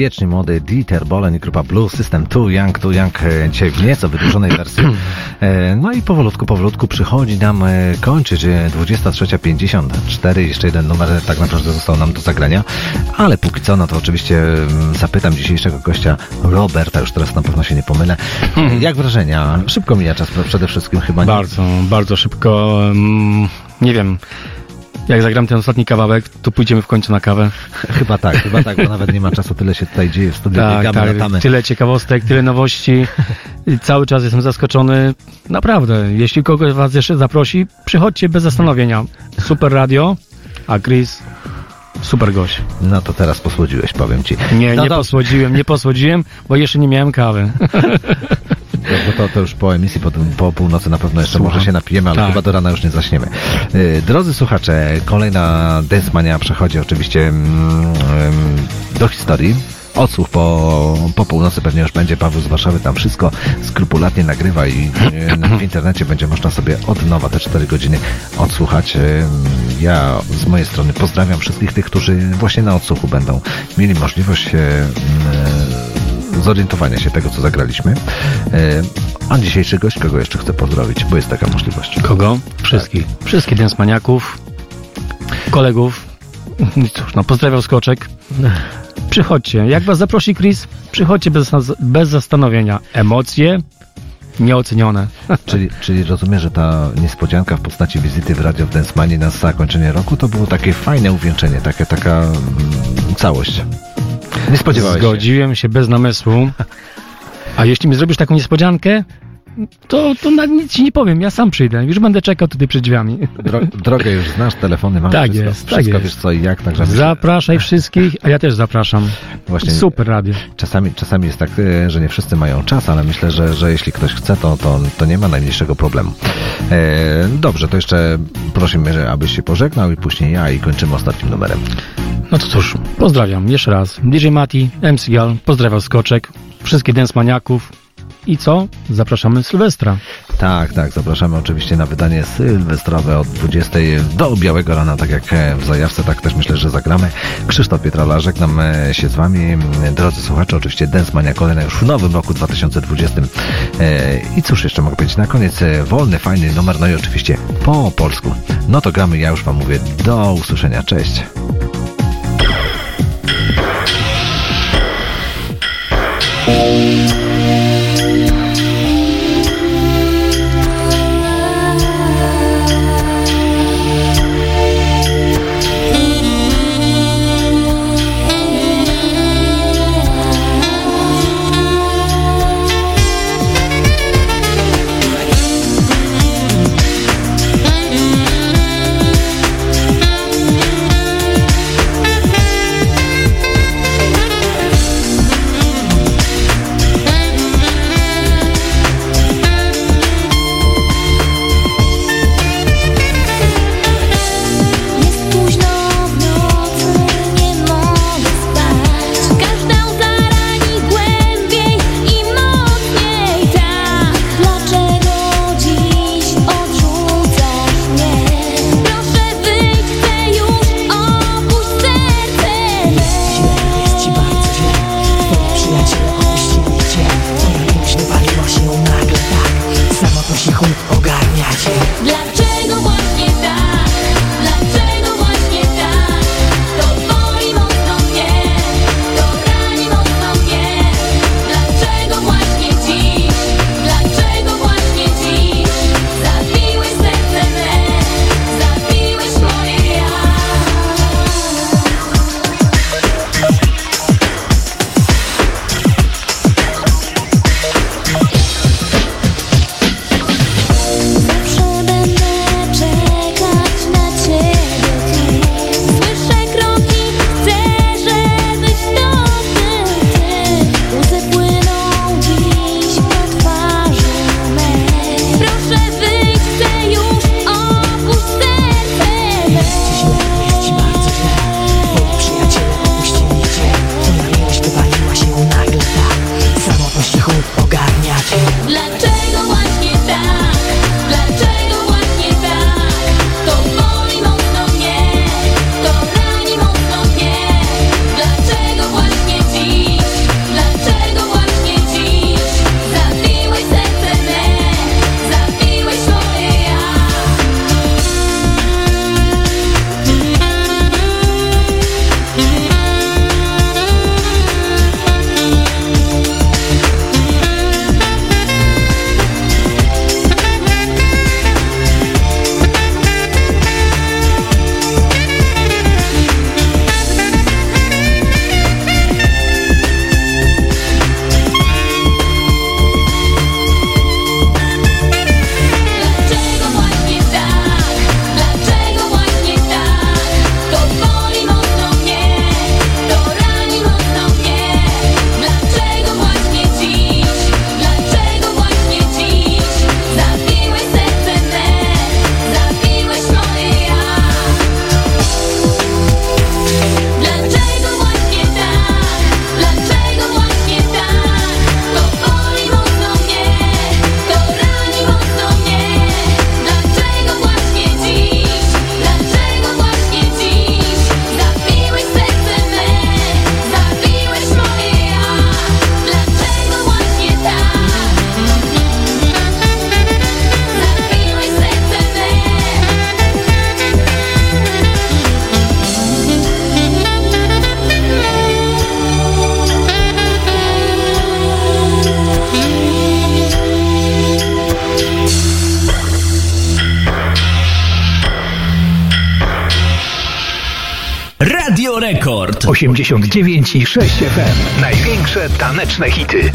Wiecznie młody Dieter Bolen i grupa Blue System Too Young, Too Young e, dzisiaj w nieco wydłużonej wersji. E, No i powolutku, powolutku przychodzi nam e, kończyć e, 23.54, jeszcze jeden numer tak naprawdę został nam do zagrania, ale póki co, no to oczywiście mm, zapytam dzisiejszego gościa Roberta, już teraz na pewno się nie pomylę. E, Jak wrażenia? Szybko mija czas przede wszystkim chyba, nie? Bardzo, bardzo szybko. Nie wiem. Jak zagram ten ostatni kawałek, to pójdziemy w końcu na kawę. Chyba tak, chyba tak, bo nawet nie ma czasu, tyle się tutaj dzieje w studiu, Tak, biegamy, tak, latamy. tyle ciekawostek, tyle nowości. I Cały czas jestem zaskoczony. Naprawdę, jeśli kogoś was jeszcze zaprosi, przychodźcie bez zastanowienia. Super radio, a Chris, super gość. No to teraz posłodziłeś, powiem ci. Nie, no nie dobrze. posłodziłem, nie posłodziłem, bo jeszcze nie miałem kawy. No, to, to już po emisji po, po północy na pewno jeszcze Słucham. może się napijemy, ale Tak. chyba do rana już nie zaśniemy. Yy, Drodzy słuchacze, kolejna Densmania przechodzi oczywiście mm, mm, do historii. Odsłuch po, po północy pewnie już będzie Paweł z Warszawy, tam wszystko skrupulatnie nagrywa i yy, w internecie będzie można sobie od nowa te 4 godziny odsłuchać. Yy, Ja z mojej strony pozdrawiam wszystkich tych, którzy właśnie na odsłuchu będą mieli możliwość zorientowania się tego, co zagraliśmy. E, A dzisiejszy gość, kogo jeszcze chcę pozdrowić, bo jest taka możliwość. Kogo? Wszystkich. Wszystkich densmaniaków, kolegów. I Cóż, no pozdrawiam Skoczek. Przychodźcie. Jak was zaprosi Chris, przychodźcie bez, bez zastanowienia. Emocje nieocenione. Czyli, czyli rozumiem, że ta niespodzianka w postaci wizyty w Radio w Densmanie na zakończenie roku to było takie fajne uwieńczenie, takie, taka mm, całość. Nie spodziewałeś się? Zgodziłem się bez namysłu. A jeśli mi zrobisz taką niespodziankę, to, to na nic ci nie powiem, ja sam przyjdę. Już będę czekał tutaj przed drzwiami. Dro, drogę już znasz, telefony mam, Tak wszystko, jest, tak wszystko jest. wiesz co i jak, także Zapraszaj wszystkich, a ja też zapraszam. Właśnie- Super radio. Czasami, czasami jest tak, e, że nie wszyscy mają czas, ale myślę, że, że jeśli ktoś chce, to, to, to nie ma najmniejszego problemu. E, dobrze, to jeszcze prosimy, abyś się pożegnał i później ja i kończymy ostatnim numerem. No to cóż, pozdrawiam jeszcze raz. DJ Mati, MC Gal, pozdrawiam Skoczek, wszystkich densmaniaków. I co? Zapraszamy Sylwestra. Tak, tak, zapraszamy oczywiście na wydanie sylwestrowe od 20 do białego rana, tak jak w zajawce, tak też myślę, że zagramy. Krzysztof Pietrala, żegnam e, się z Wami. Drodzy słuchacze, oczywiście Dance Mania kolejna już w nowym roku 2020. E, I cóż jeszcze mogę powiedzieć? Na koniec e, wolny, fajny numer, no i oczywiście po polsku. No to gramy, ja już Wam mówię, do usłyszenia, cześć. 89 i 6 FM. Największe taneczne hity.